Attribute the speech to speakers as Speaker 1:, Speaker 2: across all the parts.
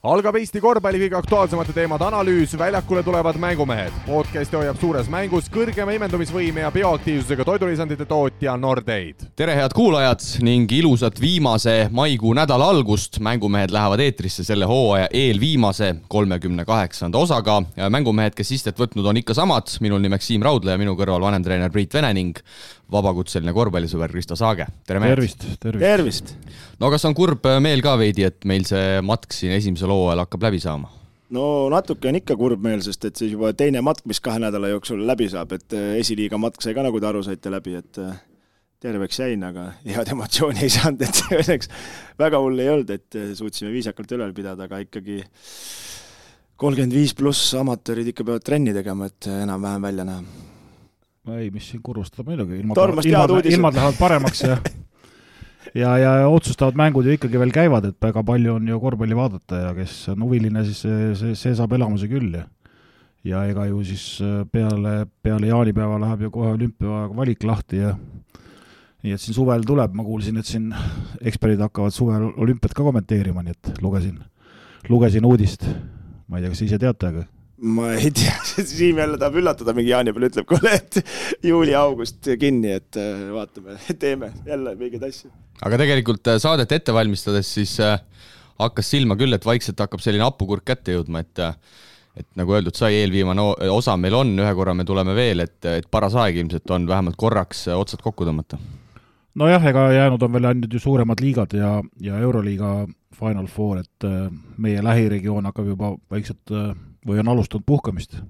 Speaker 1: algab Eesti korvpalli kõige aktuaalsemate teemade analüüs, väljakule tulevad mängumehed. podcasti hoiab suures mängus kõrgema imendumisvõime ja bioaktiivsusega toidulisandite tootja Nordeid.
Speaker 2: tere, head kuulajad ning ilusat viimase maikuu nädala algust. mängumehed lähevad eetrisse selle hooaja eelviimase, kolmekümne kaheksanda osaga. mängumehed, kes istet võtnud, on ikka samad. minul nimeks Siim Raudla ja minu kõrval vanemtreener Priit Vene ning vabakutseline korvpallisõber Kristo Saage.
Speaker 3: tere, mehed! tervist,
Speaker 4: tervist! tervist!
Speaker 2: no kas on kurb meel ka veidi, et meil see matk siin esimesel hooajal hakkab läbi saama?
Speaker 4: no natuke on ikka kurb meel, sest et siis juba teine matk, mis kahe nädala jooksul läbi saab, et äh, esiliiga matk sai ka, nagu te aru saite, läbi, et äh, terveks jäin, aga head emotsiooni ei saanud, et see õnneks väga hull ei olnud, et äh, suutsime viisakalt ülal pidada, aga ikkagi kolmkümmend viis pluss amatöörid ikka peavad trenni tegema, et enam-vähem välja näha.
Speaker 3: Ei, mis siin kurvustada muidugi, ilmad, ilmad, ilmad lähevad paremaks ja ja, ja otsustavad mängud ju ikkagi veel käivad, et väga palju on ju korvpalli vaadata ja kes on huviline, siis see, see, see saab elamuse küll ja ja ega ju siis äh, peale, peale jaanipäeva läheb ju kohe olümpia valik lahti ja nii et siin suvel tuleb, ma kuulsin, et siin eksperdid hakkavad suvel olümpiat ka kommenteerima, nii et lugesin, lugesin uudist. ma ei tea, kas ise teate, aga
Speaker 4: ma ei tea, Siim jälle tahab üllatada mingi jaanipäeval, ütleb, kuule, et juuli-august kinni, et äh, vaatame, teeme jälle mingeid asju.
Speaker 2: aga tegelikult äh, saadet ette valmistades siis äh, hakkas silma küll, et vaikselt hakkab selline hapukurk kätte jõudma, et et nagu öeldud sai, eelviimane osa meil on, ühe korra me tuleme veel, et, et paras aeg ilmselt on vähemalt korraks otsad kokku tõmmata.
Speaker 3: nojah, ega jäänud on veel ainult ju suuremad liigad ja, ja Euroliiga Final Four, et meie lähiregioon hakkab juba vaikselt või on alustanud puhkamist?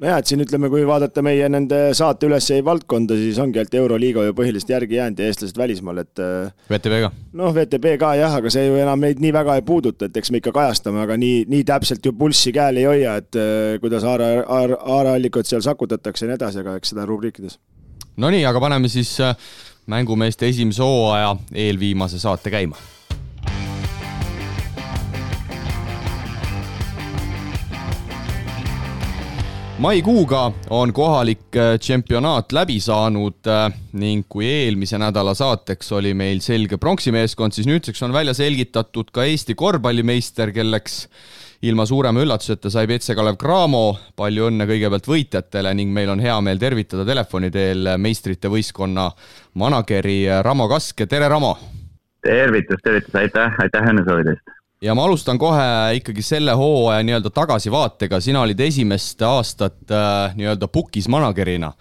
Speaker 4: nojah, et siin ütleme, kui vaadata meie nende saate ülesehi valdkonda, siis ongi ainult Euroliiga ju põhiliselt järgi jäänud ja eestlased välismaal, et
Speaker 2: äh, VTB ka?
Speaker 4: noh, VTB ka jah, aga see ju enam meid nii väga ei puuduta, et eks me ikka kajastame, aga nii, nii täpselt ju pulssi käel ei hoia, et äh, kuidas haara, haara, haaraallikaid seal sakutatakse ja nii edasi, aga eks seda rubriikides.
Speaker 2: Nonii, aga paneme siis äh, mängumeeste esimese hooaja eelviimase saate käima maikuuga on kohalik äh, tšempionaat läbi saanud äh, ning kui eelmise nädala saateks oli meil selge pronksimeeskond, siis nüüdseks on välja selgitatud ka Eesti korvpallimeister, kelleks ilma suurema üllatuseta sai Petse-Kalev Cramo. palju õnne kõigepealt võitjatele ning meil on hea meel tervitada telefoni teel meistrite võistkonna manageri Ramo Kaske, tere Ramo!
Speaker 5: tervitus, tervitus, aitäh, aitäh õnnesoovide eest!
Speaker 2: Ja ma alustan kohe ikkagi selle hooaja nii-öelda tagasivaatega, sina olid esimest aastat äh, nii-öelda pukis manager'ina.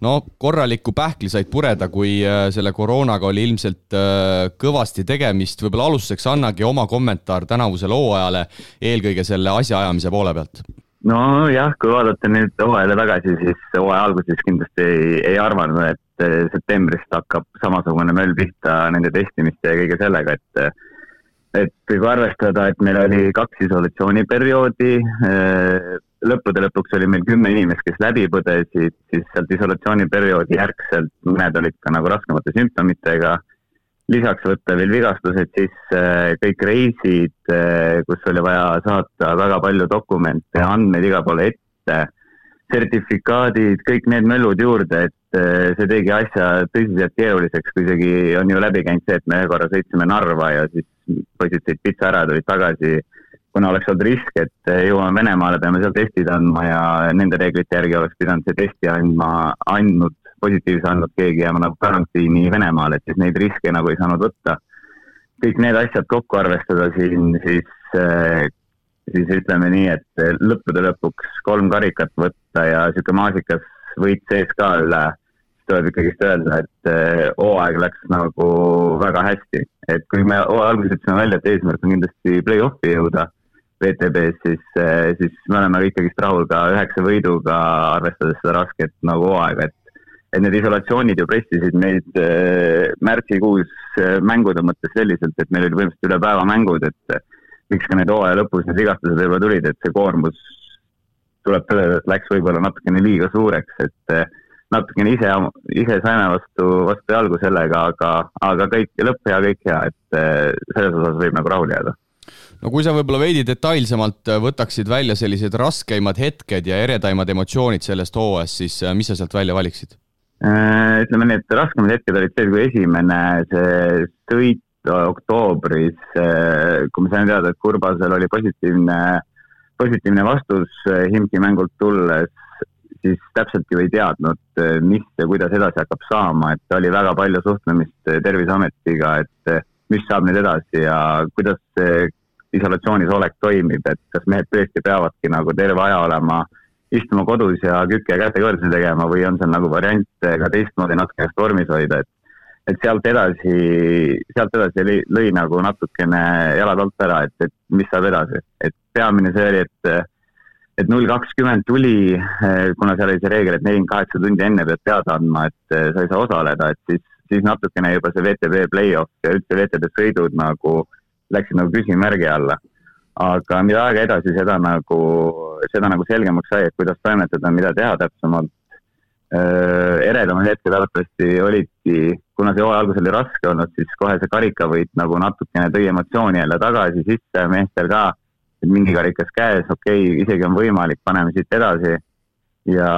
Speaker 2: no korralikku pähkli said pureda, kui äh, selle koroonaga oli ilmselt äh, kõvasti tegemist, võib-olla alustuseks annagi oma kommentaar tänavusele hooajale, eelkõige selle asjaajamise poole pealt.
Speaker 5: Nojah, kui vaadata nüüd hooajale tagasi, siis hooaja alguses kindlasti ei, ei arvanud, et äh, septembrist hakkab samasugune möll pihta nende testimiste ja kõige sellega, et et kui arvestada, et meil oli kaks isolatsiooniperioodi, eh, lõppude lõpuks oli meil kümme inimest, kes läbi põdesid, siis sealt isolatsiooniperioodi järgselt mõned olid ka nagu raskemate sümptomitega. lisaks võtta veel vigastused, siis eh, kõik reisid, eh, kus oli vaja saata väga palju dokumente ja andmeid igale poole ette, sertifikaadid, kõik need möllud juurde, et see tegi asja tõsiselt keeruliseks, kui isegi on ju läbi käinud see, et me ühe korra sõitsime Narva ja siis poisid sõid pitsa ära, tulid tagasi. kuna oleks olnud risk, et jõuame Venemaale, peame seal testid andma ja nende reeglite järgi oleks pidanud see testi andma, andnud, positiivse andnud keegi jääma nagu karantiini Venemaale, et siis neid riske nagu ei saanud võtta. kõik need asjad kokku arvestada siin, siis, siis ütleme nii, et lõppude lõpuks kolm karikat võtta ja sihuke maasikas võit sees ka üle tuleb ikkagist öelda, et eh, hooaeg läks nagu väga hästi. et kui me alguses ütlesime välja, et eesmärk on kindlasti play-off'i jõuda VTB-s, siis, eh, siis me oleme ikkagist rahul ka üheksa võiduga, arvestades seda rasket nagu hooaega, et et need isolatsioonid ju pressisid meid äh, märtsikuus mängude mõttes selliselt, et meil oli põhimõtteliselt üle päeva mängud, et miks ka need hooaja lõpus need vigastused võib-olla tulid, et see koormus tuleb tõdeda, et läks võib-olla natukene liiga suureks, et natukene ise, ise saime vastu, vastu jalgu sellega, aga, aga kõik, lõpp hea, kõik hea, et eh, selles osas võib nagu rahule jääda
Speaker 2: no kui sa võib-olla veidi detailsemalt eh, võtaksid välja sellised raskeimad hetked ja eredaimad emotsioonid sellest hooajast, siis eh, mis sa sealt välja valiksid?
Speaker 5: ütleme nii, et raskemad hetked olid see, kui esimene see sõit oktoobris, kui ma sain teada, et Kurbasel oli positiivne, positiivne vastus Himki mängult tulles, siis täpselt ju ei teadnud, mis ja kuidas edasi hakkab saama, et oli väga palju suhtlemist Terviseametiga, et mis saab nüüd edasi ja kuidas see isolatsioonis olek toimib, et kas mehed tõesti peavadki nagu terve aja olema istuma kodus ja kükke ja kätekõverdusi tegema või on seal nagu variant ka teistmoodi natuke ennast vormis hoida, et et sealt edasi, sealt edasi lõi, lõi nagu natukene jalad alt ära, et, et mis saab edasi, et peamine see oli, et et null kakskümmend tuli, kuna seal oli see reegel, et nelikümmend kaheksa tundi enne pead teada andma, et sa ei saa osaleda, et siis, siis natukene juba see VTB play-off ja üldse VTB sõidud nagu läksid nagu küsimärgi alla. aga mida aega edasi, seda nagu, seda nagu selgemaks sai, et kuidas toimetada, mida teha täpsemalt. eredamad hetked arvatavasti olidki, kuna see hooaja algus oli raske olnud, siis kohe see karikavõit nagu natukene tõi emotsiooni jälle tagasi sisse meestel ka, et mingi karikas käes, okei okay,, isegi on võimalik, paneme siit edasi. ja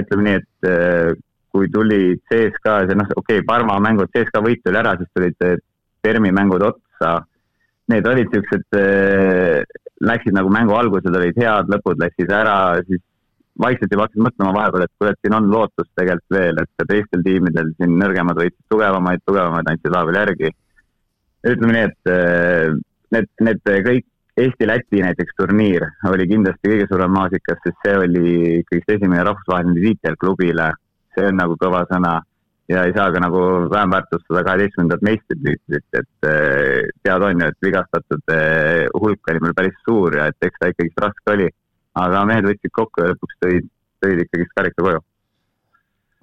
Speaker 5: ütleme nii, et kui tulid CSKA, see noh, okei okay,, Parma mängud, CSKA võit tuli ära, siis tulid Permi mängud otsa need olid siuksed, äh, läksid nagu mängu algused olid head, lõpud läksid ära, siis vaikselt juba hakkasid mõtlema vahepeal, et kuule, et siin on lootust tegelikult veel, et ka teistel tiimidel siin nõrgemad võitsid tugevamaid, tugevamaid andsid vahepeal järgi. ütleme nii, et need, need kõik Eesti-Läti näiteks turniir oli kindlasti kõige suurem maasikas, sest see oli kõigest esimene rahvusvaheline tiitel klubile. see on nagu kõva sõna ja ei saa ka nagu vähem väärtustada kaheteistkümnendat meistritiitlit, et eh, teada on ju, et vigastatute hulk oli meil päris suur ja et eks ta ikkagist raske oli. aga mehed võtsid kokku ja lõpuks tõid, tõid ikkagist karika koju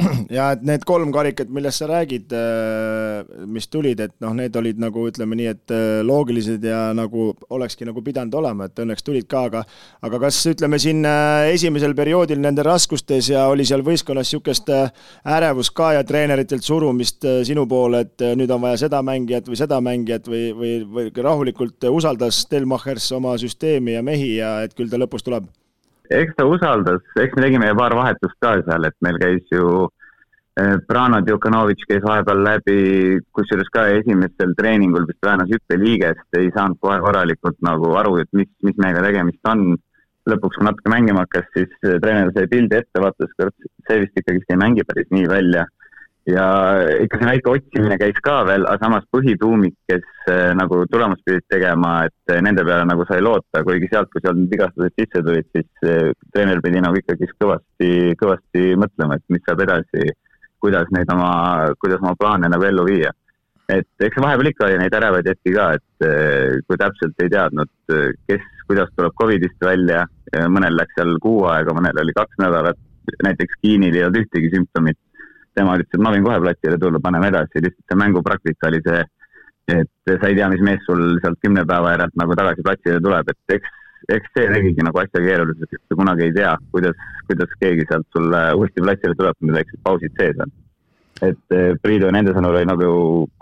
Speaker 4: ja et need kolm karikat, millest sa räägid, äh, mis tulid, et noh, need olid nagu ütleme nii, et äh, loogilised ja nagu olekski nagu pidanud olema, et õnneks tulid ka, aga aga kas ütleme siin äh, esimesel perioodil nende raskustes ja oli seal võistkonnas niisugust ärevust ka ja treeneritelt surumist sinu poole, et nüüd on vaja seda mängijat või seda mängijat või, või, või rahulikult usaldas Stelmachers oma süsteemi ja mehi ja et küll ta lõpus tuleb?
Speaker 5: Eks ta usaldas, eks me tegime paar vahetust ka seal, et meil käis ju eh, Brano Djukanovitš käis vahepeal läbi, kusjuures ka esimesel treeningul vist väänas hüppeliigest, ei saanud kohe korralikult nagu aru, et mis, mis meiega tegemist on. lõpuks, kui natuke mängima hakkas, siis eh, treener sai pildi ette, vaatas, see vist ikkagist ei mängi päris nii välja ja ikka see väike otsimine käis ka veel, aga samas põhituumik, kes äh, nagu tulemust pidid tegema, et äh, nende peale nagu sai loota, kuigi sealt, kui sealt vigastused sisse tulid, siis äh, treener pidi nagu ikkagi kõvasti, kõvasti mõtlema, et mis saab edasi, kuidas neid oma, kuidas oma plaane nagu ellu viia. et eks vahepeal ikka oli neid ärevaid hetki ka, et kui täpselt ei teadnud, kes, kuidas tuleb Covidist välja, mõnel läks seal kuu aega, mõnel oli kaks nädalat, näiteks Kiinil ei olnud ühtegi sümptomit tema ütles, et ma võin kohe platsile tulla, paneme edasi, lihtsalt see mängupraktika oli see, et sa ei tea, mis mees sul sealt kümne päeva järelt nagu tagasi platsile tuleb, et eks, eks see tegigi nagu asja keeruliseks, et sa kunagi ei tea, kuidas, kuidas keegi sealt sulle uuesti platsile tuleb, kui väiksed pausid sees on. et eh, Priidu nende sõnul oli nagu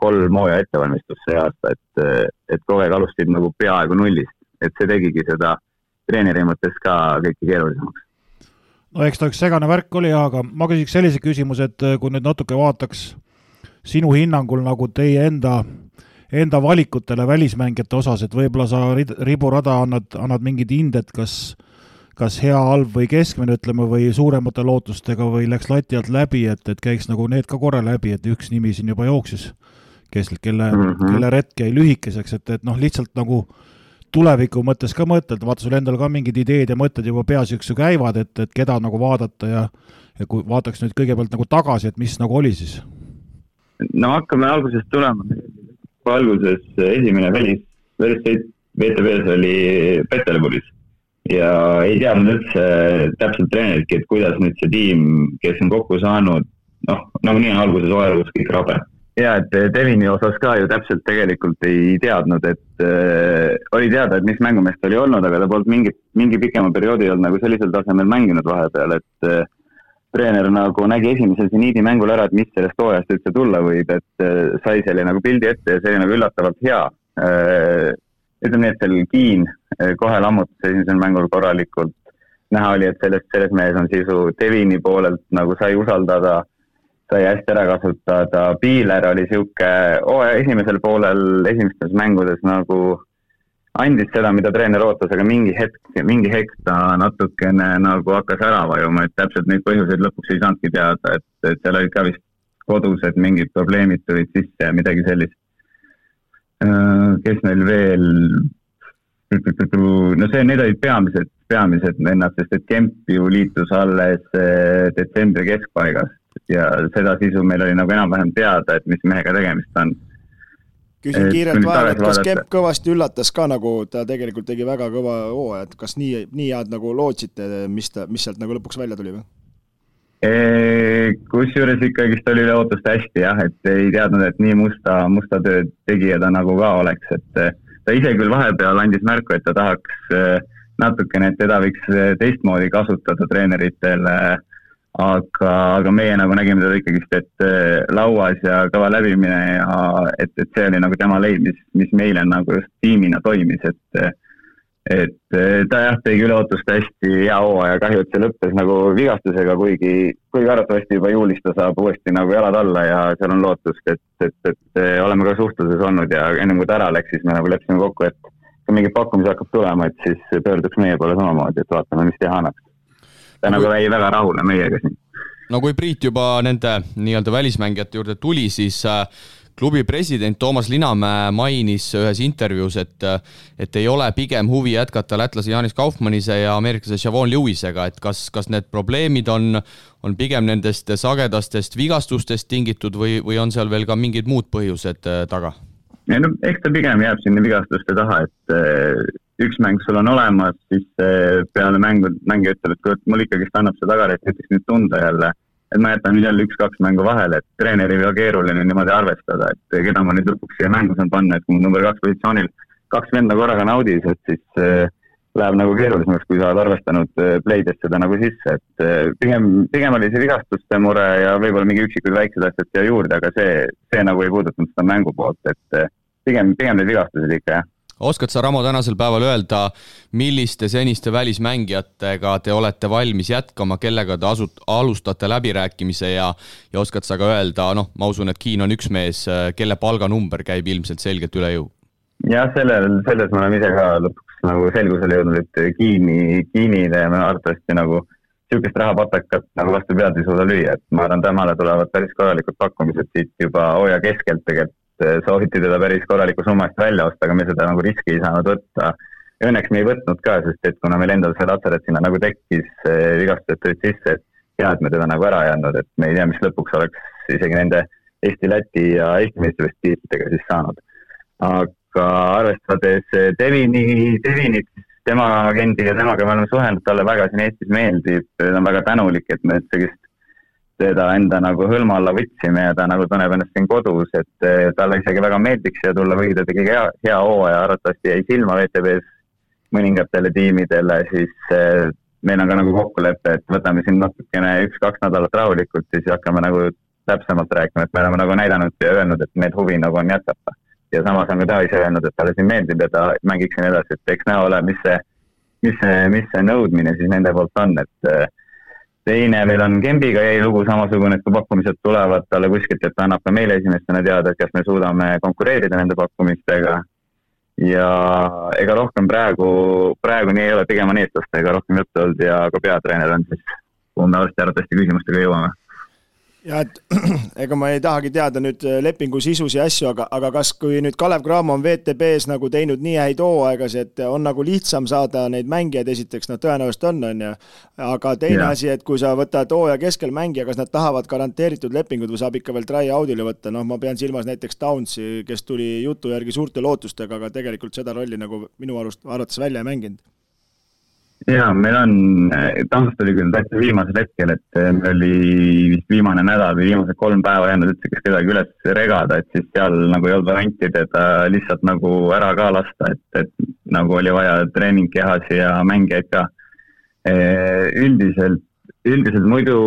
Speaker 5: kolm hooaja ettevalmistust see aasta, et, eh, et kogu aeg alustasid nagu peaaegu nullist, et see tegigi seda treeneri mõttes ka kõike keerulisemaks
Speaker 3: no eks ta üks segane värk oli, aga ma küsiks sellise küsimuse, et äh, kui nüüd natuke vaataks sinu hinnangul nagu teie enda, enda valikutele välismängijate osas, et võib-olla sa riburada annad, annad mingid hinded, kas kas hea, halb või keskmine, ütleme, või suuremate lootustega või läks lati alt läbi, et, et käiks nagu need ka korra läbi, et üks nimi siin juba jooksis, kes, kelle mm, -hmm. kelle retk jäi lühikeseks, et, et noh, lihtsalt nagu äh, tuleviku mõttes ka mõtled, vaata sul endal ka mingid ideed ja mõtted juba peas üks ju käivad, et, et keda nagu vaadata ja ja kui vaataks nüüd kõigepealt nagu tagasi, et mis nagu oli siis?
Speaker 5: no hakkame algusest tulema. alguses esimene välis, välissõit VTV-s oli Peterburis ja ei teadnud üldse täpselt treeneritki, et kuidas nüüd see tiim, kes on kokku saanud, noh, nagunii on alguses hooajalgus kõik rabe ja et eh, Devini osas ka ju täpselt tegelikult ei teadnud, et äh, oli teada, et mis mängumeest oli olnud, aga ta polnud mingi, mingi pikema perioodi olnud nagu sellisel tasemel mänginud vahepeal, et äh, treener nagu nägi esimesel seniidi mängul ära, et mis sellest hooajast üldse tulla võib, et äh, sai selle nagu pildi ette ja see oli nagu üllatavalt hea äh,. ütleme nii, et seal Kiin äh, kohe lammutas esimesel mängul korralikult. näha oli, et sellest, selles mehes on sisu Devini poolelt nagu sai usaldada sai hästi ära kasutada, Piiler oli niisugune hooaja esimesel poolel esimestes mängudes nagu andis seda, mida treener ootas, aga mingi hetk, mingi hetk ta natukene nagu hakkas ära vajuma, et täpselt neid põhjuseid lõpuks ei saanudki teada, et, et seal olid ka vist kodused mingid probleemid tulid sisse ja midagi sellist. Äh, kes meil veel, no see, need olid peamised, peamised vennad, sest et Kemp ju liitus alles äh, detsembri keskpaigas ja seda sisu meil oli nagu enam-vähem teada, et mis mehega tegemist on.
Speaker 4: küsin kiirelt vahele, et kas Kemp kõvasti üllatas ka nagu, ta tegelikult tegi väga kõva hooaja, et kas nii, nii head nagu lootsite, mis ta, mis sealt nagu lõpuks välja tuli või?
Speaker 5: kusjuures ikkagist oli üle ootuste hästi jah, et ei teadnud, et nii musta, musta tööd tegija ta nagu ka oleks, et ta ise küll vahepeal andis märku, et ta tahaks natukene, et teda võiks teistmoodi kasutada treeneritele aga, aga meie nagu nägime teda ikkagist, et äh, lauas ja kõva läbimine ja et, et see oli nagu tema leid, mis, mis meile nagu just tiimina toimis, et et äh, ta jah, tegi üle ootuste hästi hea hooaja, kahju, et see lõppes nagu vigastusega, kuigi, kuigi arvatavasti juba juulis ta saab uuesti nagu jalad alla ja seal on lootust, et, et, et äh, oleme ka suhtluses olnud ja ennem kui ta ära läks, siis me nagu leppisime kokku, et kui mingeid pakkumisi hakkab tulema, et siis pöörduks meie poole samamoodi, et vaatame, mis teha annaks ta nagu jäi väga rahule meiega siin.
Speaker 2: no kui Priit juba nende nii-öelda välismängijate juurde tuli, siis äh, klubi president Toomas Linamäe mainis ühes intervjuus, et, et ei ole pigem huvi jätkata lätlase Janis Kaufmannise ja ameeriklase Shavon Lewisega, et kas, kas need probleemid on, on pigem nendest sagedastest vigastustest tingitud või, või on seal veel ka mingid muud põhjused äh, taga?
Speaker 5: ei no eks ta pigem jääb sinna vigastuste taha, et äh, üks mäng sul on olemas, siis peale mängu mängija ütleb, et kurat, mul ikkagist annab see tagasi, et võiks nüüd tunda jälle, et ma jätan nüüd jälle üks-kaks mängu vahele, et treeneril ole keeruline niimoodi arvestada, et keda ma nüüd lõpuks siia mängu saan panna, et kui mul number kaks positsioonil kaks venda korraga naudis, et siis äh, läheb nagu keerulisemaks, kui sa oled arvestanud äh, play'des seda nagu sisse, et äh, pigem, pigem oli see vigastuste mure ja võib-olla mingi üksikud väiksed asjad siia juurde, aga see, see nagu ei puudutanud seda mängu poolt, et pigem, pigem need vigastused ikka, jah
Speaker 2: oskad sa, Ramo, tänasel päeval öelda, milliste seniste välismängijatega te olete valmis jätkama, kellega te asut-, alustate läbirääkimise ja, ja oskad sa ka öelda, noh, ma usun, et Kiin on üks mees, kelle palganumber käib ilmselt selgelt üle jõu?
Speaker 5: jah, sellel, selles me oleme ise ka lõpuks nagu selgusele jõudnud, et Kiini, Kiinile me arvatavasti nagu niisugust rahapatakat nagu vastu pead ei suuda lüüa, et ma arvan, temale tulevad päris korralikud pakkumised siit juba hooaja keskelt tegelikult sooviti teda päris korraliku summa eest välja osta, aga me seda nagu riski ei saanud võtta. Õnneks me ei võtnud ka, sest et kuna meil endal see Lazaret sinna nagu tekkis, vigastused tulid sisse, et hea, et me teda nagu ära ei andnud, et me ei tea, mis lõpuks oleks isegi nende Eesti, Läti ja Eesti meistrivõistlustiitlitega siis saanud. aga arvestades Devini, Devinit, tema agendi ja temaga me oleme suhelnud, talle väga siin Eestis meeldib, ta on väga tänulik, et me sellist teda enda nagu hõlma alla võtsime ja ta nagu tunneb ennast siin kodus, et eh, talle isegi väga meeldiks siia tulla, kuigi ta tegi hea, hea hooaja, arvatavasti jäi silma WTB-s mõningatele tiimidele, siis eh, meil on ka nagu kokkulepe, et võtame siin natukene üks-kaks nädalat rahulikult siis hakkame nagu täpsemalt rääkima, et me oleme nagu näidanud ja öelnud, et meil huvi nagu on jätkata. ja samas on ka ta ise öelnud, et talle siin meeldib ja ta mängiks siin edasi, et eks näha ole, mis see, mis see, mis see nõudmine siis nende poolt on, et äh, teine meil on Kembiga jäi lugu samasugune, et kui pakkumised tulevad talle kuskilt, et ta annab ka meile esimestena teada, et kas me suudame konkureerida nende pakkumistega. ja ega rohkem praegu, praegu nii ei ole, pigem on eestlastega rohkem juttu olnud ja ka peatreener on siis, kuhu me arvatavasti küsimustega jõuame
Speaker 4: ja et ega ma ei tahagi teada nüüd äh, lepingu sisusi ja asju, aga, aga kas, kui nüüd Kalev Cramo on WTB-s nagu teinud nii häid hooaegasid, et on nagu lihtsam saada neid mängijaid, esiteks noh, tõenäoliselt on, on ju, aga teine ja. asi, et kui sa võtad hooaja keskel mängija, kas nad tahavad garanteeritud lepingut või saab ikka veel try-out'ile võtta, noh, ma pean silmas näiteks Downsi, kes tuli jutu järgi suurte lootustega, aga tegelikult seda rolli nagu minu arust, arvates välja ei mänginud
Speaker 5: jaa, meil on, Tammast oli küll täitsa viimasel hetkel, et eh, meil oli vist viimane nädal või viimased kolm päeva jäänud üldse kas kedagi üles regada, et siis seal nagu ei olnud varianti teda lihtsalt nagu ära ka lasta, et, et nagu oli vaja treeningkehas ja mängijaid ka. Eh, üldiselt, üldiselt muidu,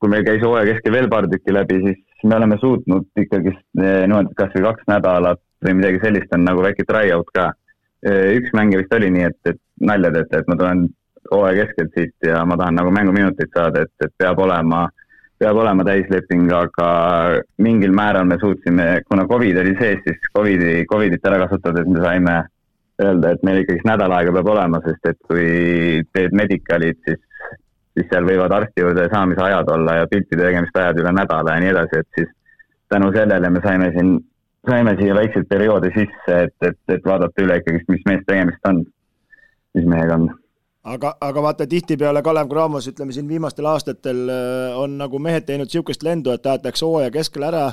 Speaker 5: kui meil käis hooaja keskel veel paar tükki läbi, siis me oleme suutnud ikkagist eh, niimoodi, et kas või kaks nädalat või midagi sellist on nagu väike try-out ka üks mängija vist oli nii, et, et nalja teete, et ma tulen hooaja keskelt siit ja ma tahan nagu mänguminuteid saada, et, et peab olema peab olema täisleping, aga mingil määral me suutsime, kuna Covid oli sees, siis Covidi, Covidit ära kasutades me saime öelda, et meil ikkagist nädal aega peab olema, sest et kui teed medical'id, siis, siis seal võivad arsti juurde saamise ajad olla ja piltide tegemist ajad üle nädala ja nii edasi, et siis tänu sellele me saime siin, saime siia väikseid perioode sisse, et, et, et vaadata üle ikkagist, mis meest tegemist on, mis mehega on
Speaker 4: aga, aga vaata tihtipeale Kalev Cramos, ütleme siin viimastel aastatel äh, on nagu mehed teinud niisugust lendu, et tahetakse hooaja keskel ära,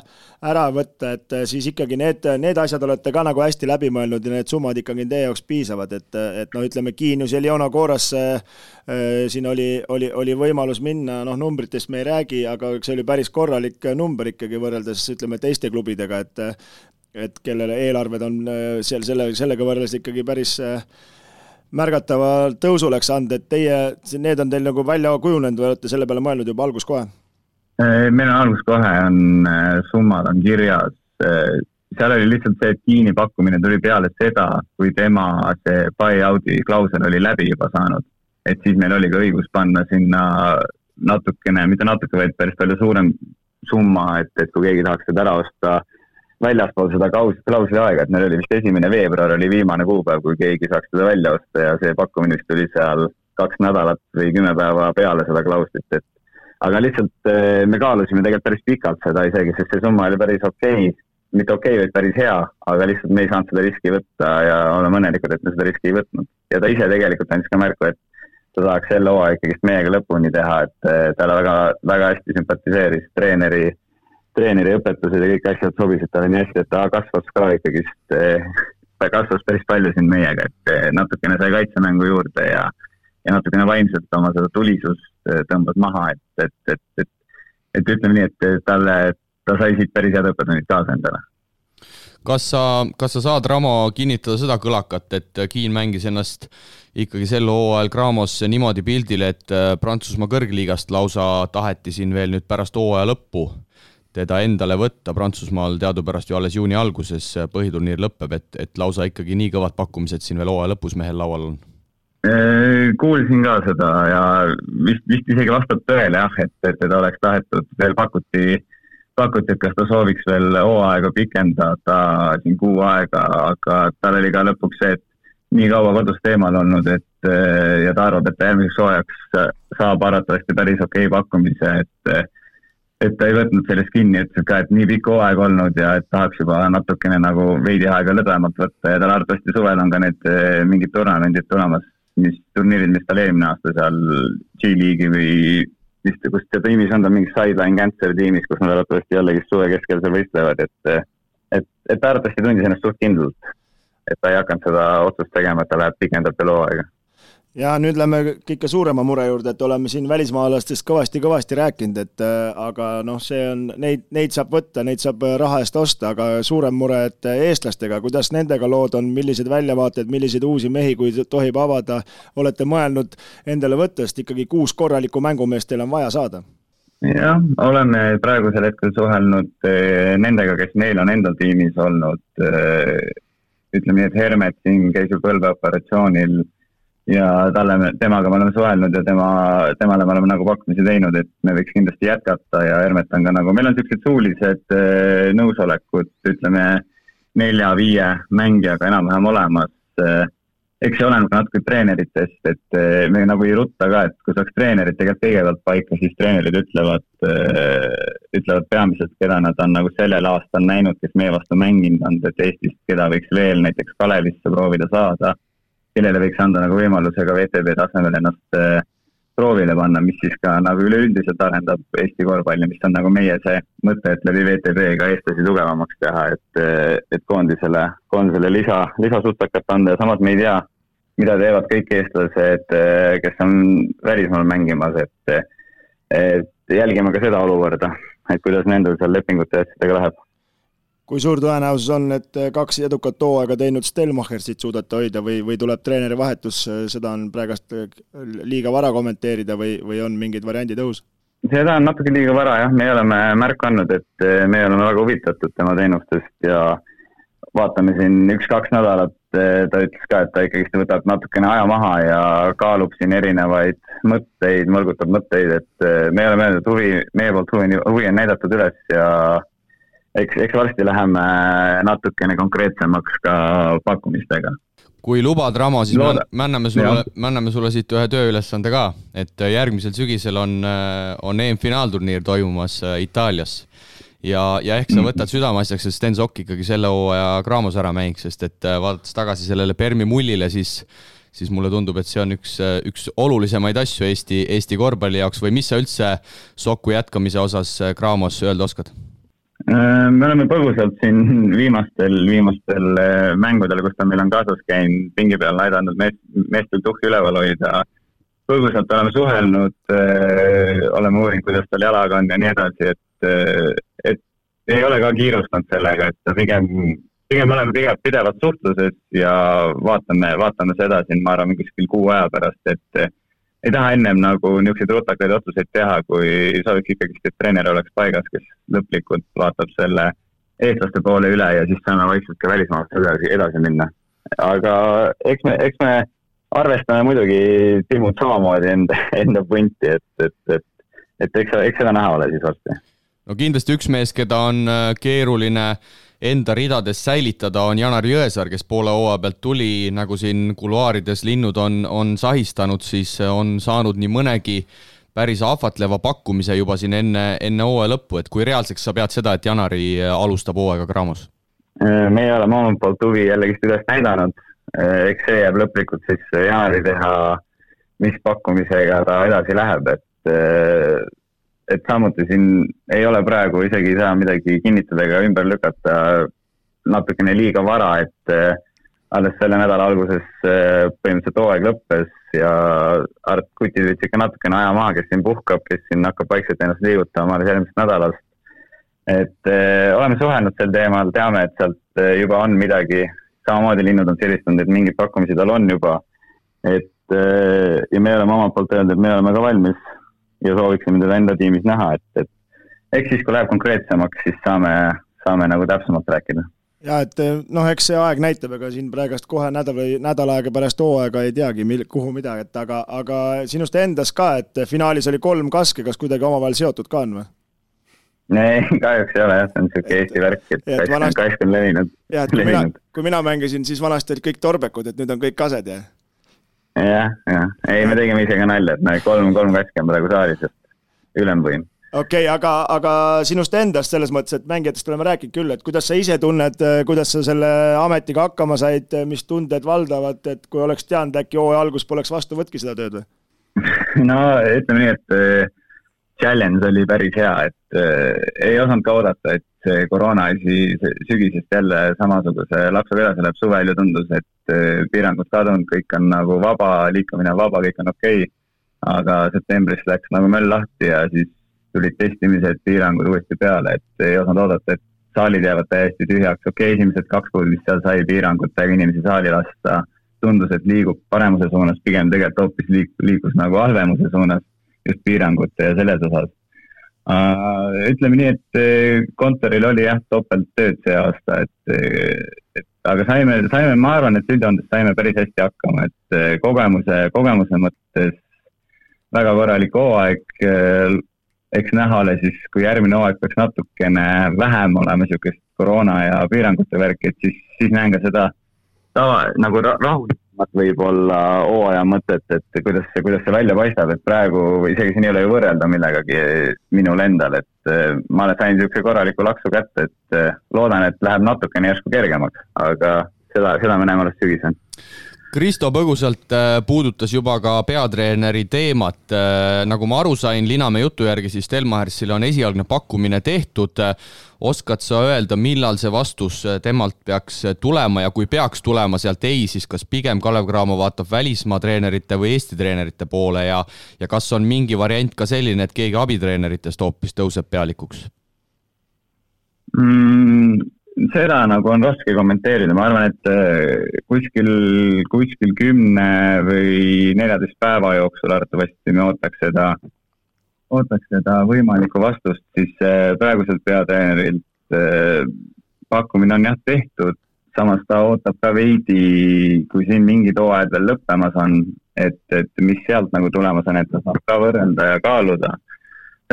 Speaker 4: ära võtta, et äh, siis ikkagi need, need asjad olete ka nagu hästi läbi mõelnud ja need summad ikkagi teie jaoks piisavad, et, et noh, ütleme Kiinus ja Leona Koorasse äh, siin oli, oli, oli võimalus minna, noh, numbritest me ei räägi, aga see oli päris korralik number ikkagi võrreldes ütleme teiste klubidega, et et kellele eelarved on seal selle, sellega võrreldes ikkagi päris äh, märgatava tõusu oleks andnud, et teie, need on teil nagu välja kujunenud või olete selle peale mõelnud juba alguses kohe?
Speaker 5: Meil on alguses kohe, on äh, summad on kirjas. Äh, seal oli lihtsalt see, et Kiini pakkumine tuli peale seda, kui tema see buy-out'i klausel oli läbi juba saanud. et siis meil oli ka õigus panna sinna natukene, mitte natuke, vaid päris palju suurem summa, et, et kui keegi tahaks seda ära osta väljaspool seda klaus-, klausli aega, et meil oli vist esimene veebruar oli viimane kuupäev, kui keegi saaks seda välja osta ja see pakkumine vist tuli seal kaks nädalat või kümme päeva peale seda klauslit, et aga lihtsalt eh, me kaalusime tegelikult päris pikalt seda isegi, sest see summa oli päris okei okay., mitte okei okay,, vaid päris hea, aga lihtsalt me ei saanud seda riski võtta ja oleme õnnelikud, et me seda riski ei võtnud. ja ta ise tegelikult andis ka märku, et ta tahaks selle hooaja ikkagist meiega lõpuni teha, et eh, talle väga, väga hästi sümpatiseeris treeneri treeneri õpetused ja kõik asjad sobisid talle nii hästi, et ta kasvas ka ikkagist, eh, ta kasvas päris palju siin meiega, et eh, natukene sai kaitsemängu juurde ja, ja natukene vaimselt oma seda tulisust eh, tõmbas maha, et, et, et, et, et ütleme nii, et talle, ta sai siit päris head õppetunnid kaasa endale.
Speaker 2: Kas sa, kas sa saad, Ramo, kinnitada seda kõlakat, et Kiin mängis ennast ikkagi sel hooajal Gramosse niimoodi pildile, et Prantsusmaa kõrgliigast lausa taheti siin veel nüüd pärast hooaja lõppu teda endale võtta, Prantsusmaal teadupärast ju alles juuni alguses põhiturniir lõpeb, et, et lausa ikkagi nii kõvad pakkumised siin veel hooaja lõpus mehel laual on?
Speaker 5: kuulsin ka seda ja vist, vist isegi vastab tõele jah, et, et teda oleks tahetud, veel pakuti, pakuti, et kas ta sooviks veel hooaega pikendada siin kuu aega, aga tal oli ka lõpuks see, et nii kaua kodust eemal olnud, et ja ta arvab, et ta järgmiseks hooajaks saab arvatavasti päris okei okay pakkumise, et et ta ei võtnud sellest kinni, ütles ka, et nii pikk hooaeg olnud ja et tahaks juba natukene nagu veidi aega lõdvemalt võtta ja tal arvatavasti suvel on ka need eh, mingid turnamendid tulemas, mis turniirid, mis tal eelmine aasta seal G-liigi või vist, kus ta tiimis on, ta mingis sideline cancer tiimis, kus nad arvatavasti jällegi suve keskel seal võistlevad, et et, et ta arvatavasti tundis ennast suht kindlalt. et ta ei hakanud seda otsust tegema, et ta läheb pikendab veel hooaega
Speaker 4: ja nüüd lähme kõige suurema mure juurde, et oleme siin välismaalastest kõvasti-kõvasti rääkinud, et äh, aga noh, see on, neid, neid saab võtta, neid saab äh, raha eest osta, aga suurem mure, et äh, eestlastega, kuidas nendega lood on, millised väljavaated, milliseid uusi mehi, kui tohib avada, olete mõelnud endale võtta, sest ikkagi kuus korralikku mängumeest teil on vaja saada?
Speaker 5: jah, oleme praegusel hetkel suhelnud nendega, kes neil on endal tiimis olnud, ütleme nii, et Hermet siin käis ju põlveoperatsioonil ja talle, temaga me oleme suhelnud ja tema, temale me oleme nagu pakkumisi teinud, et me võiks kindlasti jätkata ja Hermet on ka nagu, meil on niisugused suulised eh, nõusolekud, ütleme nelja-viie mängijaga enam-vähem olemas. Eh, eks see oleneb natuke treeneritest, et eh, me nagu ei rutta ka, et kui saaks treenerid tegelikult kõigepealt paika, siis treenerid ütlevad, ütlevad peamiselt, keda nad on nagu sellel aastal näinud, kes meie vastu mänginud on, et Eestist, keda võiks veel näiteks Kalevisse proovida saada kellele võiks anda nagu võimaluse ka VTB tasemel ennast äh, proovile panna, mis siis ka nagu üleüldiselt arendab Eesti korvpalli, mis on nagu meie see mõte, et läbi VTB ka eestlasi tugevamaks teha, et, äh, et koondisele, koondisele lisa, lisasuttakat anda ja samas me ei tea, mida teevad kõik eestlased, äh, kes on välismaal mängimas, et, et jälgime ka seda olukorda, et kuidas nendel seal lepingute asjadega läheb
Speaker 4: kui suur tõenäosus on, et kaks edukat hooaega teinud Stelmacherit suudate hoida või, või tuleb treeneri vahetus, seda on praegast liiga vara kommenteerida või, või on mingid variandid õhus?
Speaker 5: seda on natuke liiga vara jah, me oleme märku andnud, et me oleme väga huvitatud tema teenustest ja vaatame siin üks-kaks nädalat, ta ütles ka, et ta ikkagist võtab natukene aja maha ja kaalub siin erinevaid mõtteid, mõlgutab mõtteid, et me oleme öelnud, et huvi, meie poolt huvi, huvi on näidatud üles ja eks, eks varsti läheme natukene konkreetsemaks ka pakkumistega
Speaker 2: kui lubad, Ramo, siis Looda. me anname sulle, me anname sulle siit ühe tööülesande ka, et järgmisel sügisel on, on EM-finaalturniir toimumas Itaalias ja, ja ehk sa mm. võtad südameasjaks, et Sten Sokk ikkagi selle hooaja Graamos ära mängiks, sest et äh, vaadates tagasi sellele Permi mullile, siis siis mulle tundub, et see on üks, äh, üks olulisemaid asju Eesti, Eesti korvpalli jaoks või mis sa üldse Soku jätkamise osas äh, Graamos öelda oskad?
Speaker 5: Me oleme põgusalt siin viimastel, viimastel mängudel, kus ta meil on kaasas käinud, pingi peal aidanud meest, meestel tuhhi üleval hoida. põgusalt oleme suhelnud, oleme uurinud, kuidas tal jalaga on ja nii edasi, et et ei ole ka kiirustanud sellega, et pigem, pigem oleme pigem pidevas suhtluses ja vaatame, vaatame seda siin, ma arvan, kuskil kuu aja pärast, et ei taha ennem nagu niisuguseid rutakaid otsuseid teha, kui sooviks ikkagi, et treener oleks paigas, kes lõplikult vaatab selle eestlaste poole üle ja siis saame vaikselt ka välismaalaste edasi, edasi minna. aga eks me, eks me arvestame muidugi Timmut samamoodi enda, enda punti, et, et, et, et eks, eks seda näha ole siis varsti
Speaker 2: no kindlasti üks mees, keda on äh, keeruline enda ridades säilitada, on Janar Jõesaar, kes poole hooaja pealt tuli, nagu siin kuluaarides linnud on, on sahistanud, siis on saanud nii mõnegi päris ahvatleva pakkumise juba siin enne, enne hooaja lõppu, et kui reaalseks sa pead seda, et Janari alustab hooaega Graamos?
Speaker 5: Äh, meie oleme omalt poolt huvi jällegist üles näidanud, eks see jääb lõplikult siis Janari teha, mis pakkumisega ta edasi läheb, et et samuti siin ei ole praegu isegi ei saa midagi kinnitada ega ümber lükata natukene liiga vara, et äh, alles selle nädala alguses äh, põhimõtteliselt hooaeg lõppes ja Art Kutid võttis ikka natukene aja maha, kes siin puhkab, kes siin hakkab vaikselt ennast liigutama alles järgmisest nädalast. et äh, oleme suhelnud sel teemal, teame, et sealt juba on midagi, samamoodi linnud on siristanud, et mingeid pakkumisi tal on juba. et ja me oleme omalt poolt öelnud, et me oleme ka valmis ja sooviksime teda enda tiimis näha, et, et eks siis, kui läheb konkreetsemaks, siis saame, saame nagu täpsemalt rääkida
Speaker 4: ja et noh, eks see aeg näitab, ega siin praegust kohe nädal või nädal aega pärast hooaega ei teagi, mil-, kuhu midagi, et aga, aga sinust endast ka, et finaalis oli kolm kaske, kas kuidagi omavahel seotud ka on või?
Speaker 5: ei, kahjuks ei ole jah, see on niisugune Eesti värk, et kask on, kask on levinud.
Speaker 4: jah, et kui mina, kui mina mängisin, siis vanasti olid kõik torbekud, et nüüd on kõik kased ja
Speaker 5: jah, jah, ei, me tegime ise ka nalja, et me kolm, kolm kaski on praegu saalis, et ülemvõim.
Speaker 4: okei okay,, aga, aga sinust endast selles mõttes, et mängijatest oleme rääkinud küll, et kuidas sa ise tunned, kuidas sa selle ametiga hakkama said, mis tunded valdavad, et kui oleks teadnud, äkki hooaja algus poleks vastu, võtki seda tööd või?
Speaker 5: no ütleme nii, et äh, challenge oli päris hea, et äh, ei osanud ka oodata, et see koroona asi sügisest jälle samasuguse laksuga edasi läheb, suvel ju tundus, et eh, piirangud kadunud, kõik on nagu vaba, liikumine on vaba, kõik on okei. Okay.. aga septembris läks nagu möll lahti ja siis tulid testimised, piirangud uuesti peale, et ei osanud oodata, et saalid jäävad täiesti tühjaks, okei okay,, esimesed kaks kuud vist seal sai piirangutega inimesi saali lasta, tundus, et liigub paremuse suunas, pigem tegelikult hoopis liik-, liikus nagu halvemuse suunas just piirangute ja selles osas ütleme nii, et äh, kontoril oli jah, topelttööd see aasta, et, äh, et aga saime, saime, ma arvan, et üldjoontes saime päris hästi hakkama, et äh, kogemuse, kogemuse mõttes väga korralik hooaeg. eks näha ole siis, kui järgmine hooaeg peaks natukene vähem olema niisugust koroona ja piirangute värki, et siis, siis näen ka seda tava nagu rahulikku võib-olla hooaja mõtet, et kuidas see, kuidas see välja paistab, et praegu isegi siin ei ole ju võrrelda millegagi minul endal, et eh, ma sain niisuguse korraliku laksu kätte, et eh, loodan, et läheb natukene järsku kergemaks, aga seda, seda me näeme alles sügisel
Speaker 2: Kristo põgusalt äh, puudutas juba ka peatreeneri teemat. Äh, nagu ma aru sain Linamäe jutu järgi, siis Stelmachersile on esialgne pakkumine tehtud. oskad sa öelda, millal see vastus äh, temalt peaks tulema ja kui peaks tulema sealt ei, siis kas pigem Kalev Cramo vaatab välismaa treenerite või Eesti treenerite poole ja, ja kas on mingi variant ka selline, et keegi abitreeneritest hoopis tõuseb pealikuks
Speaker 5: mm,? Seda nagu on raske kommenteerida, ma arvan, et äh, kuskil, kuskil kümne või neljateist päeva jooksul arvatavasti me ootaks seda, ootaks seda võimalikku vastust, siis äh, praeguselt peatreenerilt äh, pakkumine on jah tehtud, samas ta ootab ka veidi, kui siin mingid hooajad veel lõppemas on, et, et mis sealt nagu tulemas on, et ta saab ka võrrelda ja kaaluda.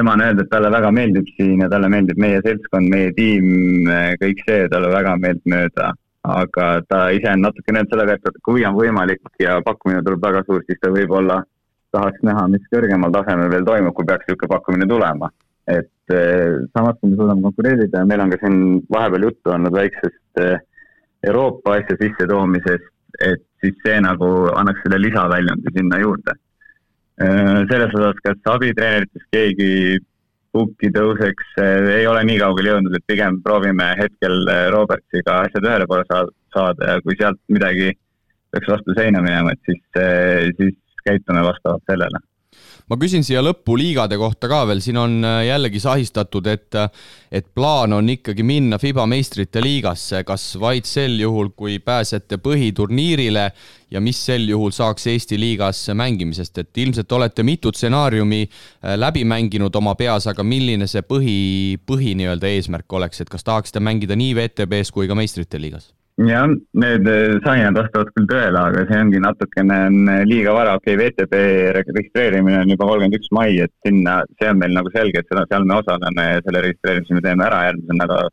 Speaker 5: Tema on öelnud, et talle väga meeldib siin ja talle meeldib meie seltskond, meie tiim, kõik see talle väga meeltmööda. aga ta ise on natukene öelnud selle kohta, et kui on võimalik ja pakkumine tuleb väga suur, siis ta võib-olla tahaks näha, mis kõrgemal tasemel veel toimub, kui peaks niisugune pakkumine tulema. et eh, samas, kui me suudame konkureerida ja meil on ka siin vahepeal juttu olnud väiksest eh, Euroopa asja sissetoomisest, et siis see nagu annaks selle lisaväljundi sinna juurde. Eh, selles osas, kas abitreeneritest keegi pukki tõuseks, ei ole nii kaugele jõudnud, et pigem proovime hetkel Robertsiga asjad ühele poole saada ja kui sealt midagi peaks vastu seina minema, et siis, siis käitume vastavalt sellele
Speaker 2: ma küsin siia lõppu liigade kohta ka veel, siin on äh, jällegi sahistatud, et et plaan on ikkagi minna Fiba meistrite liigasse, kas vaid sel juhul, kui pääsete põhiturniirile ja mis sel juhul saaks Eesti liigas mängimisest, et ilmselt olete mitu stsenaariumi äh, läbi mänginud oma peas, aga milline see põhi, põhi nii-öelda eesmärk oleks, et kas tahaksite mängida nii VTB-s kui ka meistrite liigas?
Speaker 5: Jah, need eh, sainad vastavad küll tõele, aga see ongi natukene eh, liiga vara, okei okay,, VTB registreerimine on juba kolmkümmend üks mai, et sinna, see on meil nagu selge, et seda, seal me osaleme ja selle registreerimise me teeme ära järgmisel nädalal.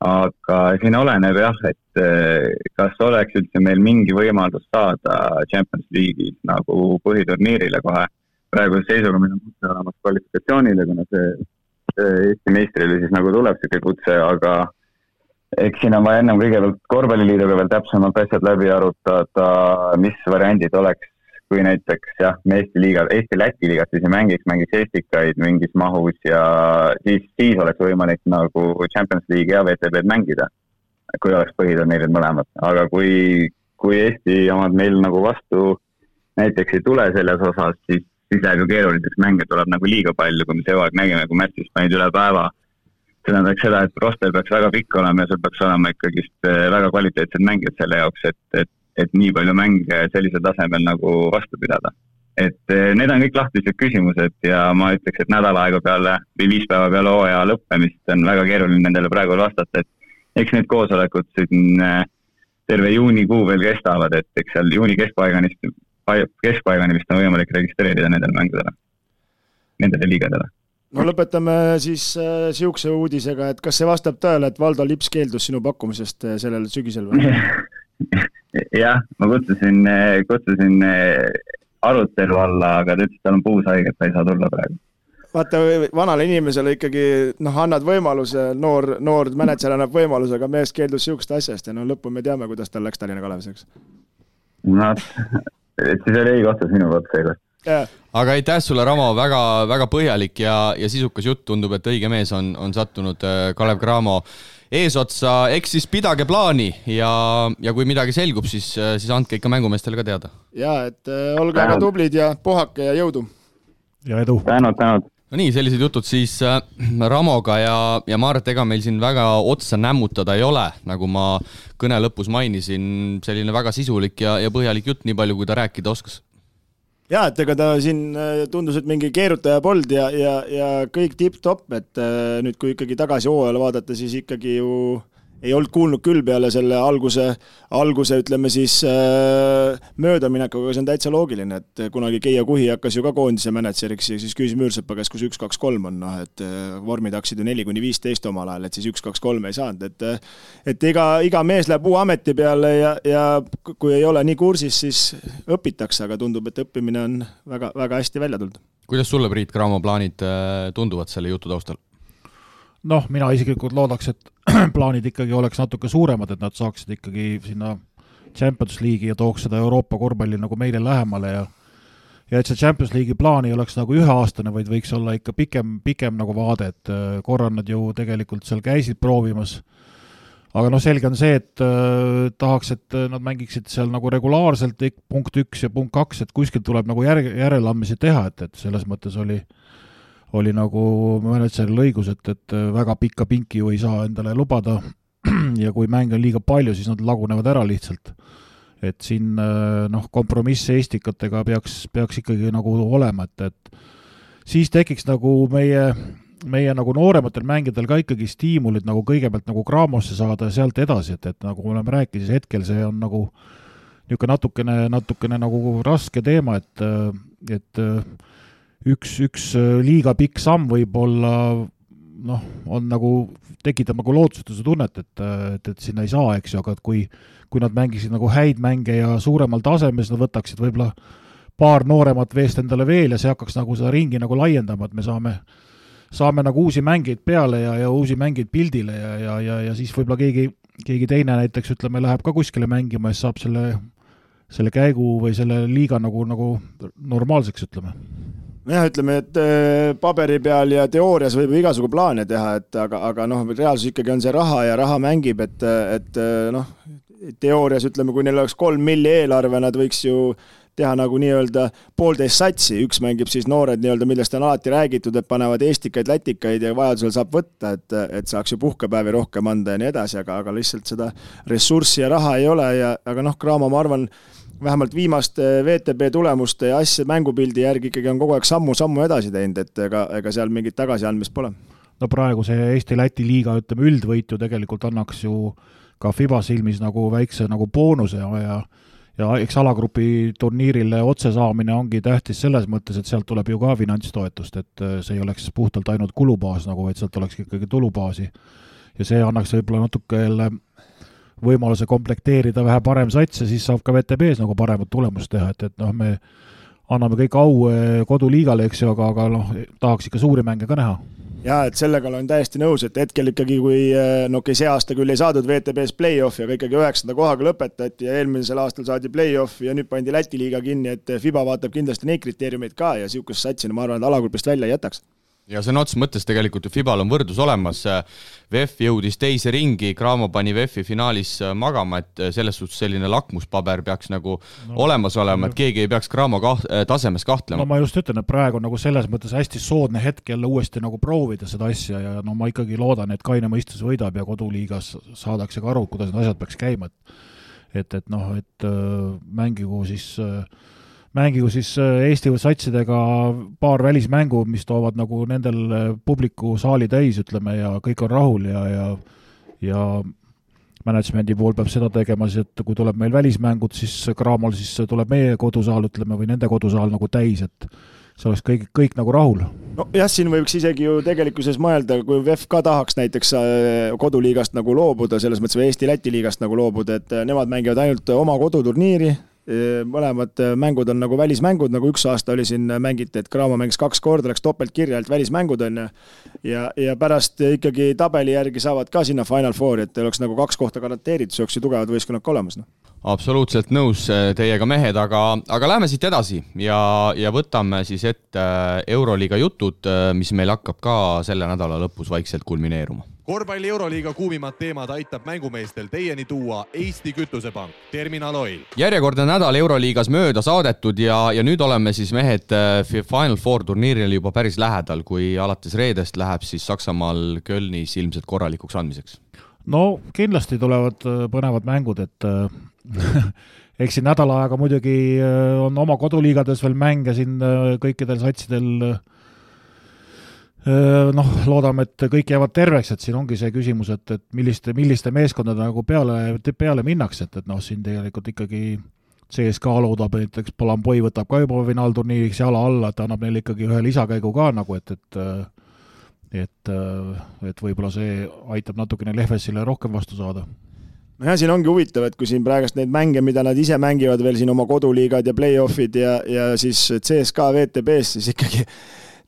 Speaker 5: aga siin oleneb jah, et eh, kas oleks üldse meil mingi võimalus saada Champions League'is nagu põhiturniirile kohe. praeguse seisuga meil on kutse olemas kvalifikatsioonile, kuna see, see Eesti meistrile siis nagu tuleb sihuke kutse, aga eks siin on vaja ennem kõigepealt korvpalliliiduga veel täpsemalt asjad läbi arutada, mis variandid oleks, kui näiteks jah, me Eesti liiga, Eesti-Läti liigas siis ei mängiks, mängiks Estikaid mingis mahus ja siis, siis oleks võimalik nagu Champions League'i ja WTB-d mängida, kui oleks põhiturniirid mõlemad, aga kui, kui Eesti omad meil nagu vastu näiteks ei tule selles osas, siis, siis läheb ju keeruliseks, mänge tuleb nagu liiga palju, kui me see aeg nägime, kui märtsis panid üle päeva see tähendaks seda, et roster peaks väga pikk olema ja sul peaks olema ikkagist eh, väga kvaliteetsed mängijad selle jaoks, et, et, et nii palju mänge sellisel tasemel nagu vastu pidada. et eh, need on kõik lahtised küsimused ja ma ütleks, et nädal aega peale või viis päeva peale hooaja lõppemist on väga keeruline nendele praegu vastata, et eks need koosolekud siin eh, terve juunikuu veel kestavad, et eks seal juuni keskpaigani, keskpaigani vist on võimalik registreerida nendele mängudele, nendele liigadele
Speaker 4: no lõpetame siis niisuguse äh, uudisega, et kas see vastab tõele, et Valdo Lips keeldus sinu pakkumisest äh, sellel sügisel või?
Speaker 5: jah, ma kutsusin, äh, kutsusin äh, arutelu alla, aga ta ütles, et tal on puushaige, et ta ei saa tulla praegu.
Speaker 4: vaata, vanale inimesele ikkagi noh, annad võimaluse, noor, noor mänedžer annab võimaluse, aga mees keeldus niisugust asjast ja no lõppu me teame, kuidas tal läks Tallinna Kalevis, eks.
Speaker 5: noh, et siis oli õige otsus minu poolt seekord
Speaker 2: aga aitäh sulle, Ramo, väga, väga põhjalik ja, ja sisukas jutt, tundub, et õige mees on, on sattunud äh, Kalev Cramo eesotsa, eks siis pidage plaani ja, ja kui midagi selgub, siis, äh, siis andke ikka mängumeestele ka teada.
Speaker 4: ja et äh, olge väga tublid ja puhake ja jõudu.
Speaker 3: ja edu.
Speaker 5: tänud, tänud.
Speaker 2: no nii, sellised jutud siis äh, Ramoga ja, ja ma arvan, et ega meil siin väga otsa nämmutada ei ole, nagu ma kõne lõpus mainisin, selline väga sisulik ja, ja põhjalik jutt, nii palju kui ta rääkida oskas
Speaker 4: jaa, et ega ta siin äh, tundus, et mingi keerutaja polnud ja, ja, ja kõik tipp-topp, et äh, nüüd, kui ikkagi tagasi hooajale vaadata, siis ikkagi ju ei olnud kuulnud küll peale selle alguse, alguse ütleme siis äh, möödaminekuga, see on täitsa loogiline, et kunagi Keia Kuhi hakkas ju ka koondise mänedžeriks ja siis küsis Müürsepa käest, kus üks, kaks, kolm on, noh et äh, vormid hakkasid ju neli kuni viisteist omal ajal, et siis üks, kaks, kolm ei saanud, et äh, et iga, iga mees läheb uue ameti peale ja, ja kui ei ole nii kursis, siis õpitakse, aga tundub, et õppimine on väga, väga hästi välja tulnud.
Speaker 2: kuidas sulle, Priit Cramo, plaanid äh, tunduvad selle jutu taustal?
Speaker 3: Noh, mina isiklikult loodaks, et plaanid ikkagi oleks natuke suuremad, et nad saaksid ikkagi sinna Champions League'i ja tooks seda Euroopa korvpalli nagu meile lähemale ja ja et see Champions League'i plaan ei oleks nagu üheaastane, vaid võiks olla ikka pikem, pikem nagu vaade, et äh, korra nad ju tegelikult seal käisid proovimas, aga noh, selge on see, et äh, tahaks, et äh, nad mängiksid seal nagu regulaarselt, punkt üks ja punkt kaks, et kuskilt tuleb nagu järg, järeleandmisi teha, et, et selles mõttes oli äh, oli nagu mänedžeril õigus, et, et väga pikka pinki ju ei saa endale lubada ja kui mänge on liiga palju, siis nad lagunevad ära lihtsalt. et siin noh, kompromiss Eestikatega peaks, peaks ikkagi nagu olema, et, et siis tekiks nagu meie meie nagu noorematel mängijatel ka ikkagi stiimulid nagu kõigepealt nagu Craamosse saada ja sealt edasi, et, et nagu me oleme rääkinud, siis hetkel see on nagu niisugune natukene, natukene nagu raske teema, et, et üks, üks liiga pikk samm võib-olla noh, on nagu, tekitab nagu lootusetuse tunnet, et, et, et sinna ei saa, eks ju, aga et kui kui nad mängisid nagu häid mänge ja suuremal tasemel, siis nad võtaksid võib-olla paar nooremat veest endale veel ja see hakkaks nagu seda ringi nagu laiendama, et me saame saame nagu uusi mängijaid peale ja, ja uusi mängijaid pildile ja, ja, ja, ja siis võib-olla keegi, keegi teine näiteks ütleme, läheb ka kuskile mängima ja siis saab selle, selle käigu või selle liiga nagu, nagu normaalseks, ütleme
Speaker 4: jah, ütleme, et äh, paberi peal ja teoorias võib ju igasugu plaane teha, et aga, aga noh, reaalsus ikkagi on see raha ja raha mängib, et, et äh, noh, teoorias ütleme, kui neil oleks kolm milli eelarve, nad võiks ju teha nagu nii-öelda poolteist satsi, üks mängib siis noored nii-öelda, millest on alati räägitud, et panevad eestikaid, lätikaid ja vajadusel saab võtta, et, et saaks ju puhkepäevi rohkem anda ja nii edasi, aga, aga lihtsalt seda ressurssi ja raha ei ole ja, aga noh, Cramo, ma arvan, vähemalt viimaste VTB tulemuste ja asja, mängupildi järgi ikkagi on kogu aeg sammu-sammu edasi teinud, et ega, ega seal mingit tagasiandmist pole.
Speaker 3: no praegu see Eesti-Läti liiga, ütleme, üldvõit ju tegelikult annaks ju ka Fiba silmis nagu väikse nagu boonuse ja, ja eks alagrupi turniirile otse saamine ongi tähtis selles mõttes, et sealt tuleb ju ka finantstoetust, et see ei oleks puhtalt ainult kulubaas nagu, vaid sealt oleks ikkagi tulubaasi. ja see annaks võib-olla natuke jälle võimaluse komplekteerida vähe parem sats ja siis saab ka VTB-s nagu paremat tulemust teha, et, et noh, me anname kõik au äh, koduliigale, eks ju, aga, aga noh, tahaks ikka suuri mänge ka näha.
Speaker 4: Jaa, et sellega olen täiesti nõus, et hetkel ikkagi, kui eh, no okei okay,, see aasta küll ei saadud WTB-s play-off'i, aga ikkagi üheksanda kohaga lõpetati ja eelmisel aastal saadi play-off ja nüüd pandi Läti liiga kinni, et Fiba vaatab kindlasti neid kriteeriumeid ka ja niisugust satsi, no ma arvan, et alagrupist välja ei jätaks
Speaker 2: ja sõna otseses mõttes tegelikult ju Fibal on võrdlus olemas, VEF jõudis teise ringi, Cramo pani VEF-i finaalis äh, magama, et äh, selles suhtes selline lakmuspaber peaks nagu no, olemas olema, et keegi ei peaks Cramo kaht-, äh, tasemes kahtlema.
Speaker 3: no ma just ütlen, et praegu on nagu selles mõttes hästi soodne hetk jälle uuesti nagu proovida seda asja ja no ma ikkagi loodan, et kaine mõistus võidab ja koduliigas saadakse ka aru, kuidas need asjad peaks käima, et et, et noh, et mängigu siis äh, mängigu siis äh, Eesti satsidega paar välismängu, mis toovad nagu nendel äh, publiku saali täis, ütleme, ja kõik on rahul ja, ja ja management'i pool peab seda tegema siis, et kui tuleb meil välismängud, siis Cramol siis tuleb meie kodusaal, ütleme, või nende kodusaal nagu täis, et see oleks kõik, kõik nagu rahul.
Speaker 4: nojah, siin võiks isegi ju tegelikkuses mõelda, kui VEF ka tahaks näiteks äh, koduliigast nagu loobuda, selles mõttes või Eesti-Läti liigast nagu loobuda, et nemad mängivad ainult oma koduturniiri, mõlemad äh, mängud on nagu välismängud, nagu üks aasta oli siin, äh, mängiti, et Cramo mängis kaks korda, läks topeltkirja, et välismängud on ju. ja, ja pärast ikkagi tabeli järgi saavad ka sinna Final Fouri, et oleks nagu kaks kohta garanteeritud, siis oleks ju tugevad võistkonnad ka olemas, noh.
Speaker 2: absoluutselt nõus äh, teiega, mehed, aga, aga lähme siit edasi ja, ja võtame siis ette Euroliiga jutud, mis meil hakkab ka selle nädala lõpus vaikselt kulmineeruma
Speaker 1: korvpalli Euroliiga kuumimad teemad aitab mängumeestel teieni tuua Eesti Kütusepank, Terminal Oil.
Speaker 2: järjekordne nädal Euroliigas mööda saadetud ja, ja nüüd oleme siis mehed äh, Final Four turniiril juba päris lähedal, kui alates reedest läheb siis Saksamaal Kölnis ilmselt korralikuks andmiseks.
Speaker 3: no kindlasti tulevad äh, põnevad mängud, et äh, eks siin nädal aega muidugi on oma koduliigades veel mänge siin kõikidel satsidel noh, loodame, et kõik jäävad terveks, et siin ongi see küsimus, et, et milliste, milliste meeskondade nagu peale, peale minnakse, et, et noh, siin tegelikult ikkagi CSKA loodab, näiteks Palamboi võtab ka juba finaalturniiriks jala alla, et annab neile ikkagi ühe lisakäigu ka nagu, et, et et, et võib-olla see aitab natukene Lehvesile rohkem vastu saada.
Speaker 4: Nojah, siin ongi huvitav, et kui siin praegust neid mänge, mida nad ise mängivad veel siin oma koduliigad ja play-off'id ja, ja siis CSKA VTB-s, siis ikkagi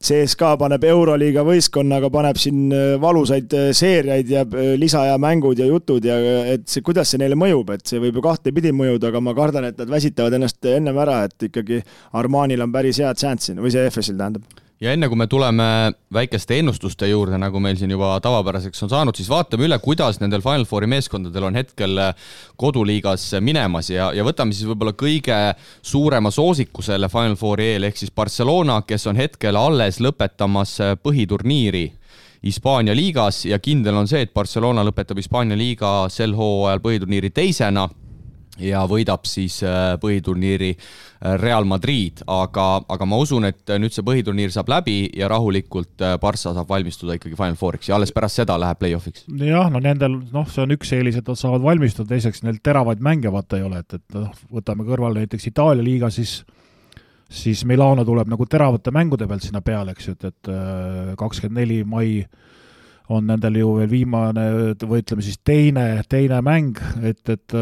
Speaker 4: CSKA paneb Euroliiga võistkonnaga, paneb siin äh, valusaid äh, seeriaid ja äh, lisaaja mängud ja jutud ja et see, kuidas see neile mõjub, et see võib ju kahtepidi mõjuda, aga ma kardan, et nad väsitavad ennast ennem ära, et ikkagi Armanil on päris head šanssi või see FS-il tähendab
Speaker 2: ja enne kui me tuleme väikeste ennustuste juurde, nagu meil siin juba tavapäraseks on saanud, siis vaatame üle, kuidas nendel Final Fouri meeskondadel on hetkel koduliigas minemas. Ja, ja võtame siis võib-olla kõige suurema soosiku selle Final Fouri eel, ehk siis Barcelona, kes on hetkel alles lõpetamas põhiturniiri Hispaania liigas. Ja kindel on see, et Barcelona lõpetab Hispaania liiga sel hooajal põhiturniiri teisena ja võidab siis äh, põhiturniiri äh, Real Madrid, aga, aga ma usun, et nüüd see põhiturniir saab läbi ja rahulikult äh, Barca saab valmistuda ikkagi Final Fouriks ja alles pärast seda läheb play-off'iks.
Speaker 3: jah, no nendel, noh, see on üks eelis, et nad saavad valmistuda, teiseks neil teravaid mänge vaata ei ole, et, et noh, võtame kõrvale näiteks Itaalia liiga, siis siis Milano tuleb nagu teravate mängude pealt sinna peale, eks ju, et, et kakskümmend neli mai on nendel ju veel viimane või ütleme siis teine, teine mäng, et, et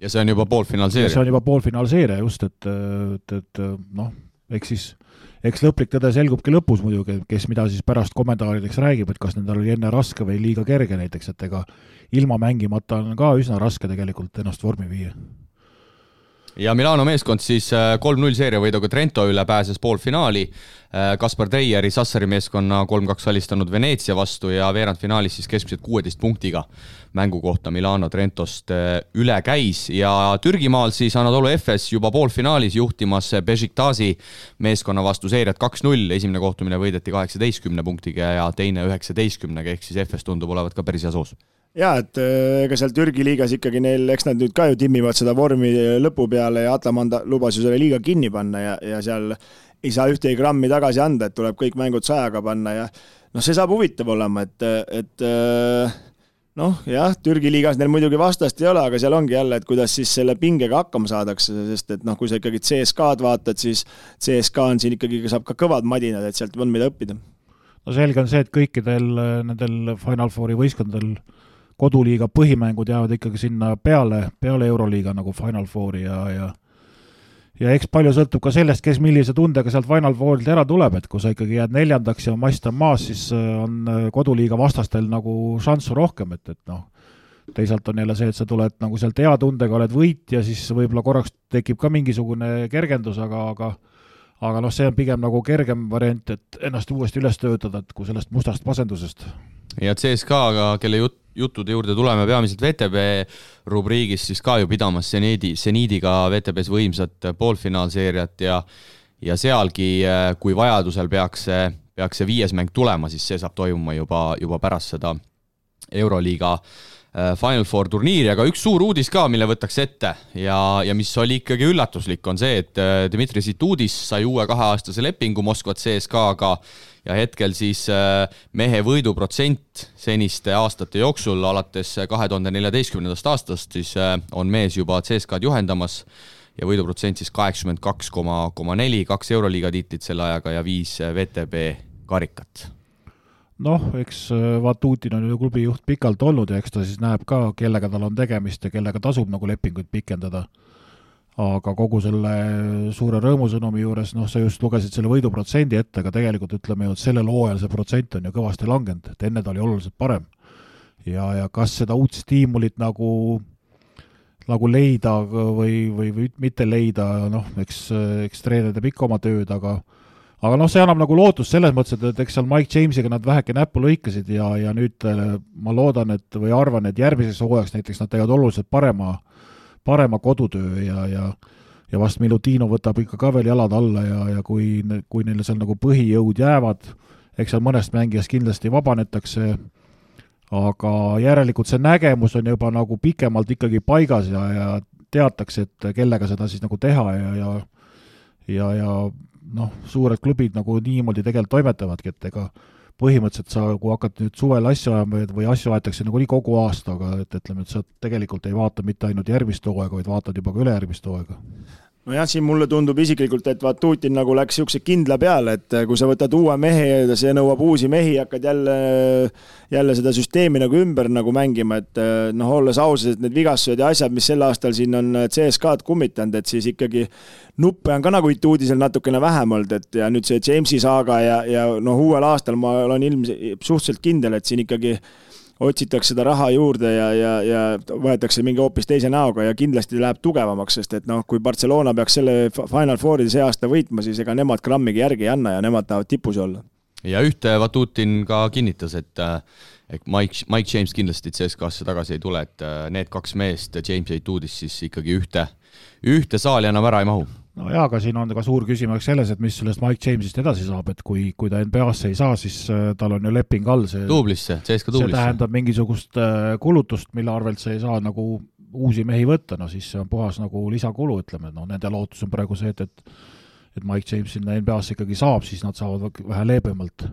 Speaker 2: ja see on juba poolfinaalseeria?
Speaker 3: see on juba poolfinaalseeria just, et, et, et noh, eks siis, eks lõplik tõde selgubki lõpus muidugi, kes mida siis pärast kommentaarideks räägib, et kas nendel oli enne raske või liiga kerge näiteks, et ega ilma mängimata on ka üsna raske tegelikult ennast vormi viia
Speaker 2: ja Milano meeskond siis äh, kolm-null seeriavõiduga Trento üle pääses poolfinaali. Äh, Kaspar Treieri Sassari meeskonna kolm-kaks alistanud Veneetsia vastu ja veerandfinaalis siis keskmiselt kuueteist punktiga mängu kohta Milano Trentost äh, üle käis. Ja Türgimaal siis Anadolu Efes juba poolfinaalis juhtimas Bešiktasi meeskonna vastu seeriat kaks-null, esimene kohtumine võideti kaheksateistkümne punktiga ja teine üheksateistkümnega, ehk siis Efes tundub olevat ka päris hea soos
Speaker 4: jaa, et äh, ega seal Türgi liigas ikkagi neil, eks nad nüüd ka ju timmivad seda vormi lõpu peale ja Atamanda lubas ju selle liiga kinni panna ja, ja seal ei saa ühtegi grammi tagasi anda, et tuleb kõik mängud sajaga panna ja noh, see saab huvitav olema, et, et äh, noh, jah, Türgi liigas neil muidugi vastast ei ole, aga seal ongi jälle, et kuidas siis selle pingega hakkama saadakse, sest et noh, kui sa ikkagi CSKA-d vaatad, siis CSKA on siin ikkagi, saab ka kõvad madinad, et sealt on mida õppida.
Speaker 3: no selge on see, et kõikidel nendel Final Fouri võistkondadel koduliiga põhimängud jäävad ikkagi sinna peale, peale Euroliiga nagu Final Fouri ja, ja ja eks palju sõltub ka sellest, kes millise tundega sealt Final Fourilt ära tuleb, et kui sa ikkagi jääd neljandaks ja mast on maas, siis äh, on äh, koduliiga vastastel nagu šanssu rohkem, et, et noh, teisalt on jälle see, et sa tuled nagu sealt hea tundega, oled võitja, siis võib-olla korraks tekib ka mingisugune kergendus, aga, aga aga noh, see on pigem nagu kergem variant, et ennast uuesti üles töötada, et kui sellest mustast masendusest.
Speaker 2: ja CSKA-ga, kelle jutt juttude juurde tuleme peamiselt VTB rubriigis, siis ka ju pidamas seniidi, seniidiga VTB-s võimsat poolfinaalseeriat ja ja sealgi, kui vajadusel peaks see, peaks see viies mäng tulema, siis see saab toimuma juba, juba pärast seda Euroliiga äh, Final Four turniiri, aga üks suur uudis ka, mille võtaks ette ja, ja mis oli ikkagi üllatuslik, on see, et äh, Dmitri Situdis sai uue kaheaastase lepingu Moskva CSKA-ga ja hetkel siis äh, mehe võiduprotsent seniste aastate jooksul, alates kahe tuhande neljateistkümnendast aastast, siis äh, on mees juba CSKA-d juhendamas ja võiduprotsent siis kaheksakümmend kaks koma, koma neli, kaks Euroliiga tiitlit selle ajaga ja viis äh, VTB karikat
Speaker 3: noh, eks Vatutin on ju klubi juht pikalt olnud ja eks ta siis näeb ka, kellega tal on tegemist ja kellega tasub nagu lepinguid pikendada aga kogu selle suure rõõmusõnumi juures, noh, sa just lugesid selle võiduprotsendi ette, aga tegelikult ütleme ju, et sellel hooajal see protsent on ju kõvasti langenud, et enne ta oli oluliselt parem. ja, ja kas seda uut stiimulit nagu, nagu leida või, või, või mitte leida, noh, eks, eks treener teeb ikka oma tööd, aga aga noh, see annab nagu lootust selles mõttes, et, et eks seal Mike Jamesiga nad väheke näppu lõikasid ja, ja nüüd ma loodan, et või arvan, et järgmiseks hooajaks näiteks nad teevad oluliselt parema äh, parema kodutöö ja, ja ja vast Milutino võtab ikka ka veel jalad alla ja, ja kui, kui neile seal nagu põhijõud jäävad, eks seal mõnest mängijast kindlasti vabanetakse, aga järelikult see nägemus on juba nagu pikemalt ikkagi paigas ja, ja teatakse, et kellega seda siis nagu teha ja, ja ja, ja noh, suured klubid nagu niimoodi tegelikult toimetavadki, et ega põhimõtteliselt sa, kui hakkad nüüd suvel asju ajama või asju aetakse nagunii kogu aasta, aga et ütleme, et sa tegelikult ei vaata mitte ainult järgmist hooaega, vaid vaatad juba ka ülejärgmist hooaega
Speaker 4: nojah, siin mulle tundub isiklikult, et Vatutin nagu läks niisuguse kindla peale, et kui sa võtad uue mehe ja see nõuab uusi mehi, hakkad jälle, jälle seda süsteemi nagu ümber nagu mängima, et noh, olles ausad, et need vigastused ja asjad, mis sel aastal siin on CSKA-d kummitanud, et siis ikkagi nuppe on ka nagu Ituudisel natukene vähem olnud, et ja nüüd see Jamesi saaga ja, ja noh, uuel aastal ma olen ilmselt suhteliselt kindel, et siin ikkagi otsitakse seda raha juurde ja, ja, ja võetakse mingi hoopis teise näoga ja kindlasti läheb tugevamaks, sest et noh, kui Barcelona peaks selle Final Fouri see aasta võitma, siis ega nemad grammigi järgi ei anna ja nemad tahavad tipus olla.
Speaker 2: ja ühte Vatutin ka kinnitas, et et Mike, Mike James kindlasti CSKA-sse tagasi ei tule, et need kaks meest, James ja Ituudis siis ikkagi ühte, ühte saali enam ära ei mahu
Speaker 3: no jaa, aga siin on ka suur küsimus selles, et mis sellest Mike Jamesist edasi saab, et kui, kui ta NBA-sse ei saa, siis äh, tal on ju leping all, see
Speaker 2: duublisse, CSKA duublisse.
Speaker 3: see tähendab mingisugust äh, kulutust, mille arvelt sa ei saa nagu uusi mehi võtta, no siis see on puhas nagu lisakulu, ütleme, noh, nende lootus on praegu see, et, et et Mike James sinna NBA-sse ikkagi saab, siis nad saavad vähe leebemalt,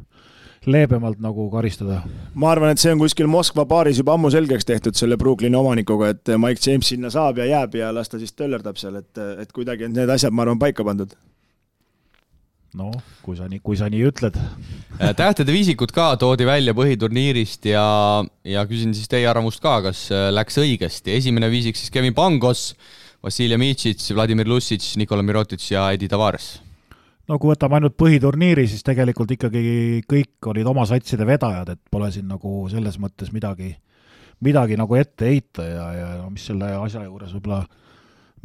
Speaker 3: leebemalt nagu karistada.
Speaker 4: ma arvan, et see on kuskil Moskva baaris juba ammu selgeks tehtud selle Brooklyni omanikuga, et Mike James sinna saab ja jääb ja las ta siis töllerdab seal, et, et kuidagi on need asjad, ma arvan, paika pandud
Speaker 3: noh, kui sa nii, kui sa nii ütled.
Speaker 2: Äh, tähtede viisikud ka toodi välja põhiturniirist ja, ja küsin siis teie arvamust ka, kas äh, läks õigesti. esimene viisik siis Kevin Pangos, Vassiljev Mitšits, Vladimir Lussitš, Nikola Mirotitš ja Edi Tavares.
Speaker 3: No kui võtame ainult põhiturniiri, siis tegelikult ikkagi kõik olid oma satside vedajad, et pole siin nagu selles mõttes midagi, midagi nagu ette heita ja, ja no mis selle asja juures võib-olla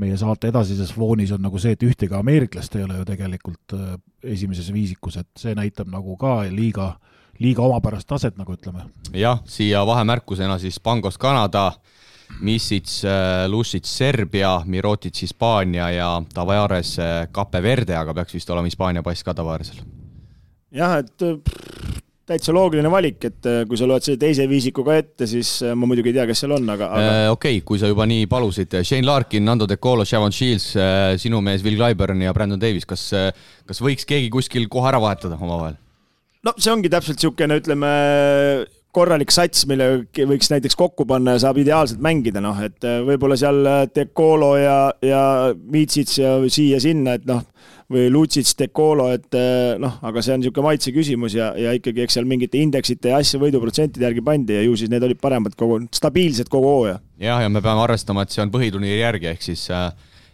Speaker 3: meie saate edasises foonis on nagu see, et ühtegi ameeriklast ei ole ju tegelikult äh, esimeses viisikus, et see näitab nagu ka liiga, liiga omapärast taset, nagu ütleme.
Speaker 2: jah, siia vahemärkusena siis Pangos Kanada, Missits, äh, Lussits Serbia, Mirotits Hispaania ja Tavares Cape Verde, aga peaks vist olema Hispaania pass ka Tavaresel.
Speaker 4: jah, et täitsa loogiline valik, et äh, kui sa loed selle teise viisiku ka ette, siis äh, ma muidugi ei tea, kes seal on, aga, aga...
Speaker 2: äh,. okei okay,, kui sa juba nii palusid, Shane Larkin, Nando De Colo, Shavon Shields, äh, sinu mees Will Clyburn ja Brandon Davis, kas, kas võiks keegi kuskil koha ära vahetada omavahel?
Speaker 4: no see ongi täpselt niisugune, ütleme, korralik sats, mille võiks näiteks kokku panna ja saab ideaalselt mängida, noh, et võib-olla seal De Colo ja, ja Mitsits ja siia-sinna, et noh, või Lutsits, Decolo, et eh, noh, aga see on niisugune maitse küsimus ja, ja ikkagi eks seal mingite indeksite ja asja võiduprotsentide järgi pandi ja ju siis need olid paremad kogu, stabiilsed kogu hooaja.
Speaker 2: jah, ja me peame arvestama, et see on põhiturniiri järgi, ehk siis äh,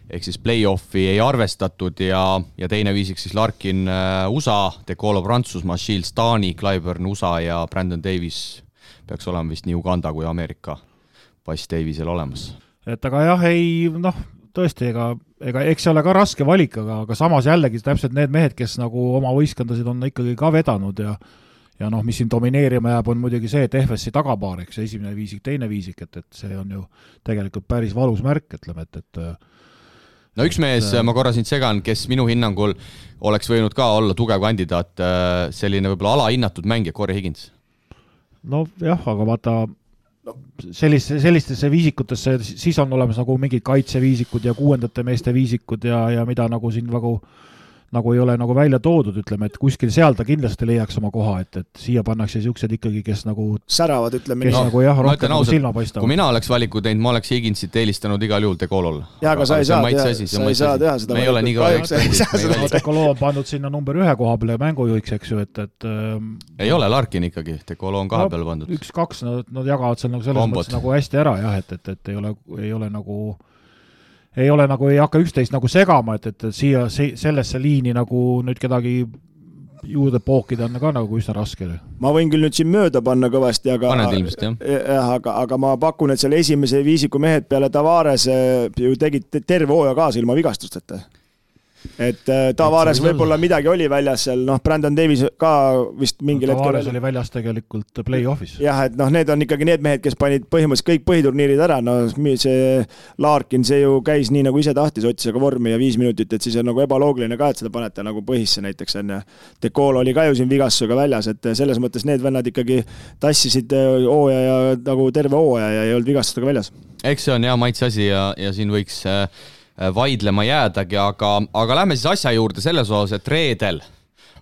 Speaker 2: ehk siis play-off'i ei arvestatud ja, ja teine viisik siis Larkin äh, USA, Decolo Prantsusmaa, Shields Taani, Clyburn USA ja Brandon Davis peaks olema vist nii Uganda kui Ameerika pass Davisel olemas.
Speaker 3: et aga jah, ei noh, tõesti, ega, ega eks see ole ka raske valik, aga, aga samas jällegi täpselt need mehed, kes nagu oma võistkondasid on ikkagi ka vedanud ja ja noh, mis siin domineerima jääb, on muidugi see, et FSi tagapaar, eks, esimene viisik, teine viisik, et, et see on ju tegelikult päris valus märk, ütleme, et, et
Speaker 2: no üks mees, ma korra sind segan, kes minu hinnangul oleks võinud ka olla tugev kandidaat, selline võib-olla alahinnatud mängija, Corey Higins.
Speaker 3: nojah, aga vaata, selliste, sellistesse viisikutesse, siis on olemas nagu mingid kaitseviisikud ja kuuendate meeste viisikud ja, ja mida nagu siin nagu nagu ei ole nagu välja toodud, ütleme, et kuskil seal ta kindlasti leiaks oma koha, et, et siia pannakse niisugused ikkagi, kes nagu
Speaker 4: säravad, ütleme
Speaker 3: nii. kes no, nagu jah, rohkem nagu silma paistavad.
Speaker 2: kui mina oleks valiku teinud, ma oleks Higinsit eelistanud igal juhul Decolole.
Speaker 4: jaa, aga sa ei saa teha, sa ei saa teha seda.
Speaker 2: me ei ole nii kõva eksperdid.
Speaker 3: Decolo on pandud sinna number ühe koha peale mängujuhiks, eks ju, et, et ähm,
Speaker 2: ei ole Larkin ikkagi, Decolo on kahe peale pandud.
Speaker 3: üks-kaks, nad, nad jagavad seal nagu selles Kombot. mõttes nagu hästi ära jah, et, et, et ei ole, ei ole nagu ei ole nagu, ei hakka üksteist nagu segama, et, et, siia, sellesse liini nagu nüüd kedagi juurde pookida on ka nagu üsna raske.
Speaker 4: ma võin küll nüüd siin mööda panna kõvasti, aga
Speaker 2: paned ilmselt, jah?
Speaker 4: jah, aga, aga ma pakun, et selle esimese viisiku mehed peale Tavares ju tegid terve hooaja kaasa ilma vigastusteta et äh, Tavares võib-olla midagi oli väljas seal, noh, Brandon Davis ka vist mingil
Speaker 3: no, hetkel Tavares oli väljas tegelikult play-off'is.
Speaker 4: jah, et noh, need on ikkagi need mehed, kes panid põhimõtteliselt kõik põhiturniirid ära, no see Larkin, see ju käis nii, nagu ise tahtis, otsis aga vormi ja viis minutit, et siis on nagu ebaloogiline ka, et seda panete nagu põhisse näiteks, on ju. Decol oli ka ju siin vigastusega väljas, et selles mõttes need vennad ikkagi tassisid äh, hooaja ja nagu terve hooaja ja ei olnud vigastustega väljas.
Speaker 2: eks see on hea maitse asi ja, ja siin võiks Äh, vaidlema jäädagi, aga, aga lähme siis asja juurde selles osas, et reedel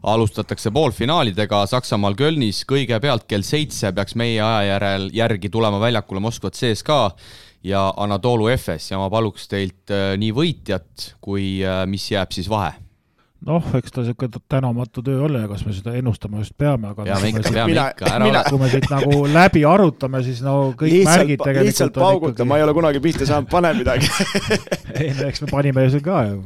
Speaker 2: alustatakse poolfinaalidega Saksamaal Kölnis, kõigepealt kell seitse peaks meie aja järel, järgi tulema väljakule Moskva CSKA ja Anatolu Efes ja ma paluks teilt äh, nii võitjat kui äh, mis jääb siis vahe
Speaker 3: noh, eks ta niisugune tänamatu töö ole ja kas me seda ennustama just peame, aga
Speaker 2: peame ikka, peame mina, ikka, ära
Speaker 3: ole. kui me siit nagu läbi arutame, siis no kõik lihtsalt, märgid tegelikult
Speaker 4: lihtsalt pauguta ikkagi..., ma ei ole kunagi pihta saanud, pane midagi
Speaker 3: ei no eks me panime ju siin ka ju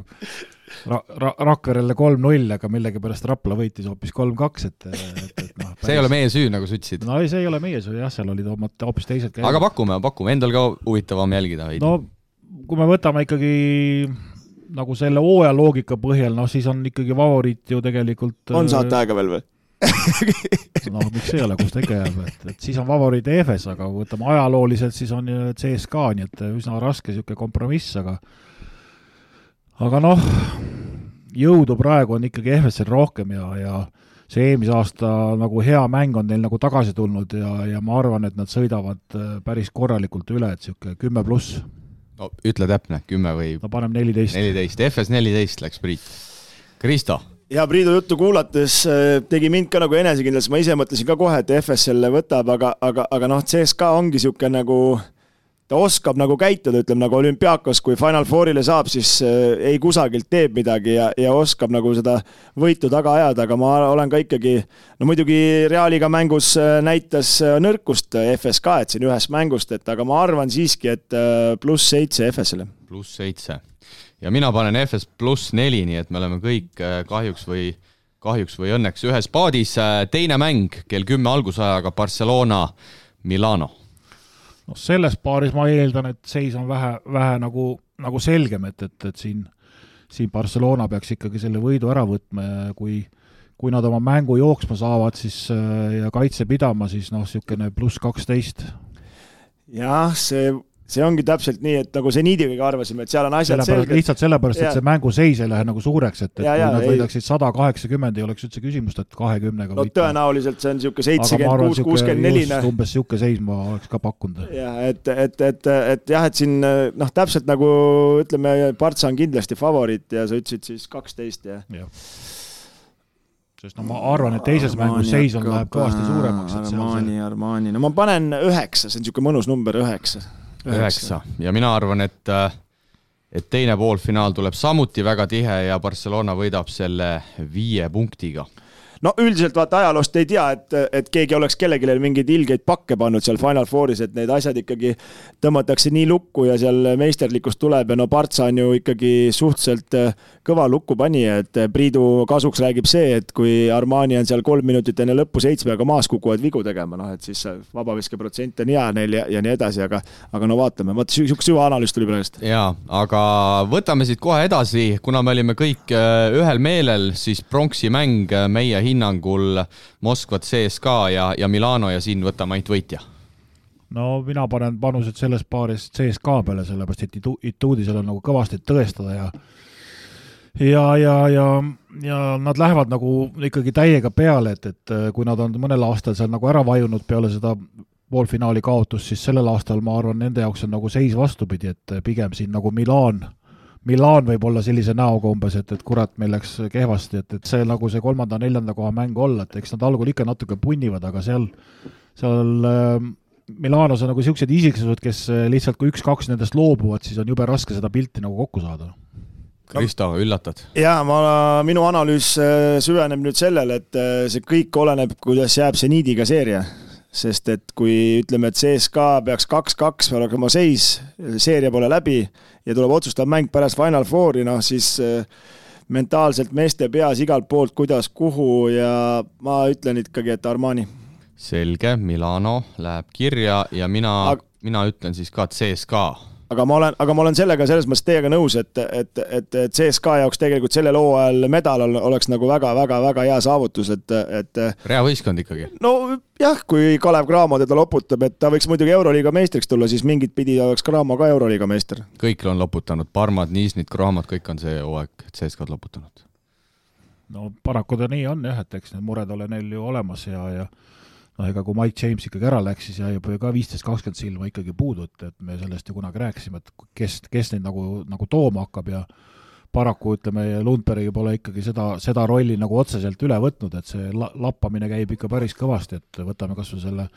Speaker 3: Ra-, Ra-, Rakverele kolm-null, aga millegipärast Rapla võitis hoopis kolm-kaks, et, et, et noh päris...
Speaker 2: see ei ole meie süü, nagu sa ütlesid?
Speaker 3: no ei, see ei ole meie süü jah, seal olid omad hoopis teised
Speaker 2: käinud. aga pakume, pakume, endal ka huvitavam jälgida veidi.
Speaker 3: no kui me võtame ikkagi nagu selle hooaja loogika põhjal, noh siis on ikkagi favoriit ju tegelikult
Speaker 4: on saate aega veel või?
Speaker 3: noh, miks ei ole, kus ta ikka jääb, et, et siis on favoriit EFS, aga kui võtame ajalooliselt, siis on CSKA, nii et üsna raske niisugune kompromiss, aga aga noh, jõudu praegu on ikkagi EFS-il rohkem ja, ja see eelmise aasta nagu hea mäng on neil nagu tagasi tulnud ja, ja ma arvan, et nad sõidavad päris korralikult üle, et niisugune kümme pluss
Speaker 2: no ütle täpne, kümme või?
Speaker 3: no paneme neliteist.
Speaker 2: neliteist, FS neliteist läks Priit. Kristo
Speaker 4: ja Priidu juttu kuulates äh, tegi mind ka nagu enesekindlaks, ma ise mõtlesin ka kohe, et FS selle võtab, aga, aga, aga noh, CSKA ongi niisugune nagu ta oskab nagu käituda, ütleme nagu olümpiaakos, kui Final Fourile saab, siis äh, ei kusagilt teeb midagi ja, ja oskab nagu seda võitu taga ajada, aga ma olen ka ikkagi, no muidugi Realiga mängus äh, näitas äh, nõrkust FSK, et siin ühest mängust, et aga ma arvan siiski, et pluss seitse FS-ile.
Speaker 2: pluss seitse ja mina panen FS pluss neli, nii et me oleme kõik kahjuks või kahjuks või õnneks ühes paadis. teine mäng kell kümme algusajaga Barcelona, Milano
Speaker 3: noh, selles paaris ma eeldan, et seis on vähe, vähe nagu, nagu selgem, et, et, et siin, siin Barcelona peaks ikkagi selle võidu ära võtma ja kui kui nad oma mängu jooksma saavad, siis ja kaitse pidama, siis noh, niisugune pluss kaksteist.
Speaker 4: jah, see see ongi täpselt nii, et nagu seniidiga arvasime, et seal on asjad
Speaker 3: selged. lihtsalt sellepärast, et see mänguseis ei lähe nagu suureks, et, et ja, kui ja, nad võidaksid sada kaheksakümmend, ei oleks üldse küsimust, et kahekümnega
Speaker 4: no võita. tõenäoliselt see on niisugune seitsekümmend kuus, kuuskümmend neli.
Speaker 3: umbes niisugune seis ma oleks ka pakkunud.
Speaker 4: jah, et, et, et, et jah, et siin noh, täpselt nagu ütleme, Partsa on kindlasti favoriit ja sa ütlesid siis kaksteist ja, ja
Speaker 3: sest no ma arvan, et teises mängus seis on, läheb kõvasti suuremaks.
Speaker 4: Armani, Armani, no ma panen üheksa, see on niisugune mõnus number, üheksa
Speaker 2: üheksa. Ja mina arvan, et äh, et teine poolfinaal tuleb samuti väga tihe ja Barcelona võidab selle viie punktiga
Speaker 4: no üldiselt vaata ajaloost ei tea, et, et keegi oleks kellelegi mingeid ilgeid pakke pannud seal Final Fouris, et need asjad ikkagi tõmmatakse nii lukku ja seal meisterlikkust tuleb ja no Partsa on ju ikkagi suhteliselt äh, kõva lukkupanija, et äh, Priidu kasuks räägib see, et kui Armani on seal kolm minutit enne lõppu seitsmega maas, kukuvad vigu tegema, noh et siis vabaviskeprotsent on hea neil ja, ja nii edasi, aga aga no vaatame, vot niisugune süvaanalüüs tuli praegust.
Speaker 2: jaa, aga võtame siit kohe edasi, kuna me olime kõik äh, ühel meelel, siis pronksi mäng meie hinnangul hinnangul Moskvat CSKA ja, ja Milano ja siin võtame ainult võitja?
Speaker 3: no mina panen panused selles paaris CSKA peale, sellepärast et Ituudisel on nagu kõvasti tõestada ja ja, ja, ja, ja nad lähevad nagu ikkagi täiega peale, et, et kui nad on mõnel aastal seal nagu ära vajunud peale seda poolfinaali kaotust, siis sellel aastal ma arvan, nende jaoks on nagu seis vastupidi, et pigem siin nagu Milan Milan võib olla sellise näoga umbes, et, et kurat, meil läks kehvasti, et, et see nagu see kolmanda-neljanda koha mäng olla, et eks nad algul ikka natuke punnivad, aga seal, seal äh, Milanos on nagu niisugused isiksused, kes lihtsalt, kui üks-kaks nendest loobuvad, siis on jube raske seda pilti nagu kokku saada.
Speaker 2: Kristo, üllatad?
Speaker 4: jaa, ma, minu analüüs äh, süveneb nüüd sellele, et äh, see kõik oleneb, kuidas jääb see niidiga seeria sest et kui ütleme, et CSKA peaks kaks-kaks olema seis, seeria pole läbi ja tuleb otsustav mäng pärast Final Fouri, noh siis äh, mentaalselt meeste peas igalt poolt, kuidas, kuhu ja ma ütlen ikkagi, et Armani.
Speaker 2: selge, Milano läheb kirja ja mina Aga..., mina ütlen siis ka CSKA
Speaker 4: aga ma olen, aga ma olen sellega selles mõttes teiega nõus, et, et, et, et CSKA jaoks tegelikult sellel hooajal medal oleks nagu väga-väga-väga hea saavutus, et, et.
Speaker 2: reavõistkond ikkagi.
Speaker 4: nojah, kui Kalev Cramo teda loputab, et ta võiks muidugi Euroliiga meistriks tulla, siis mingit pidi oleks Cramo ka Euroliiga meister.
Speaker 2: kõik on loputanud, Parmad, Niisnid, Cramod, kõik on see hooaeg CSKA-d loputanud.
Speaker 3: no paraku ta nii on jah, et eks need mured ole neil ju olemas ja, ja noh, ega kui Mike James ikkagi ära läks, siis jäi juba ka viisteist, kakskümmend silma ikkagi puudu, et, et me sellest ju kunagi rääkisime, et kes, kes neid nagu, nagu tooma hakkab ja paraku ütleme, Lundberg pole ikkagi seda, seda rolli nagu otseselt üle võtnud, et see la-, lappamine käib ikka päris kõvasti, et võtame kas või selle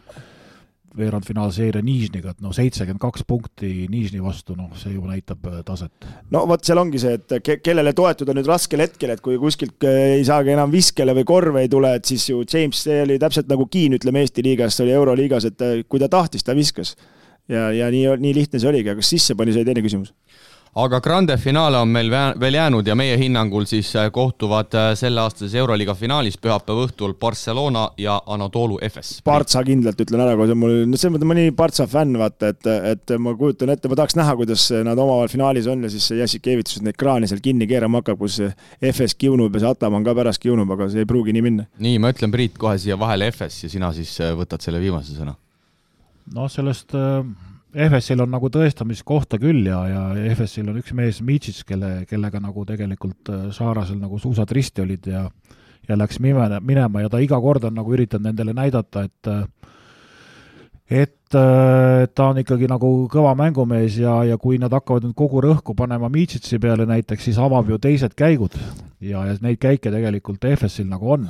Speaker 3: veerandfinaalseeria Nižniga, et noh, seitsekümmend kaks punkti Nižni vastu, noh, see juba näitab äh, taset.
Speaker 4: no vot, seal ongi see, et ke-, kellele toetuda nüüd raskel hetkel, et kui kuskilt äh, ei saagi enam viskele või korve ei tule, et siis ju James, see oli täpselt nagu Keen, ütleme Eesti liigas, oli Euroliigas, et äh, kui ta tahtis, ta viskas. ja, ja nii, nii lihtne see oligi, aga kas sisse pani, see oli teine küsimus
Speaker 2: aga Grande finaale on meil veel jäänud ja meie hinnangul siis äh, kohtuvad äh, selleaastases Euroliiga finaalis pühapäeva õhtul Barcelona ja Anatolu Efes.
Speaker 4: Partsa kindlalt ütlen ära, kui see mul, no selles mõttes mõni Partsa fänn, vaata, et, et ma kujutan ette, ma tahaks näha, kuidas nad omavahel finaalis on ja siis see Jassikevitsus neid kraane seal kinni keerama hakkab, kus Efes kiunub ja see Ataman ka pärast kiunub, aga see ei pruugi nii minna.
Speaker 2: nii, ma ütlen, Priit, kohe siia vahele Efes ja sina siis äh, võtad selle viimase sõna.
Speaker 3: noh, sellest äh EFS-il on nagu tõestamiskohta küll ja, ja EFS-il on üks mees, Michits, kelle, kellega nagu tegelikult äh, Saarasel nagu suusad risti olid ja ja läks mime, minema ja ta iga kord on nagu üritanud nendele näidata, et äh, et ta on ikkagi nagu kõva mängumees ja, ja kui nad hakkavad nüüd kogu rõhku panema Michitsi peale näiteks, siis avab ju teised käigud ja, ja neid käike tegelikult EFS-il nagu on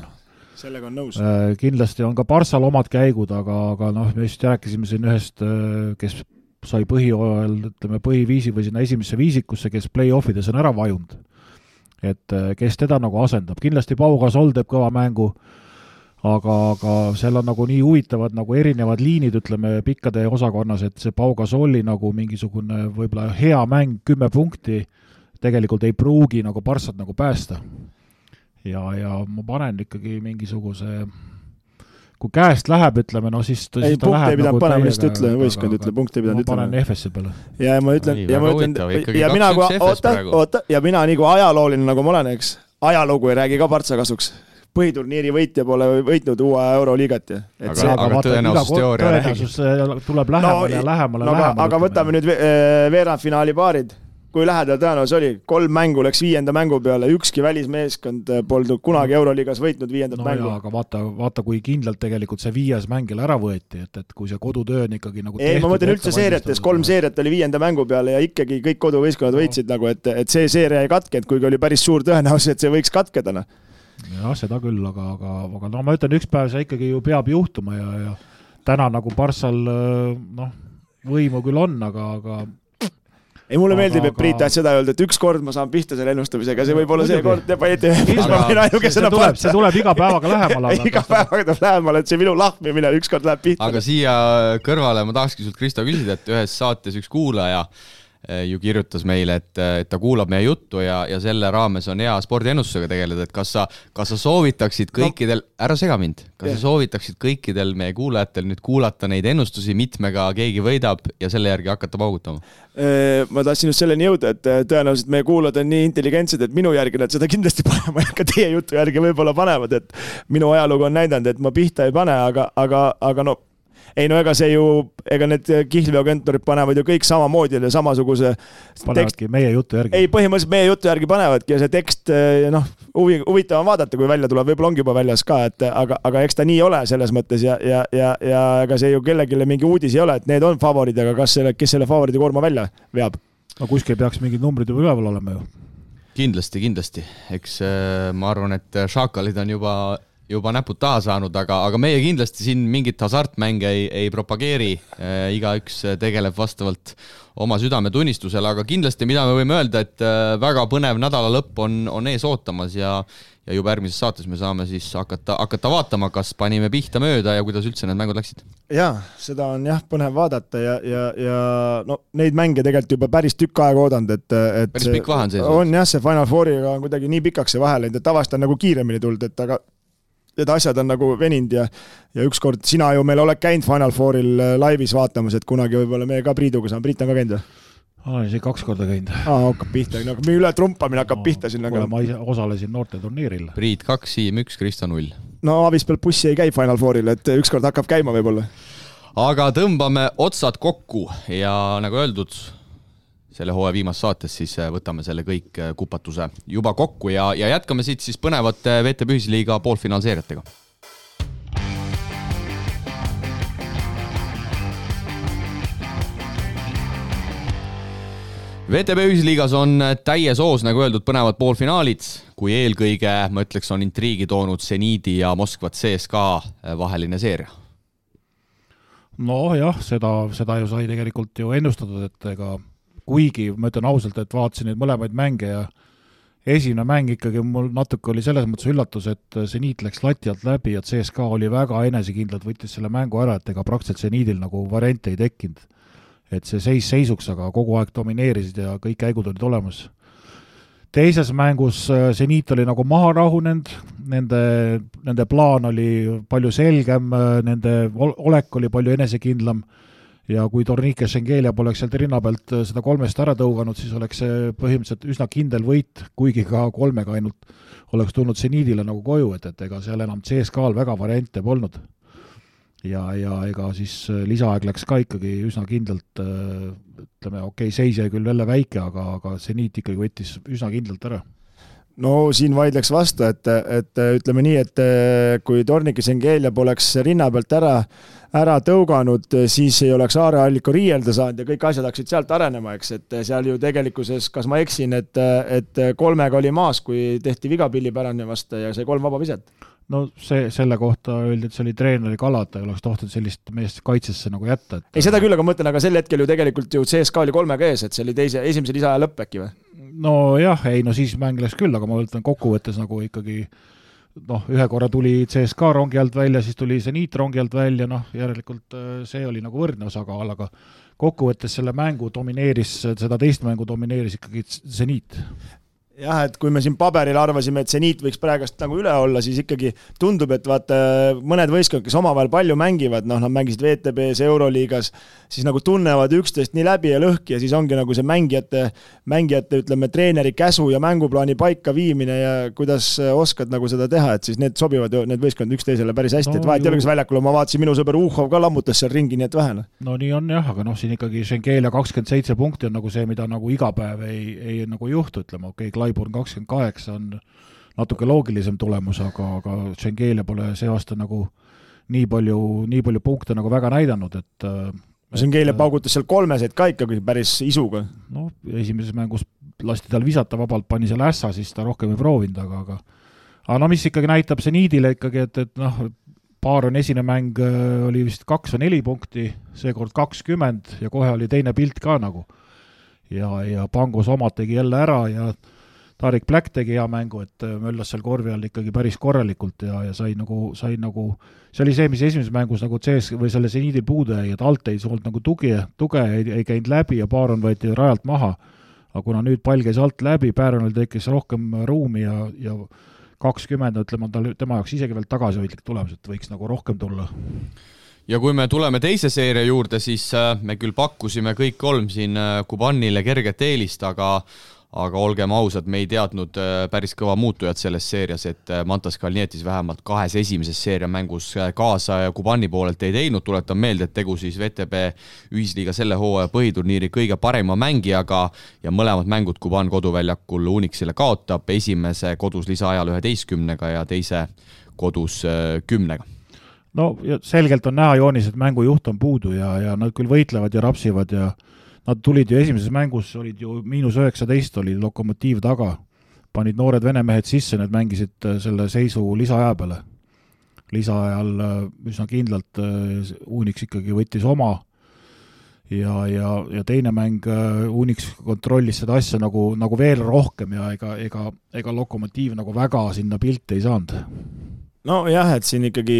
Speaker 4: sellega on nõus.
Speaker 3: kindlasti on ka Barssal omad käigud, aga, aga noh, me just rääkisime siin ühest, kes sai põhijooajal, ütleme, põhiviisi või sinna esimesse viisikusse, kes play-offides on ära vajunud. et kes teda nagu asendab, kindlasti Pau Gasol teeb kõva mängu, aga, aga seal on nagu nii huvitavad nagu erinevad liinid, ütleme, pikkade osakonnas, et see Pau Gasoli nagu mingisugune võib-olla hea mäng, kümme punkti, tegelikult ei pruugi nagu Barssat nagu päästa. ja, ja ma panen ikkagi mingisuguse kui käest läheb, ütleme, no siis
Speaker 4: ta, ei, punkte ei pidanud nagu panema, lihtsalt ütle, võistkond ütle, punkte ei pidanud
Speaker 3: ütlema. ma panen FS-i peale.
Speaker 4: ja ma ütlen, ja ma ütlen, ja mina kui, oota, oota, ja mina nagu ajalooline, nagu ma olen, eks, ajalugu ei räägi ka partsa kasuks põhiturniiri võitja pole võitnud uue euroliigat ju.
Speaker 2: aga, see, aga, aga
Speaker 3: räägib. tuleb lähemale no, ja lähemale no,, lähemale.
Speaker 4: aga võtame nüüd eh, veerandfinaali paarid kui lähedal tõenäosus oli, kolm mängu läks viienda mängu peale, ükski välismeeskond polnud kunagi Euroliigas võitnud viiendat no mängu.
Speaker 3: aga vaata, vaata, kui kindlalt tegelikult see viies mäng jälle ära võeti, et, et kui see kodutöö on ikkagi nagu
Speaker 4: ei, ma mõtlen üldse seeriates, kolm seeriat oli viienda mängu peale ja ikkagi kõik koduvõistkonnad võitsid no. nagu, et, et see seeria ei katkenud, kuigi oli päris suur tõenäosus, et see võiks katkeda, noh.
Speaker 3: jah, seda küll, aga, aga, aga no ma ütlen, üks päev see ikkagi ju peab juhtuma ja, ja täna nagu Barssal noh, võimu küll on, aga, aga
Speaker 4: ei, mulle aga, meeldib, et Priit tahtis seda öelda, et ükskord ma saan pihta selle ennustamisega, see võib olla see kord ja ainuke
Speaker 3: seda tuleb, see tuleb iga päevaga lähemale
Speaker 4: iga päevaga tuleb lähemale, et see minu lahmimine ükskord läheb pihta.
Speaker 2: aga siia kõrvale ma tahakski sult, Kristo, küsida, et ühes saates üks kuulaja äh, ju kirjutas meile, et, et ta kuulab meie juttu ja, ja selle raames on hea spordiennustusega tegeleda, et kas sa, kas sa soovitaksid kõikidel no., ära sega mind, kas yeah. sa soovitaksid kõikidel meie kuulajatel nüüd kuulata neid ennustusi, mitmega keegi võidab ja selle järgi hakata paugutama?
Speaker 4: Eh, ma tahtsin just selleni jõuda, et tõenäoliselt meie kuulajad on nii intelligentsed, et minu järgi nad seda kindlasti panema ei hakka, teie jutu järgi võib-olla panevad, et minu ajalugu on näidanud, et ma pihta ei pane, aga, aga, aga no ei no ega see ju, ega need kihlveokontorid panevad ju kõik samamoodi ja samasuguse
Speaker 3: panevadki meie jutu järgi?
Speaker 4: ei, põhimõtteliselt meie jutu järgi panevadki ja see tekst eh, noh, huvi, huvitav on vaadata, kui välja tuleb, võib-olla ongi juba väljas ka, et aga, aga eks ta nii ole selles mõttes ja, ja, ja, ja ega see ju kellelegi mingi uudis ei ole, et need on favoriid, aga kas selle, kes selle favoriidi koorma välja veab?
Speaker 3: no kuskil peaks mingid numbrid juba üleval olema ju
Speaker 2: kindlasti, kindlasti, eks äh, ma arvan, et šaakalid on juba juba näpud taha saanud, aga, aga meie kindlasti siin mingit hasartmänge ei, ei propageeri äh,, igaüks tegeleb vastavalt oma südametunnistusele, aga kindlasti, mida me võime öelda, et äh, väga põnev nädala lõpp on, on ees ootamas ja ja juba järgmises saates me saame siis hakata, hakata vaatama, kas panime pihta mööda ja kuidas üldse need mängud läksid.
Speaker 4: jaa, seda on jah, põnev vaadata ja, ja, ja no neid mänge tegelikult juba päris tükk aega oodanud, et, et
Speaker 2: päris pikk vahe on sees.
Speaker 4: on jah, see Final Fouriga on kuidagi nii pikaks see vahe läinud, et tavaliselt on nagu kiiremini tulnud, et aga need asjad on nagu veninud ja ja ükskord sina ju meil oled käinud Final Fouril äh, laivis vaatamas, et kunagi võib-olla me ka Priiduga saame, Priit on ka käinud või?
Speaker 3: olen isegi kaks korda käinud.
Speaker 4: aa, hakkab pihta, no üle trumpamine hakkab no, pihta sinna
Speaker 3: ka. ma ise osalesin noorteturniiril.
Speaker 2: Priit kaks, Siim üks, Kristo null.
Speaker 4: no Avis peal bussi ei käi Final Fouril, et ükskord hakkab käima võib-olla.
Speaker 2: aga tõmbame otsad kokku ja nagu öeldud, selle hooaja viimases saates siis äh, võtame selle kõik äh, kupatuse juba kokku ja, ja jätkame siit siis põnevate VTB Ühisliiga poolfinaalseeriatega VTB ühisliigas on täies hoos, nagu öeldud, põnevad poolfinaalid, kui eelkõige, ma ütleks, on intriigi toonud seniidi ja Moskva CSKA vaheline seeria.
Speaker 3: nojah, seda, seda ju sai tegelikult ju ennustatud, et ega kuigi ma ütlen ausalt, et vaatasin neid mõlemaid mänge ja esimene mäng ikkagi mul natuke oli selles mõttes üllatus, et seniit läks lati alt läbi ja CSKA oli väga enesekindlalt, võttis selle mängu ära, et ega praktiliselt seniidil nagu variante ei tekkinud. et see seis seisuks, aga kogu aeg domineerisid ja kõik käigud olid olemas. teises mängus seniit oli nagu maha rahunenud, nende, nende plaan oli palju selgem, nende olek oli palju enesekindlam ja kui Tornike Schengelia poleks sealt rinna pealt äh, seda kolmest ära tõuganud, siis oleks see põhimõtteliselt üsna kindel võit, kuigi ka kolmega ainult oleks tulnud seniidile nagu koju, et, et ega seal enam CSKA-l väga variante polnud. ja, ja ega siis äh, lisaaeg läks ka ikkagi üsna kindlalt, äh, ütleme, okei okay,, seis jäi küll jälle väike, aga, aga seniit ikkagi võttis üsna kindlalt ära
Speaker 4: no siin vaidleks vastu, et, et ütleme nii, et kui Tornike Schengelia poleks rinna pealt ära ära tõuganud, siis ei oleks Aare Alliko riielda saanud ja kõik asjad hakkasid sealt arenema, eks, et seal ju tegelikkuses, kas ma eksin, et, et kolmega oli maas, kui tehti viga Pilli Pärani vastu ja sai kolm vaba viset?
Speaker 3: no see, selle kohta öeldi, et see oli treeneri kala, et ta ei oleks tohtinud sellist meest kaitsesse nagu jätta, et
Speaker 4: ei, seda küll, aga ma mõtlen, aga sel hetkel ju tegelikult ju CSKA oli kolmega ees, et see oli teise, esimese lisaaja lõpp äkki või?
Speaker 3: nojah, ei no siis mäng läks küll, aga ma ütlen kokkuvõttes nagu ikkagi noh, ühe korra tuli CSKA rongi alt välja, siis tuli Zeniit rongi alt välja, noh, järelikult äh, see oli nagu võrdne osakaal, aga kokkuvõttes selle mängu domineeris, seda teist mängu domineeris ikkagi Zeniit
Speaker 4: jah, et kui me siin paberil arvasime, et seniit võiks praegust nagu üle olla, siis ikkagi tundub, et vaata, mõned võistkonnad, kes omavahel palju mängivad, noh, nad mängisid WTB-s, Euroliigas, siis nagu tunnevad üksteist nii läbi ja lõhki ja siis ongi nagu see mängijate, mängijate ütleme, treeneri käsu ja mänguplaani paikaviimine ja kuidas oskad nagu seda teha, et siis need sobivad ju, need võistkonnad üksteisele päris hästi no,, et vahet ei ole, kas väljakul, ma vaatasin, minu sõber Uhhov ka lammutas seal ringi, nii et vähe noh.
Speaker 3: no nii on jah, aga noh, siin ikkagi Schengelia kakskümmend seitse punkti on nagu see, mida nagu iga päev ei, ei nagu juhtu, ütleme, okay,, Klaiburn kakskümmend kaheksa on natuke loogilisem tulemus, aga, aga Schengelia pole see aasta nagu nii palju, nii palju punkte nagu väga näidanud, et
Speaker 4: Schengelia paugutas seal kolmeseid ka ikkagi päris isuga.
Speaker 3: noh, esimeses mängus lasti tal visata vabalt, pani selle ässa, siis ta rohkem ei proovinud, aga, aga aga no mis ikkagi näitab seniidile ikkagi, et, et noh, paar on esine mäng, oli vist kaks või neli punkti, seekord kakskümmend ja kohe oli teine pilt ka nagu. ja, ja Pangos omad tegi jälle ära ja Tarik Black tegi hea mängu, et äh, möllas seal korvi all ikkagi päris korralikult ja, ja sai nagu, sai nagu, see oli see, mis esimeses mängus nagu CS või selle seniidil puudu jäi, et alt ei olnud nagu tugi, tuge ei, ei käinud läbi ja Baaron võeti rajalt maha. aga kuna nüüd pall käis alt läbi, Baaronil tekkis rohkem ruumi ja, ja kakskümmend, ütleme, on tal, tema jaoks isegi veel tagasihoidlik tulemus, et võiks nagu rohkem tulla
Speaker 2: ja kui me tuleme teise seeria juurde, siis äh, me küll pakkusime kõik kolm siin äh, Kubanile kerget eelist, aga aga olgem ausad, me ei teadnud äh, päris kõva muutujat selles seerias, et äh, Mantas Kalnietis vähemalt kahes esimeses seeria mängus äh, kaasa ja Kubani poolelt ei teinud, tuletan meelde, et tegu siis VTB ühisliiga selle hooaja põhiturniiri kõige parema mängijaga ja mõlemad mängud Kuban koduväljakul Unixile kaotab, esimese kodus lisaajal üheteistkümnega ja teise kodus kümnega.
Speaker 3: No selgelt on näha joonis, et mängujuht on puudu ja, ja nad küll võitlevad ja rapsivad ja Nad tulid ju esimeses mängus, olid ju miinus üheksateist oli Lokomotiiv taga, panid noored vene mehed sisse, need mängisid äh, selle seisu lisaaja peale. lisaajal äh, üsna kindlalt äh, Unix ikkagi võttis oma. Ja, ja, ja teine mäng Unix kontrollis seda asja nagu, nagu veel rohkem ja ega, ega, ega Lokomotiiv nagu väga sinna pilti ei saanud
Speaker 4: nojah, et siin ikkagi,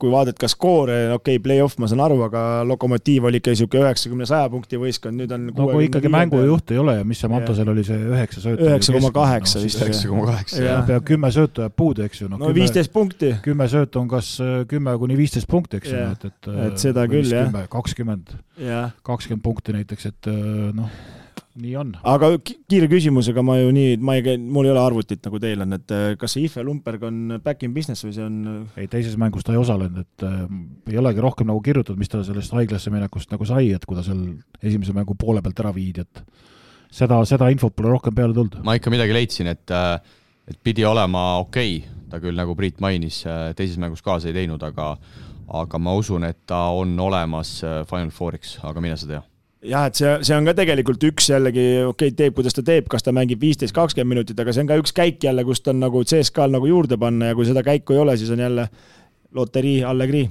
Speaker 4: kui vaadata ka skoore, okei okay,, play-off ma saan aru, aga Lokomotiiv oli ikka niisugune üheksakümne, saja punkti võistkond, nüüd on
Speaker 3: no kui ikkagi mängujuht ei ole ja mis see Mantosel oli, see üheksa söötu?
Speaker 4: üheksa koma kaheksa vist.
Speaker 2: üheksa koma kaheksa, jah.
Speaker 3: pea kümme söötu jääb puudu, eks ju.
Speaker 4: no viisteist punkti.
Speaker 3: kümme söötu on kas äh, kümme kuni viisteist punkti, eks ju,
Speaker 4: et, et et seda küll, jah.
Speaker 3: kakskümmend, kakskümmend punkti näiteks, et äh, noh nii on.
Speaker 4: aga kiire küsimus, ega ma ju nii, ma ei käi, mul ei ole arvutit nagu teil on, et äh, kas see Ife Lumberg on back in business või see on?
Speaker 3: Äh, ei, teises mängus ta ei osalenud, et äh, ei olegi rohkem nagu kirjutatud, mis ta sellest haiglasse minekust nagu sai, et kui ta seal esimese mängu poole pealt ära viidi, et seda, seda infot pole rohkem peale tulnud.
Speaker 2: ma ikka midagi leidsin, et, äh, et pidi olema okei okay., ta küll nagu Priit mainis, teises mängus kaasa ei teinud, aga aga ma usun, et ta on olemas Final Fouriks, aga mine sa tea
Speaker 4: jah, et see, see on ka tegelikult üks jällegi, okei okay,, teeb, kuidas ta teeb, kas ta mängib viisteist, kakskümmend minutit, aga see on ka üks käik jälle, kust on nagu CSKA-l nagu juurde panna ja kui seda käiku ei ole, siis on jälle loterii, allegrii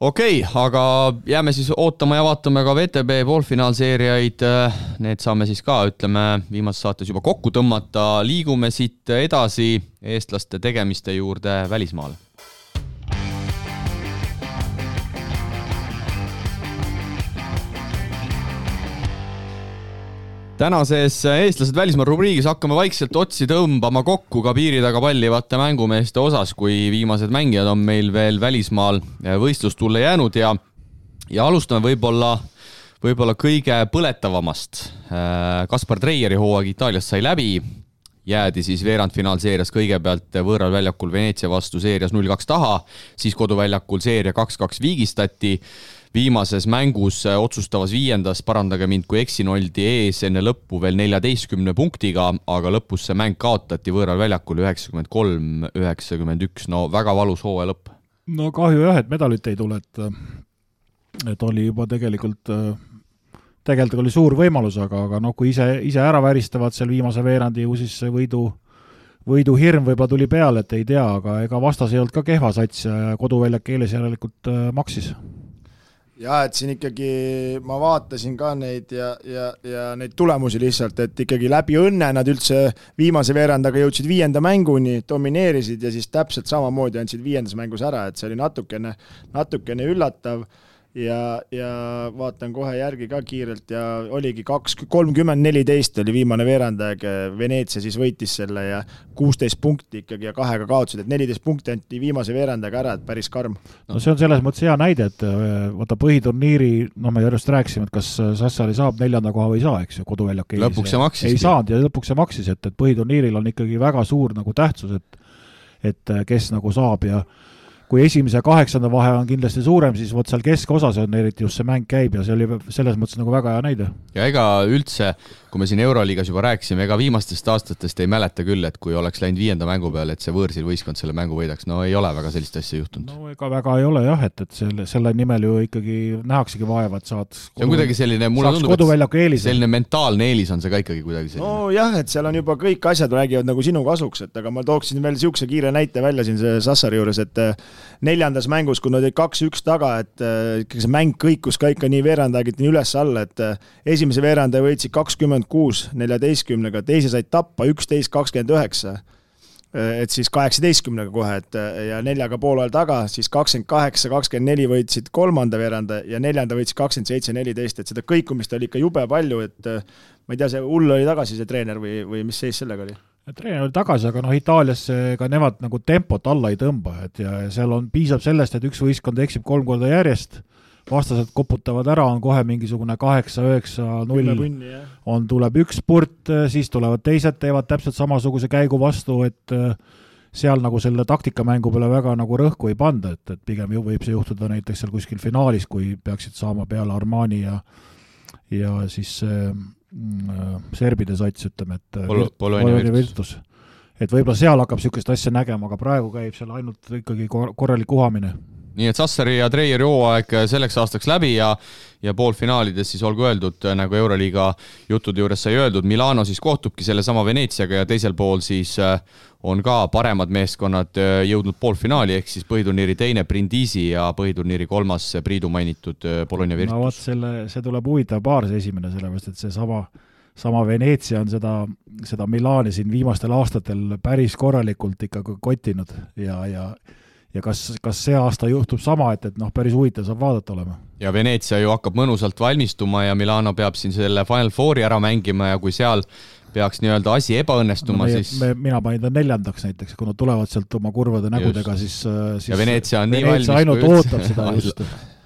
Speaker 2: okei okay,, aga jääme siis ootama ja vaatame ka VTB poolfinaalseeriaid. Need saame siis ka, ütleme, viimases saates juba kokku tõmmata. liigume siit edasi eestlaste tegemiste juurde välismaal tänases eestlased välismaal rubriigis hakkame vaikselt otsi tõmbama kokku ka piiri taga pallivate mängumeeste osas, kui viimased mängijad on meil veel välismaal võistlustulle jäänud ja, ja alustame võib-olla, võib-olla kõige põletavamast. Kaspar Treieri hooaeg Itaalias sai läbi, jäädi siis veerandfinaalseerias kõigepealt võõral väljakul Veneetsia vastu seerias null kaks taha, siis koduväljakul seeria kaks-kaks viigistati viimases mängus äh, otsustavas viiendas, parandage mind, kui eksin, oldi ees enne lõppu veel neljateistkümne punktiga, aga lõpus see mäng kaotati võõral väljakul üheksakümmend kolm, üheksakümmend üks, no väga valus hooaja lõpp
Speaker 3: no kahju jah, et medalit ei tule, et et oli juba tegelikult tegelikult oli suur võimalus, aga, aga noh, kui ise, ise ära väristavad seal viimase veerandi, ju siis see võidu võiduhirm võib-olla tuli peale, et ei tea, aga ega vastas ei olnud ka kehva sats ja koduväljak eelis järelikult äh, maksis.
Speaker 4: Jaa, et siin ikkagi ma vaatasin ka neid ja, ja, ja neid tulemusi lihtsalt, et ikkagi läbi õnne nad üldse viimase veerandaga jõudsid viienda mänguni, domineerisid ja siis täpselt samamoodi andsid viiendas mängus ära, et see oli natukene, natukene üllatav ja, ja vaatan kohe järgi ka kiirelt ja oligi kaks, kolmkümmend neliteist oli viimane veerandaeg, Veneetsia siis võitis selle ja kuusteist punkti ikkagi ja kahega kaotasid, et neliteist punkti anti viimase veerandajaga ära, et päris karm.
Speaker 3: no see on selles mõttes hea näide, et äh, vaata põhiturniiri, noh, me just rääkisime, et kas Sassari saab neljanda koha või ei saa, eks ju, koduväljak
Speaker 2: ei lõpuks see maksis.
Speaker 3: ei saanud ja lõpuks see maksis, et, et põhiturniiril on ikkagi väga suur nagu tähtsus, et et kes nagu saab ja kui esimese ja kaheksanda vahe on kindlasti suurem, siis vot seal keskosas on eriti just see mäng käib ja see oli selles mõttes nagu väga hea näide.
Speaker 2: ja ega üldse, kui me siin Euroliigas juba rääkisime, ega viimastest aastatest ei mäleta küll, et kui oleks läinud viienda mängu peale, et see võõrsil võistkond selle mängu võidaks, no ei ole väga sellist asja juhtunud.
Speaker 3: no ega väga ei ole jah, et, et selle, selle nimel ju ikkagi nähaksegi vaeva, et saad
Speaker 2: see on kuidagi selline, mulle tundub, et selline mentaalne eelis on see ka ikkagi kuidagi
Speaker 4: selline. nojah, et seal on juba kõik asjad räägivad nagu sinu kasuks, et aga ma tooksin veel niisuguse kiire näite välja siin see Sassari juures, et neljandas mängus, kui nad olid kaks-üks taga, et äh, ikkagi see mäng kõikus ka ikka nii veerandajagiti nii üles-alla, et äh, esimese veerandaja võitsid kakskümmend kuus neljateistkümnega, teise said tappa üksteist kakskümmend üheksa äh, et siis kaheksateistkümnega kohe, et ja neljaga pool ajal taga, siis kakskümmend kaheksa, kakskümmend neli võitsid kolmanda veeranda ja neljanda võitsid kakskümmend seitse, neliteist, et seda kõikumist oli ikka jube palju, et ma ei tea, see hull oli tagasi, see treener või, või mis seis sellega oli?
Speaker 3: Treener oli tagasi, aga noh, Itaalias ka nemad nagu tempot alla ei tõmba, et ja seal on, piisab sellest, et üks võistkond eksib kolm korda järjest, vastased koputavad ära, on kohe mingisugune kaheksa, üheksa, null, on, tuleb üks spurt, siis tulevad teised, teevad täpselt samasuguse käigu vastu, et äh, seal nagu selle taktikamängu peale väga nagu rõhku ei panda, et, et pigem ju võib see juhtuda näiteks seal kuskil finaalis, kui peaksid saama peale Armani ja ja siis äh, serbide sats, ütleme, et äh,
Speaker 2: Pol Polonia Virtus.
Speaker 3: et võib-olla seal hakkab niisugust asja nägema, aga praegu käib seal ainult ikkagi kor korralik uhamine.
Speaker 2: nii et Sassari ja Treieri hooaeg selleks aastaks läbi ja ja poolfinaalides siis olgu öeldud, nagu Euroliiga juttude juures sai öeldud, Milano siis kohtubki sellesama Veneetsiaga ja teisel pool siis äh, on ka paremad meeskonnad äh, jõudnud poolfinaali, ehk siis põhiturniiri teine Brindisi ja põhiturniiri kolmas Priidu mainitud äh, Bologna Virtus.
Speaker 3: no vot, selle, see tuleb huvitav paar, see esimene, sellepärast et seesama sama Veneetsia on seda, seda Milani siin viimastel aastatel päris korralikult ikka kottinud ja, ja ja kas, kas see aasta juhtub sama, et, et noh, päris huvitav saab vaadata olema.
Speaker 2: ja Veneetsia ju hakkab mõnusalt valmistuma ja Milano peab siin selle Final Fouri ära mängima ja kui seal peaks nii-öelda asi ebaõnnestuma no,, siis
Speaker 3: me, mina panin ta neljandaks näiteks, kui nad tulevad sealt oma kurvade nägudega, siis, siis
Speaker 2: ja Veneetsia on
Speaker 3: Veneetsia
Speaker 2: nii valmis
Speaker 3: ainult ootab seda just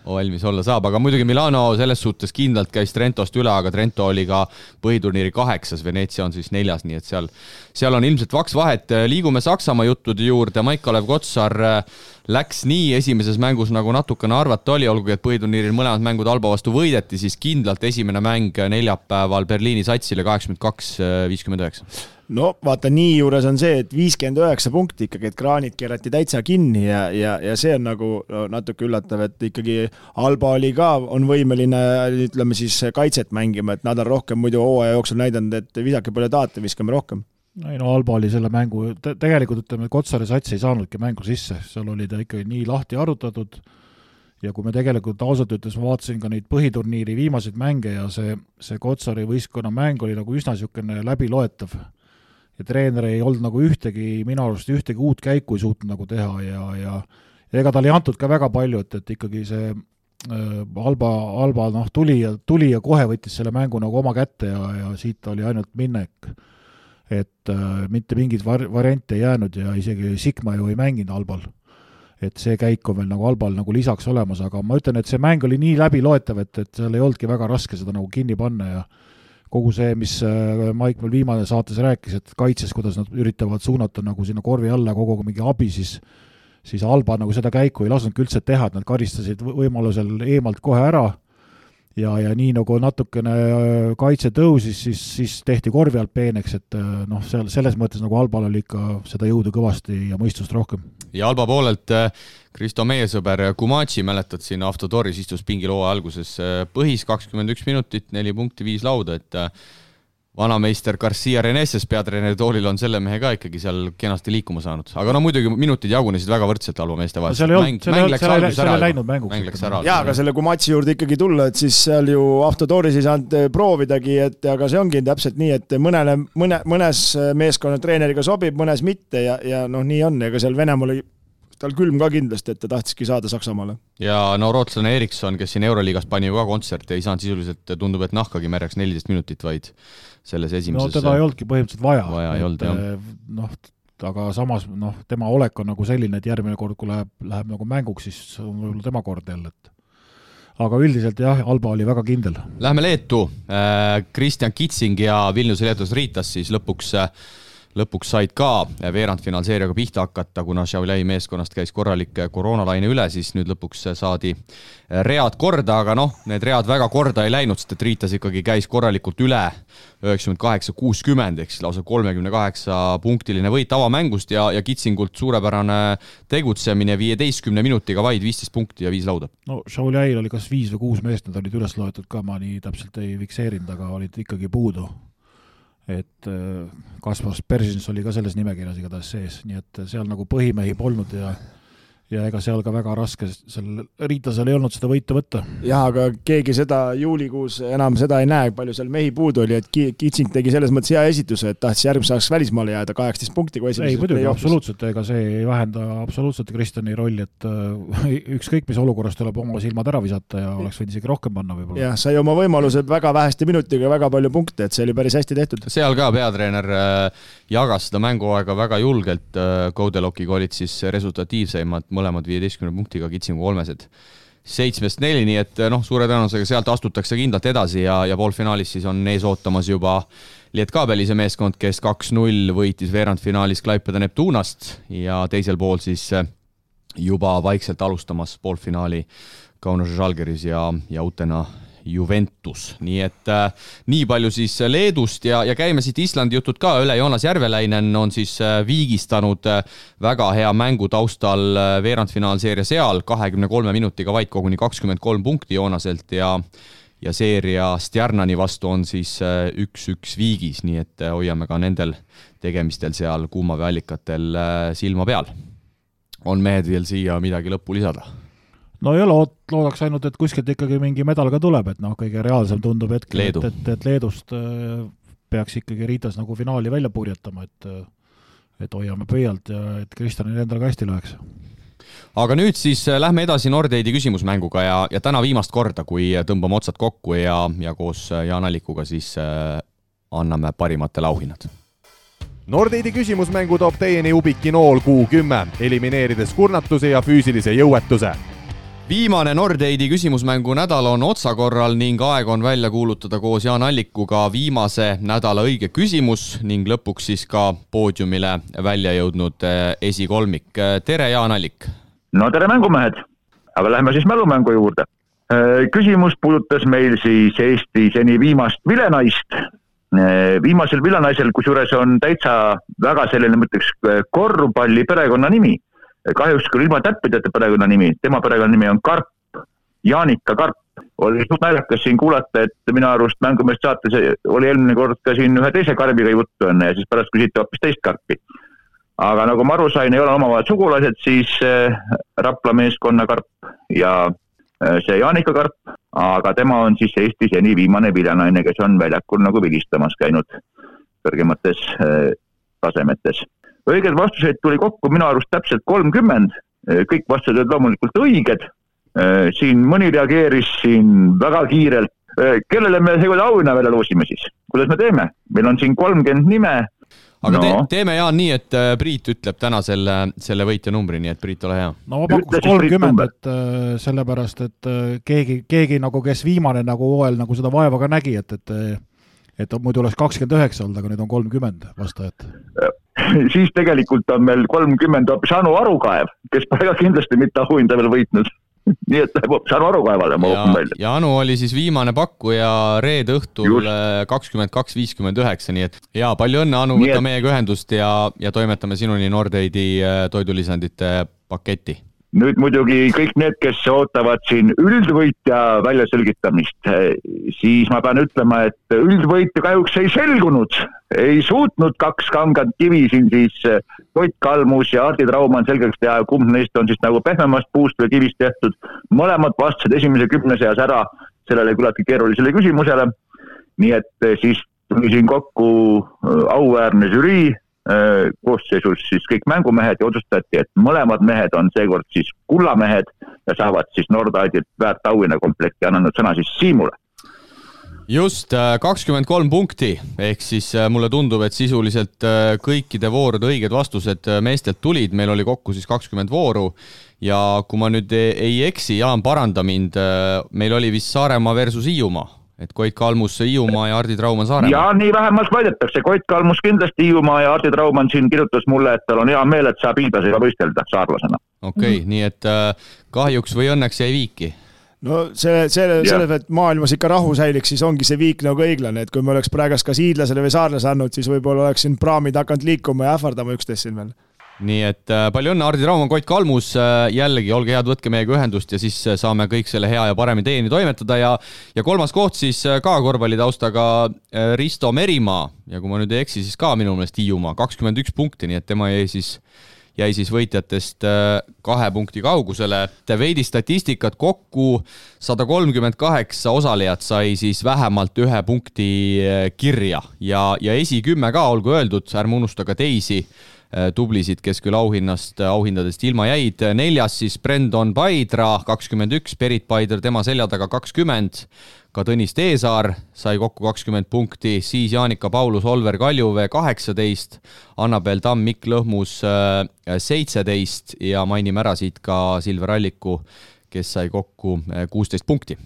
Speaker 2: valmis olla saab, aga muidugi Milano selles suhtes kindlalt käis Trentost üle, aga Trento oli ka põhiturniiri kaheksas, Veneetsia on siis neljas, nii et seal, seal on ilmselt vaks vahet. liigume Saksamaa juttude juurde, Maik-Kalev Kotsar äh, läks nii esimeses mängus, nagu natukene arvata oli, olgugi et põhiturniiril mõlemad mängud Alba vastu võideti, siis kindlalt esimene mäng neljapäeval Berliini satsile kaheksakümmend kaks, viiskümmend üheksa
Speaker 4: no vaata, nii juures on see, et viiskümmend üheksa punkti ikkagi, et kraanid keerati täitsa kinni ja, ja, ja see on nagu no, natuke üllatav, et ikkagi Alba oli ka, on võimeline ütleme siis kaitset mängima, et nad on rohkem muidu hooaja jooksul näidanud, et visake palju tahate, viskame rohkem.
Speaker 3: Ei no Alba oli selle mängu te, tegelikult ütleme, Kotsari sats ei saanudki mängu sisse, seal oli ta ikkagi nii lahti arutatud ja kui me tegelikult ausalt ütles, ma vaatasin ka neid põhiturniiri viimaseid mänge ja see, see Kotsari võistkonna mäng oli nagu üsna niisugune läbiloetav ja treener ei olnud nagu ühtegi, minu arust ühtegi uut käiku ei suutnud nagu teha ja, ja ega talle ei antud ka väga palju, et, et ikkagi see äh, Alba, Alba noh, tuli ja, tuli ja kohe võttis selle mängu nagu oma kätte ja, ja siit oli ainult minek. et äh, mitte mingeid var-, variante ei jäänud ja isegi Sigma ju ei mänginud Albal. et see käik on veel nagu Albal nagu lisaks olemas, aga ma ütlen, et see mäng oli nii läbiloetav, et, et seal ei olnudki väga raske seda nagu kinni panna ja kogu see, mis äh, Maik veel viimane saates rääkis, et kaitses, kuidas nad üritavad suunata nagu sinna korvi alla kogu aeg mingi abi, siis siis Alba nagu seda käiku ei lasknudki üldse teha, et nad karistasid võimalusel eemalt kohe ära ja, ja nii nagu natukene äh, kaitse tõusis, siis, siis tehti korvi alt peeneks, et äh, noh, seal selles mõttes nagu Albal oli ikka seda jõudu kõvasti ja mõistust rohkem.
Speaker 2: ja Alba poolelt Kristo, meie sõber Kumatši, mäletad siin Avtodoris istus pingil hooaja alguses põhis kakskümmend üks minutit, neli punkti, viis lauda, et vanameister Garcia Reneses peatreeneri toolil on selle mehe ka ikkagi seal kenasti liikuma saanud, aga no muidugi minutid jagunesid väga võrdselt Alba meeste vahel.
Speaker 3: seal ei olnud, seal ei olnud, seal ei läinud mänguks.
Speaker 2: mäng läks ära.
Speaker 4: jaa, aga selle Kumatsi juurde ikkagi tulla, et siis seal ju Autodooris ei saanud eh, proovidagi, et aga see ongi täpselt nii, et mõnele, mõne, mõnes meeskonna treeneriga sobib, mõnes mitte ja, ja noh, nii on, ega seal Venemaal oli tal külm ka kindlasti, et ta tahtiski saada Saksamaale.
Speaker 2: ja no rootslane Erikson, kes siin Euroliigas pani ju ka kontserti, ei saanud sisuliselt, tundub, et nahkagi märjaks neliteist minutit, vaid selles esimeses
Speaker 3: no teda ei olnudki põhimõtteliselt vaja.
Speaker 2: vaja ei olnud, jah.
Speaker 3: Eh, noh, aga samas noh, tema olek on nagu selline, et järgmine kord, kui läheb, läheb nagu mänguks, siis on võib-olla tema kord jälle, et aga üldiselt jah, Alba oli väga kindel.
Speaker 2: Läheme Leetu, äh, Kristjan Kitsing ja Vilniuse Leetus Ritas siis lõpuks äh, lõpuks said ka veerandfinaalseeriaga pihta hakata, kuna Šiauliai meeskonnast käis korralik koroonalaine üle, siis nüüd lõpuks saadi read korda, aga noh, need read väga korda ei läinud, sest et Riitas ikkagi käis korralikult üle üheksakümmend kaheksa, kuuskümmend ehk siis lausa kolmekümne kaheksa punktiline võit avamängust ja, ja Kitsingult suurepärane tegutsemine viieteistkümne minutiga vaid viisteist punkti ja viis lauda.
Speaker 3: no Šiauliail oli kas viis või kuus meest, nad olid üles loetud ka, ma nii täpselt ei fikseerinud, aga olid ikkagi puudu et äh, Kaspar Persins oli ka selles nimekirjas igatahes sees, nii et seal nagu põhimehi polnud ja ja ega seal ka väga raske, seal Riitasel ei olnud seda võitu võtta.
Speaker 4: jah, aga keegi seda juulikuus enam seda ei näe, palju seal mehi puudu oli, et Kitsing tegi selles mõttes hea esituse, et tahtis järgmise aastaks välismaale jääda, kaheksateist punkti kui esimeses
Speaker 3: ei muidugi, absoluutselt, ega see ei vähenda absoluutselt Kristjani rolli, et äh, ükskõik mis olukorras tuleb oma silmad ära visata ja oleks võinud isegi rohkem panna võib-olla.
Speaker 4: jah, sai oma võimalused väga väheste minutiga väga palju punkte, et see oli päris hästi tehtud.
Speaker 2: seal ka peatreener äh, jagas seda mänguaega väga julgelt, Koudelokiga äh, olid siis resultatiivseimad mõlemad viieteistkümne punktiga, Kitsingu kolmesed seitsmest neli, nii et noh, suure tõenäosusega sealt astutakse kindlalt edasi ja, ja poolfinaalis siis on ees ootamas juba Lietkabelise meeskond, kes kaks-null võitis veerandfinaalis Klaipeda Neptunast ja teisel pool siis juba vaikselt alustamas poolfinaali Kaunas Žalgiris ja, ja Utena Juventus, nii et äh, nii palju siis Leedust ja, ja käime siit Islandi jutud ka üle, Joonas Järveläinen on siis äh, viigistanud äh, väga hea mängu taustal äh, veerandfinaalseeria seal, kahekümne kolme minutiga vaid koguni kakskümmend kolm punkti Joonaselt ja ja seeria Stjarnani vastu on siis äh, üks-üks viigis, nii et äh, hoiame ka nendel tegemistel seal kuumaveeallikatel silma peal. on mehed veel siia midagi lõppu lisada?
Speaker 3: No ja lood, loodaks ainult, et kuskilt ikkagi mingi medal ka tuleb, et noh, kõige reaalsem tundub hetkel, et, et, et Leedust äh, peaks ikkagi Riitas nagu finaali välja purjetama, et äh, et hoiame pöialt ja et Kristjanil endal ka hästi läheks.
Speaker 2: aga nüüd siis äh, lähme edasi Nordeidi küsimusmänguga ja, ja täna viimast korda, kui tõmbame otsad kokku ja, ja koos Jaan Allikuga siis anname parimatele auhinnad.
Speaker 1: Nordeidi küsimusmängu toob teieni Ubiki nool kuu kümme, elimineerides kurnatuse ja füüsilise jõuetuse
Speaker 2: viimane Nordeidi küsimusmängu nädal on otsakorral ning aeg on välja kuulutada koos Jaan Allikuga viimase nädala õige küsimus ning lõpuks siis ka poodiumile välja jõudnud eh, esikolmik. tere, Jaan Allik!
Speaker 6: no tere, mängumehed! aga lähme siis mälumängu juurde. Eh, küsimus puudutas meil siis Eesti seni viimast vilenaist. Eh, viimasel vilenaisel, kusjuures on täitsa väga selline, ma ütleks, korvpalli perekonnanimi kahjuks küll ilma täppideta perekonnanimi, tema perekonnanimi on Karp, Jaanika Karp. oli suht naljakas siin kuulata, et minu arust Mängumeest saates oli eelmine kord ka siin ühe teise karbiga juttu enne ja siis pärast küsiti hoopis teist karpi. aga nagu ma aru sain, ei ole omavahel sugulased, siis äh, Rapla meeskonna karp ja äh, see Jaanika Karp, aga tema on siis Eesti seni viimane viljanaine, kes on väljakul nagu vilistamas käinud kõrgemates äh, tasemetes õigeid vastuseid tuli kokku minu arust täpselt kolmkümmend, kõik vastused olid loomulikult õiged. siin mõni reageeris siin väga kiirelt. kellele me seekord auhinna välja loosime siis, kuidas me teeme? meil on siin kolmkümmend nime.
Speaker 2: aga no. te, teeme Jaan nii, et äh, Priit ütleb täna selle, selle võitja numbri, nii et Priit, ole hea.
Speaker 3: no ma pakuks kolmkümmend, et äh, sellepärast, et äh, keegi, keegi nagu, kes viimane nagu hooajal nagu seda vaeva ka nägi, et, et et muidu oleks kakskümmend üheksa olnud, aga nüüd on kolmkümmend vastajat
Speaker 6: siis tegelikult on meil kolmkümmend hoopis Anu Arukaev, kes ka kindlasti mitte auhinda veel võitnud. Nii et saan aru kaevale, ma pakun välja.
Speaker 2: ja Anu oli siis viimane pakkuja reede õhtul äh, kakskümmend kaks, viiskümmend üheksa, nii et ja palju õnne, Anu, võta meiega ühendust ja, ja toimetame sinuni Nordeidi äh, toidulisandite paketti
Speaker 6: nüüd muidugi kõik need, kes ootavad siin üldvõitja väljaselgitamist, siis ma pean ütlema, et üldvõitja kahjuks ei selgunud. ei suutnud kaks kangat kivi siin siis Koit Kalmus ja Hardi Traumann selgeks teha, kumb neist on siis nagu pehmemast puust või kivist tehtud. mõlemad vastasid esimese kümne seas ära sellele küllaltki keerulisele küsimusele. nii et siis tuli siin kokku auväärne žürii koosseisus siis kõik mängumehed ja otsustati, et mõlemad mehed on seekord siis kullamehed ja saavad siis Nordidilt väärt auhinnakomplekti, annan nüüd sõna siis Siimule.
Speaker 2: Just, äh, kakskümmend kolm punkti, ehk siis äh, mulle tundub, et sisuliselt kõikide voorude õiged vastused meestelt tulid, meil oli kokku siis kakskümmend vooru. Ja kui ma nüüd ei eksi, Jaan, paranda mind, meil oli vist Saaremaa versus Hiiumaa et Koit Kalmus Hiiumaa ja Hardi Traumann Saaremaa.
Speaker 6: ja nii vähemalt väidetakse, Koit Kalmus kindlasti Hiiumaa ja Hardi Traumann siin kirjutas mulle, et tal on hea meel, et saab hiidlasega võistelda saarlasena.
Speaker 2: okei okay, mm., nii et äh, kahjuks või õnneks jäi viiki
Speaker 4: no selle, selle, selles, et maailmas ikka rahu säiliks, siis ongi see viik nagu õiglane, et kui me oleks praegu kas hiidlasele või saarlasele andnud, siis võib-olla oleks siin praamid hakanud liikuma ja ähvardama üksteist siin veel
Speaker 2: nii et äh, palju õnne, Hardi Raumann, Koit Kalmus, äh, jällegi olge head, võtke meiega ühendust ja siis äh, saame kõik selle hea ja paremini teieni toimetada ja ja kolmas koht siis ka korvpallitaustaga Risto Merimaa. Ja kui ma nüüd ei eksi, siis ka minu meelest Hiiumaa, kakskümmend üks punkti, nii et tema jäi siis jäi siis võitjatest kahe punkti kaugusele. veidi statistikat kokku, sada kolmkümmend kaheksa osalejat sai siis vähemalt ühe punkti kirja. Ja, ja esikümme ka, olgu öeldud, ärme unusta ka teisi tublisid, kes küll auhinnast, äh, auhindadest ilma jäid. neljas siis Brendon Paidra, kakskümmend üks, Berit Paider tema selja taga kakskümmend. ka Tõnis Teesaar sai kokku kakskümmend punkti, siis Jaanika Paulus, Olver Kaljuvee kaheksateist, Annabel Tamm, Mikk Lõhmus äh, seitseteist. Ja mainime ära siit ka Silver Alliku, kes sai kokku kuusteist punkti.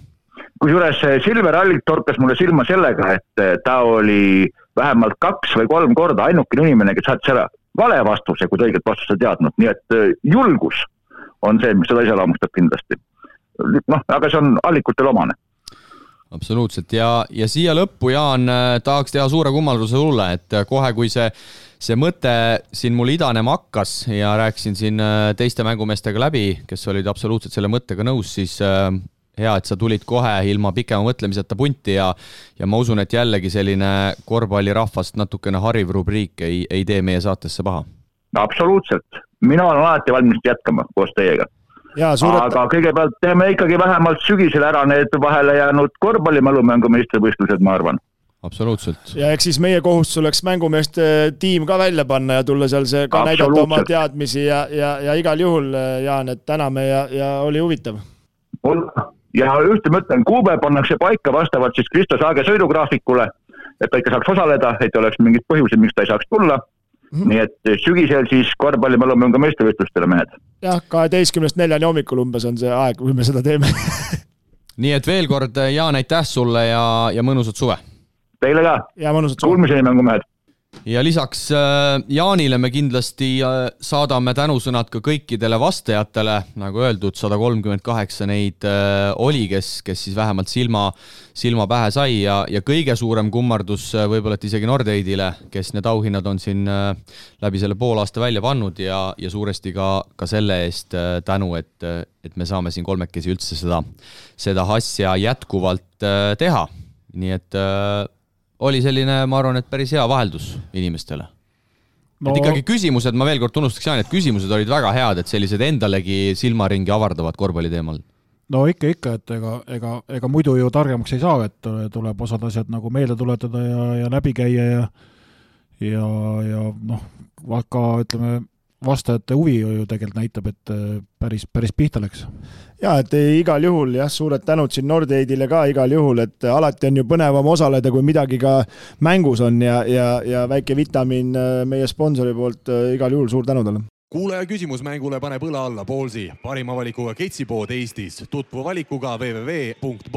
Speaker 6: Kusjuures Silver Allik torkas mulle silma sellega, et ta oli vähemalt kaks või kolm korda ainukene inimene, kes saatis ära vale vastuse, kui ta õiget vastust ei teadnud, nii et äh, julgus on see, mis seda iseloomustab kindlasti. noh, aga see on allikutele omane.
Speaker 2: Absoluutselt. Ja, ja siia lõppu, Jaan, äh, tahaks teha suure kummarduse sulle, et äh, kohe, kui see, see mõte siin mul idanema hakkas ja rääkisin siin teiste mängumeestega läbi, kes olid absoluutselt selle mõttega nõus, siis hea, et sa tulid kohe ilma pikema mõtlemiseta punti ja ja ma usun, et jällegi selline korvpallirahvast natukene hariv rubriik ei, ei tee meie saatesse paha.
Speaker 6: absoluutselt, mina olen alati valmis jätkama koos teiega.
Speaker 4: Suuret...
Speaker 6: aga kõigepealt teeme ikkagi vähemalt sügisel ära need vahele jäänud korvpallimälumängu meistrivõistlused, ma arvan
Speaker 2: absoluutselt.
Speaker 4: ja eks siis meie kohustus oleks mängumeeste tiim ka välja panna ja tulla seal see ka näidata oma teadmisi ja, ja, ja igal juhul, Jaan, et täname ja, ja oli huvitav
Speaker 6: ja ühte ma ütlen, kuupäev pannakse paika vastavalt siis Kristo Saage sõidugraafikule, et ta ikka saaks osaleda, et ei oleks mingit põhjuseid, miks ta ei saaks tulla mm. -hmm. nii et sügisel siis korvpallimälumängu meistrivõistlustele, mehed.
Speaker 4: jah, kaheteistkümnest neljani hommikul umbes on see aeg, kui me seda teeme
Speaker 2: nii et veel kord, Jaan, aitäh sulle ja, ja mõnusat suve!
Speaker 6: Teile ka!
Speaker 4: ja mõnusat suve!
Speaker 6: Kuulmiseni, mängumehed!
Speaker 2: Ja lisaks äh, Jaanile me kindlasti äh, saadame tänusõnad ka kõikidele vastajatele, nagu öeldud, sada kolmkümmend kaheksa neid äh, oli, kes, kes siis vähemalt silma, silma pähe sai ja, ja kõige suurem kummardus võib-olla et isegi Nordeidile, kes need auhinnad on siin läbi selle poolaasta välja pannud ja, ja suuresti ka, ka selle eest tänu, et, et me saame siin kolmekesi üldse seda, seda asja jätkuvalt teha. nii et oli selline, ma arvan, et päris hea vaheldus inimestele no.. et ikkagi küsimused, ma veel kord tunnustaks Jaani, et küsimused olid väga head, et sellised endalegi silmaringi avardavad korvpalli teemal.
Speaker 3: no ikka, ikka, et ega, ega, ega muidu ju targemaks ei saa, et tuleb osad asjad nagu meelde tuletada ja, ja läbi käia ja ja, ja noh, ka ütleme, vastajate huvi ju tegelikult näitab, et äh, päris, päris pihta läks.
Speaker 4: jaa, et igal juhul jah, suured tänud siin Nordeidile ka igal juhul, et alati on ju põnevam osaleda, kui midagi ka mängus on ja, ja, ja väike vitamiin äh, meie sponsori poolt äh, igal juhul suur tänu talle
Speaker 1: kuulaja küsimus mängule paneb õla alla Ballsi, parima valikuga ketsipood Eestis. tutvu valikuga www.ballsi.eu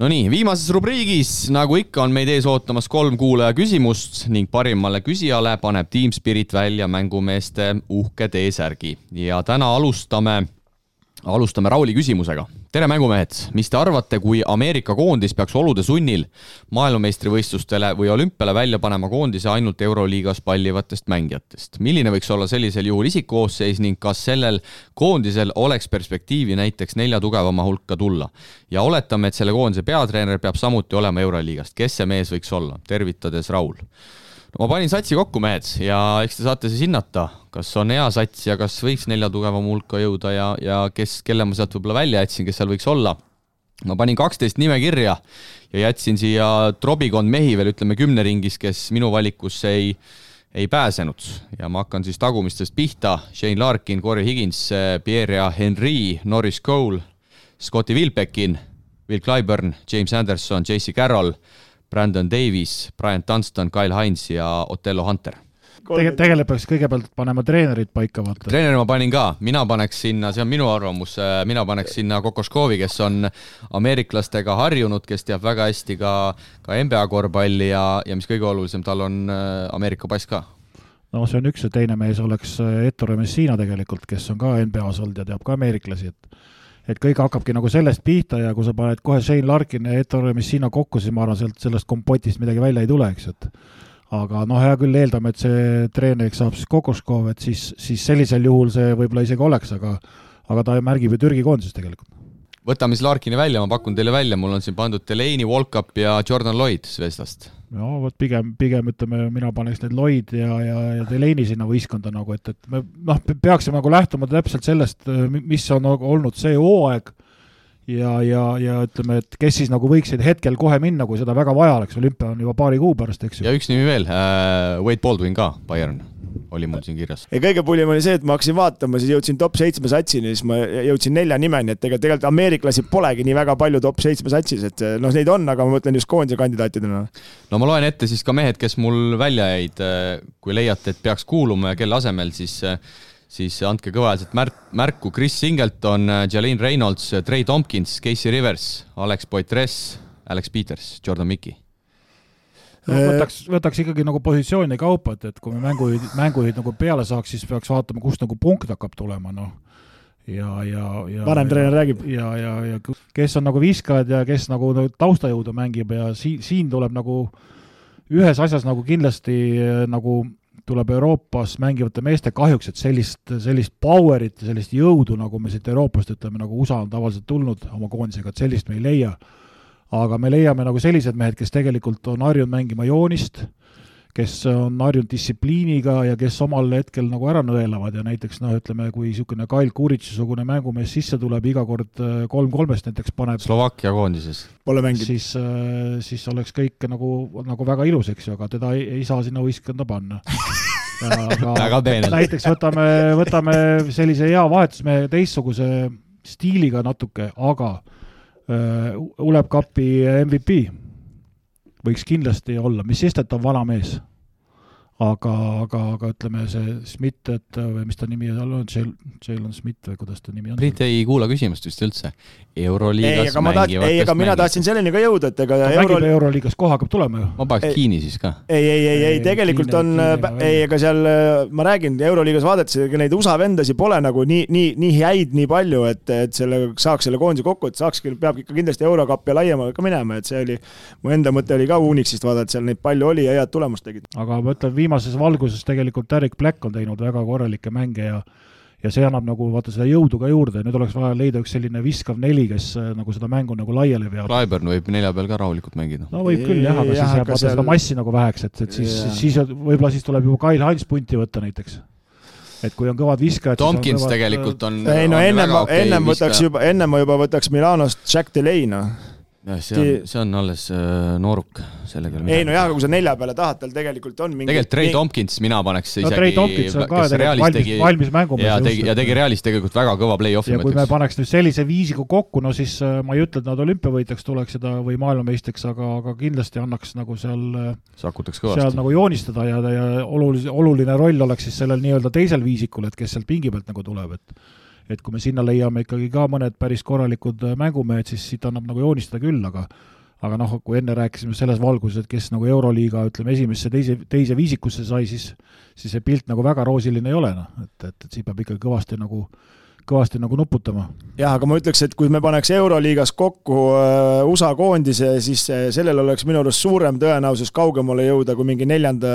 Speaker 2: Nonii, viimases rubriigis, nagu ikka, on meid ees ootamas kolm kuulaja küsimust ning parimale küsijale paneb Team Spirit välja mängumeeste uhke T-särgi ja täna alustame alustame Rauli küsimusega. Tere, mängumehed, mis te arvate, kui Ameerika koondis peaks olude sunnil maailmameistrivõistlustele või olümpiale välja panema koondise ainult Euroliigas pallivatest mängijatest? milline võiks olla sellisel juhul isikkoosseis ning kas sellel koondisel oleks perspektiivi näiteks nelja tugevama hulka tulla? ja oletame, et selle koondise peatreener peab samuti olema Euroliigast, kes see mees võiks olla? tervitades, Raul no ma panin satsi kokku, mehed, ja eks te saate siis hinnata, kas on hea sats ja kas võiks nelja tugevama hulka jõuda ja, ja kes, kelle ma sealt võib-olla välja jätsin, kes seal võiks olla. ma panin kaksteist nime kirja ja jätsin siia trobikond mehi veel, ütleme kümne ringis, kes minu valikusse ei, ei pääsenud. Ja ma hakkan siis tagumistest pihta, Shane Larkin, Corey Higins, Pierre ja Henry, Norris Cole, Scotti Wilbekin, Will Clyburn, James Anderson, JC Carroll Brandon Davis, Brian Dunston, Kyle Hines ja Otello Hunter
Speaker 3: Tege-, tegelikult peaks kõigepealt panema treenerid paika, vaata.
Speaker 2: treeneri ma panin ka, mina paneks sinna, see on minu arvamus, mina paneks sinna Kokoškovi, kes on ameeriklastega harjunud, kes teab väga hästi ka, ka NBA korvpalli ja, ja mis kõige olulisem, tal on äh, Ameerika pass ka.
Speaker 3: no see on üks ja teine mees oleks äh, Ettore Messina tegelikult, kes on ka NBA-s olnud ja teab ka ameeriklasi, et et kõik hakkabki nagu sellest pihta ja kui sa paned kohe Shane Larkini ja Ettore Messina kokku, siis ma arvan, sealt sellest kompotist midagi välja ei tule, eks, et aga noh, hea küll, eeldame, et see treeneriks saab siis Kokoškov, et siis, siis sellisel juhul see võib-olla isegi oleks, aga aga ta märgib ju Türgi koondises tegelikult.
Speaker 2: võtame siis Larkini välja, ma pakun teile välja, mul on siin pandud Delaney, Walkup ja Jordan Lloyd Zvezdast.
Speaker 3: no vot, pigem, pigem ütleme, mina paneks need Lloyd ja, ja, ja Delaney sinna võistkonda nagu, et, et me noh, peaksime nagu lähtuma täpselt sellest, mis on nagu olnud see hooaeg ja, ja, ja ütleme, et kes siis nagu võiksid hetkel kohe minna, kui seda väga vaja oleks, olümpia on juba paari kuu pärast, eks
Speaker 2: ju. ja üks nimi veel äh,, Wade Baldwin ka, Bayern oli mul siin kirjas.
Speaker 4: ja kõige pullim oli see, et ma hakkasin vaatama, siis jõudsin top seitsme satsini, siis ma jõudsin nelja nimeni, et tegelikult, tegelikult ameeriklasi polegi nii väga palju top seitsme satsis, et noh, neid on, aga ma mõtlen just koondise kandidaatidena.
Speaker 2: no ma loen ette siis ka mehed, kes mul välja jäid, kui leiate, et peaks kuuluma ja kelle asemel, siis siis andke kõvahäälselt märk, märku Chris Singleton, Jalene Reynolds, Trey Tompkins, Casey Rivers, Alex Poitres, Alex Peters, Jordan Mickey
Speaker 3: no, võtaks, võtaks ikkagi nagu positsiooni kaupa, et, et kui me mängujuhid, mängujuhid nagu peale saaks, siis peaks vaatama, kust nagu punkt hakkab tulema, noh. ja, ja, ja
Speaker 4: vanem treener räägib.
Speaker 3: ja, ja, ja kes on nagu viskajad ja kes nagu taustajõudu mängib ja siin, siin tuleb nagu ühes asjas nagu kindlasti nagu tuleb Euroopas mängivate meeste kahjuks, et sellist, sellist power'it ja sellist jõudu, nagu me siit Euroopast ütleme, nagu USA on tavaliselt tulnud oma koondisega, et sellist me ei leia. aga me leiame nagu sellised mehed, kes tegelikult on harjunud mängima joonist, kes on harjunud distsipliiniga ja kes omal hetkel nagu ära nõelavad ja näiteks noh, ütleme, kui niisugune Kail Kuritši-sugune mängumees sisse tuleb, iga kord äh, kolm kolmest näiteks paneb
Speaker 2: Slovakkia koondises.
Speaker 4: Pole mänginud.
Speaker 3: siis, äh, siis oleks kõik nagu, nagu väga ilus, eks ju, aga teda ei, ei saa sinna võistkonda panna
Speaker 2: väga peenelt.
Speaker 3: näiteks võtame, võtame sellise hea vahetusmehe teistsuguse stiiliga natuke, aga uh, Uleb Cupi MVP võiks kindlasti olla, mis sest, et ta on vana mees aga, aga, aga ütleme, see Schmidt, et või mis ta nimi on, Jalen Schmidt või kuidas ta nimi on?
Speaker 2: Priit ei kuula küsimust vist üldse. euroliigas
Speaker 4: mängivatest ei, aga mina tahtsin selleni ka jõuda, et ega
Speaker 3: ta Euro... mängib euroliigas, kohe hakkab tulema ju.
Speaker 2: ma paneks Kiini siis ka.
Speaker 4: ei, ei, ei, ei tegelikult on, ei, ega seal, ma räägin, euroliigas vaadates, ega neid USA vendasi pole nagu nii, nii, nii häid nii palju, et, et selle, saaks selle koondise kokku, et saakski, peab ikka kindlasti Eurokappi ja laiemalt ka minema, et see oli, mu enda mõte oli ka Unixist vaadata, seal neid palju oli ja head tulemust tegid.
Speaker 3: aga ma ütlen, viimases valguses tegelikult Derek Black on teinud väga korralikke mänge ja ja see annab nagu vaata seda jõudu ka juurde, nüüd oleks vaja leida üks selline viskav neli, kes äh, nagu seda mängu nagu laiali veab.
Speaker 2: Clyburn võib nelja peal ka rahulikult mängida.
Speaker 3: no võib küll jah, aga siis jääb vaata seal... seda massi nagu väheks, et, et siis, siis võib-olla siis tuleb juba Kyle Hines punti võtta näiteks et kui on kõvad viskajad.
Speaker 2: Tompkins kõvad... tegelikult on.
Speaker 4: ei no ennem, ennem võtaks juba, ennem ma juba võtaks Milanost Jack Delay noh
Speaker 2: jah, see on, see on alles äh, nooruk, sellega
Speaker 4: ei no jah, aga kui sa nelja peale tahad, tal tegelikult on mingi
Speaker 2: tegelikult Trey Tompkins mina paneks
Speaker 3: isegi no, Trey Tompkins on ka tegelikult valmis tegi..., valmis mängumees.
Speaker 2: ja tegi, ja tegi Realis tegelikult väga kõva play-off'i.
Speaker 3: ja kui me paneks nüüd sellise viisiga kokku, no siis äh, ma ei ütle, et nad olümpiavõitjaks tuleks seda või maailmameistriks, aga, aga kindlasti annaks nagu seal äh,
Speaker 2: sakutaks kõvasti.
Speaker 3: seal nagu joonistada ja, ja oluline, oluline roll oleks siis sellel nii-öelda teisel viisikul, et kes sealt pingi pealt nagu tuleb, et et kui me sinna leiame ikkagi ka mõned päris korralikud äh, mängumehed, siis siit annab nagu joonistada küll, aga aga noh, kui enne rääkisime selles valguses, et kes nagu Euroliiga ütleme, esimesse, teise, teise viisikusse sai, siis siis see pilt nagu väga roosiline ei ole, noh, et, et, et siin peab ikkagi kõvasti nagu kõvasti nagu nuputama.
Speaker 4: jah, aga ma ütleks, et kui me paneks Euroliigas kokku äh, USA koondise, siis sellel oleks minu arust suurem tõenäosus kaugemale jõuda kui mingi neljanda,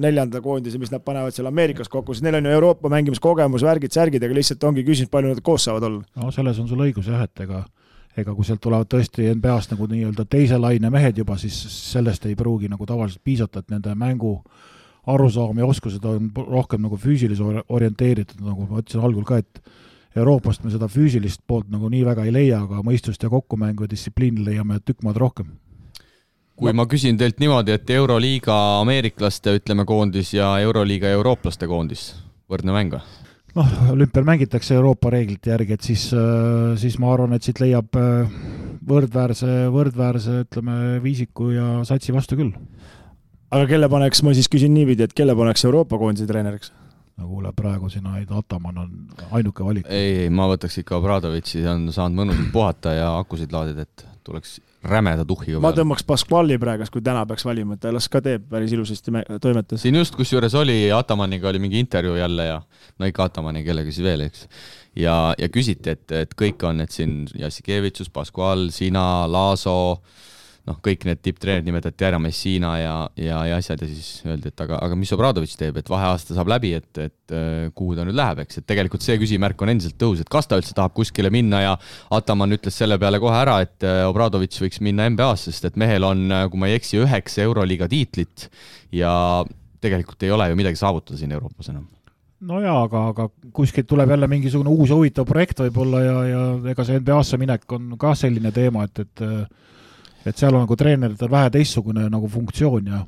Speaker 4: neljanda koondise, mis nad panevad seal Ameerikas kokku, sest neil on ju Euroopa mängimiskogemus, värgid, särgid, aga lihtsalt ongi küsimus, palju nad koos saavad olla.
Speaker 3: no selles on sul õigus jah, et ega ega kui sealt tulevad tõesti NBA-st nagu nii-öelda teise laine mehed juba, siis sellest ei pruugi nagu tavaliselt piisata, et nende mängu arusaam ja oskused on rohkem nagu füüsilise orienteeritud, nagu ma ütlesin algul ka, et Euroopast me seda füüsilist poolt nagu nii väga ei leia, aga mõistust ja kokkumängu ja distsipliini leiame tükk maad rohkem.
Speaker 2: kui ma küsin teilt niimoodi, et Euroliiga ameeriklaste, ütleme, koondis ja Euroliiga eurooplaste koondis, võrdne mäng või?
Speaker 3: noh, olümpial mängitakse Euroopa reeglite järgi, et siis, siis ma arvan, et siit leiab võrdväärse, võrdväärse ütleme, viisiku ja satsi vastu küll
Speaker 4: aga kelle paneks, ma siis küsin niipidi, et kelle paneks Euroopa koondise treeneriks?
Speaker 3: No kuule, praegu siin Ataman on ainuke valik.
Speaker 2: ei, ei, ma võtaks ikka Obradovitši, see on saanud mõnusalt puhata ja akusid laadida, et tuleks rämeda tuhhiga
Speaker 4: ma tõmbaks Pasquali praegu, kui täna peaks valima, et ta las ka teeb päris ilusasti toimetas.
Speaker 2: siin just kusjuures oli, Atamaniga oli mingi intervjuu jälle ja no ikka Atamani, kellega siis veel, eks. ja, ja küsiti, et, et kõik on, et siin Jassikevitšus, Pasqual, sina, Laaso äh,, noh, kõik need tipptreenerid nimetati ära, Messina ja, ja, ja asjad ja siis öeldi, et aga, aga mis Obradovitš teeb, et vaheaasta saab läbi, et, et äh, kuhu ta nüüd läheb, eks, et tegelikult see küsimärk on endiselt tõus, et kas ta üldse tahab kuskile minna ja Ataman ütles selle peale kohe ära, et äh, Obradovitš võiks minna NBA-sse, sest et mehel on, äh, kui ma ei eksi, üheksa Euroliiga tiitlit ja tegelikult ei ole ju midagi saavutada siin Euroopas enam.
Speaker 3: No jaa, aga, aga kuskilt tuleb jälle mingisugune uus huvitav projekt võib-olla ja, ja ega see NBA-sse minek on ka selline teema, et, et et seal on nagu treeneritel vähe teistsugune nagu funktsioon ja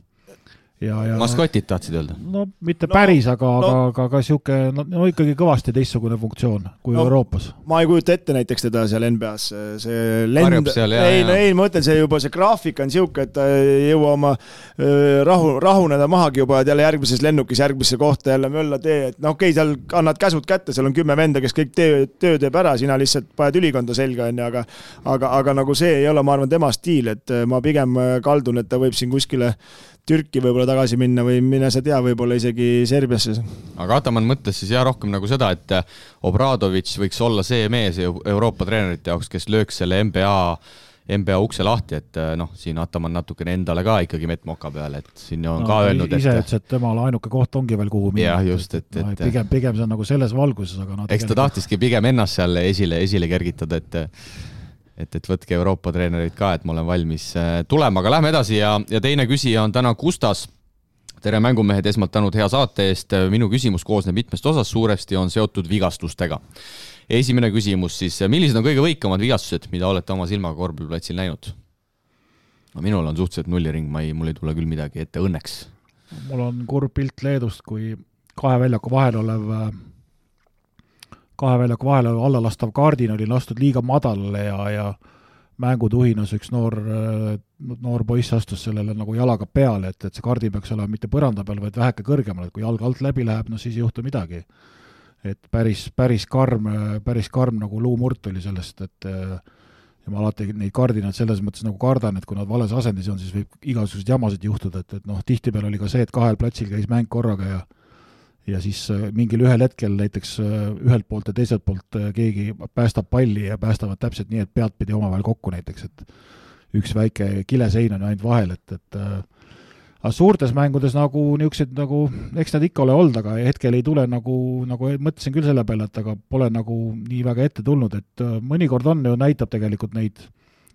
Speaker 3: ja, ja
Speaker 2: maskotid tahtsid öelda?
Speaker 3: no mitte no, päris, aga no,, aga, aga ka niisugune no, no ikkagi kõvasti teistsugune funktsioon kui no, Euroopas.
Speaker 4: ma ei kujuta ette näiteks teda seal NBA-s, see lend, ei, no ei, ma mõtlen, see juba see graafik on niisugune, et ta ei jõua oma rahu, rahuneda mahagi juba, et jälle järgmises lennukis järgmisse kohta jälle mölla tee, et no okei okay,, seal annad käsud kätte, seal on kümme venda, kes kõik töö, töö teeb ära, sina lihtsalt paned ülikonda selga, on ju, aga aga, aga nagu see ei ole, ma arvan, tema stiil, et ma pigem kaldun, et ta võib siin kuskile Türki võib-olla tagasi minna või mine sa tea, võib-olla isegi Serbiasse.
Speaker 2: aga Ataman mõtles siis jah, rohkem nagu seda, et Obradovitš võiks olla see mees Euroopa treenerite jaoks, kes lööks selle NBA NBA ukse lahti, et noh, siin Ataman natukene endale ka ikkagi mett moka peale, et siin on no, ka öelnud,
Speaker 3: et ise ütles, et temal ainuke koht ongi veel, kuhu
Speaker 2: minna. jah, just, et, et,
Speaker 3: et pigem, pigem see on nagu selles valguses, aga no
Speaker 2: eks ta tahtiski pigem ennast seal esile, esile kergitada, et et, et võtke Euroopa treenerid ka, et ma olen valmis äh, tulema, aga lähme edasi ja, ja teine küsija on täna Gustas. tere, mängumehed, esmalt tänud hea saate eest. minu küsimus koosneb mitmest osast, suuresti on seotud vigastustega. esimene küsimus siis, millised on kõige võikamad vigastused, mida olete oma silmaga korvpalliplatsil näinud? no minul on suhteliselt nulliring, ma ei, mul ei tule küll midagi ette, õnneks.
Speaker 3: mul on kurb pilt Leedust, kui kahe väljaku vahel olev äh, kahe väljaku vahele allalastav kaardin oli lastud liiga madalale ja, ja mängutuhinas üks noor, noor poiss astus sellele nagu jalaga peale, et, et see kardin peaks olema mitte põranda peal, vaid väheke kõrgemal, et kui jalg alt läbi läheb, no siis ei juhtu midagi. et päris, päris karm, päris karm nagu luumurt oli sellest, et ja ma alati neid kardinaid selles mõttes nagu kardan, et kui nad vales asendis on, siis võib igasuguseid jamasid juhtuda, et, et noh, tihtipeale oli ka see, et kahel platsil käis mäng korraga ja ja siis äh, mingil ühel hetkel näiteks äh, ühelt poolt ja teiselt poolt äh, keegi päästab palli ja päästavad täpselt nii, et peadpidi omavahel kokku näiteks, et üks väike kilesein on ainult vahel, et, et aga suurtes mängudes nagu niisugused nagu, eks nad ikka ole olnud, aga hetkel ei tule nagu, nagu mõtlesin küll selle peale, et aga pole nagu nii väga ette tulnud, et mõnikord on ju, näitab tegelikult neid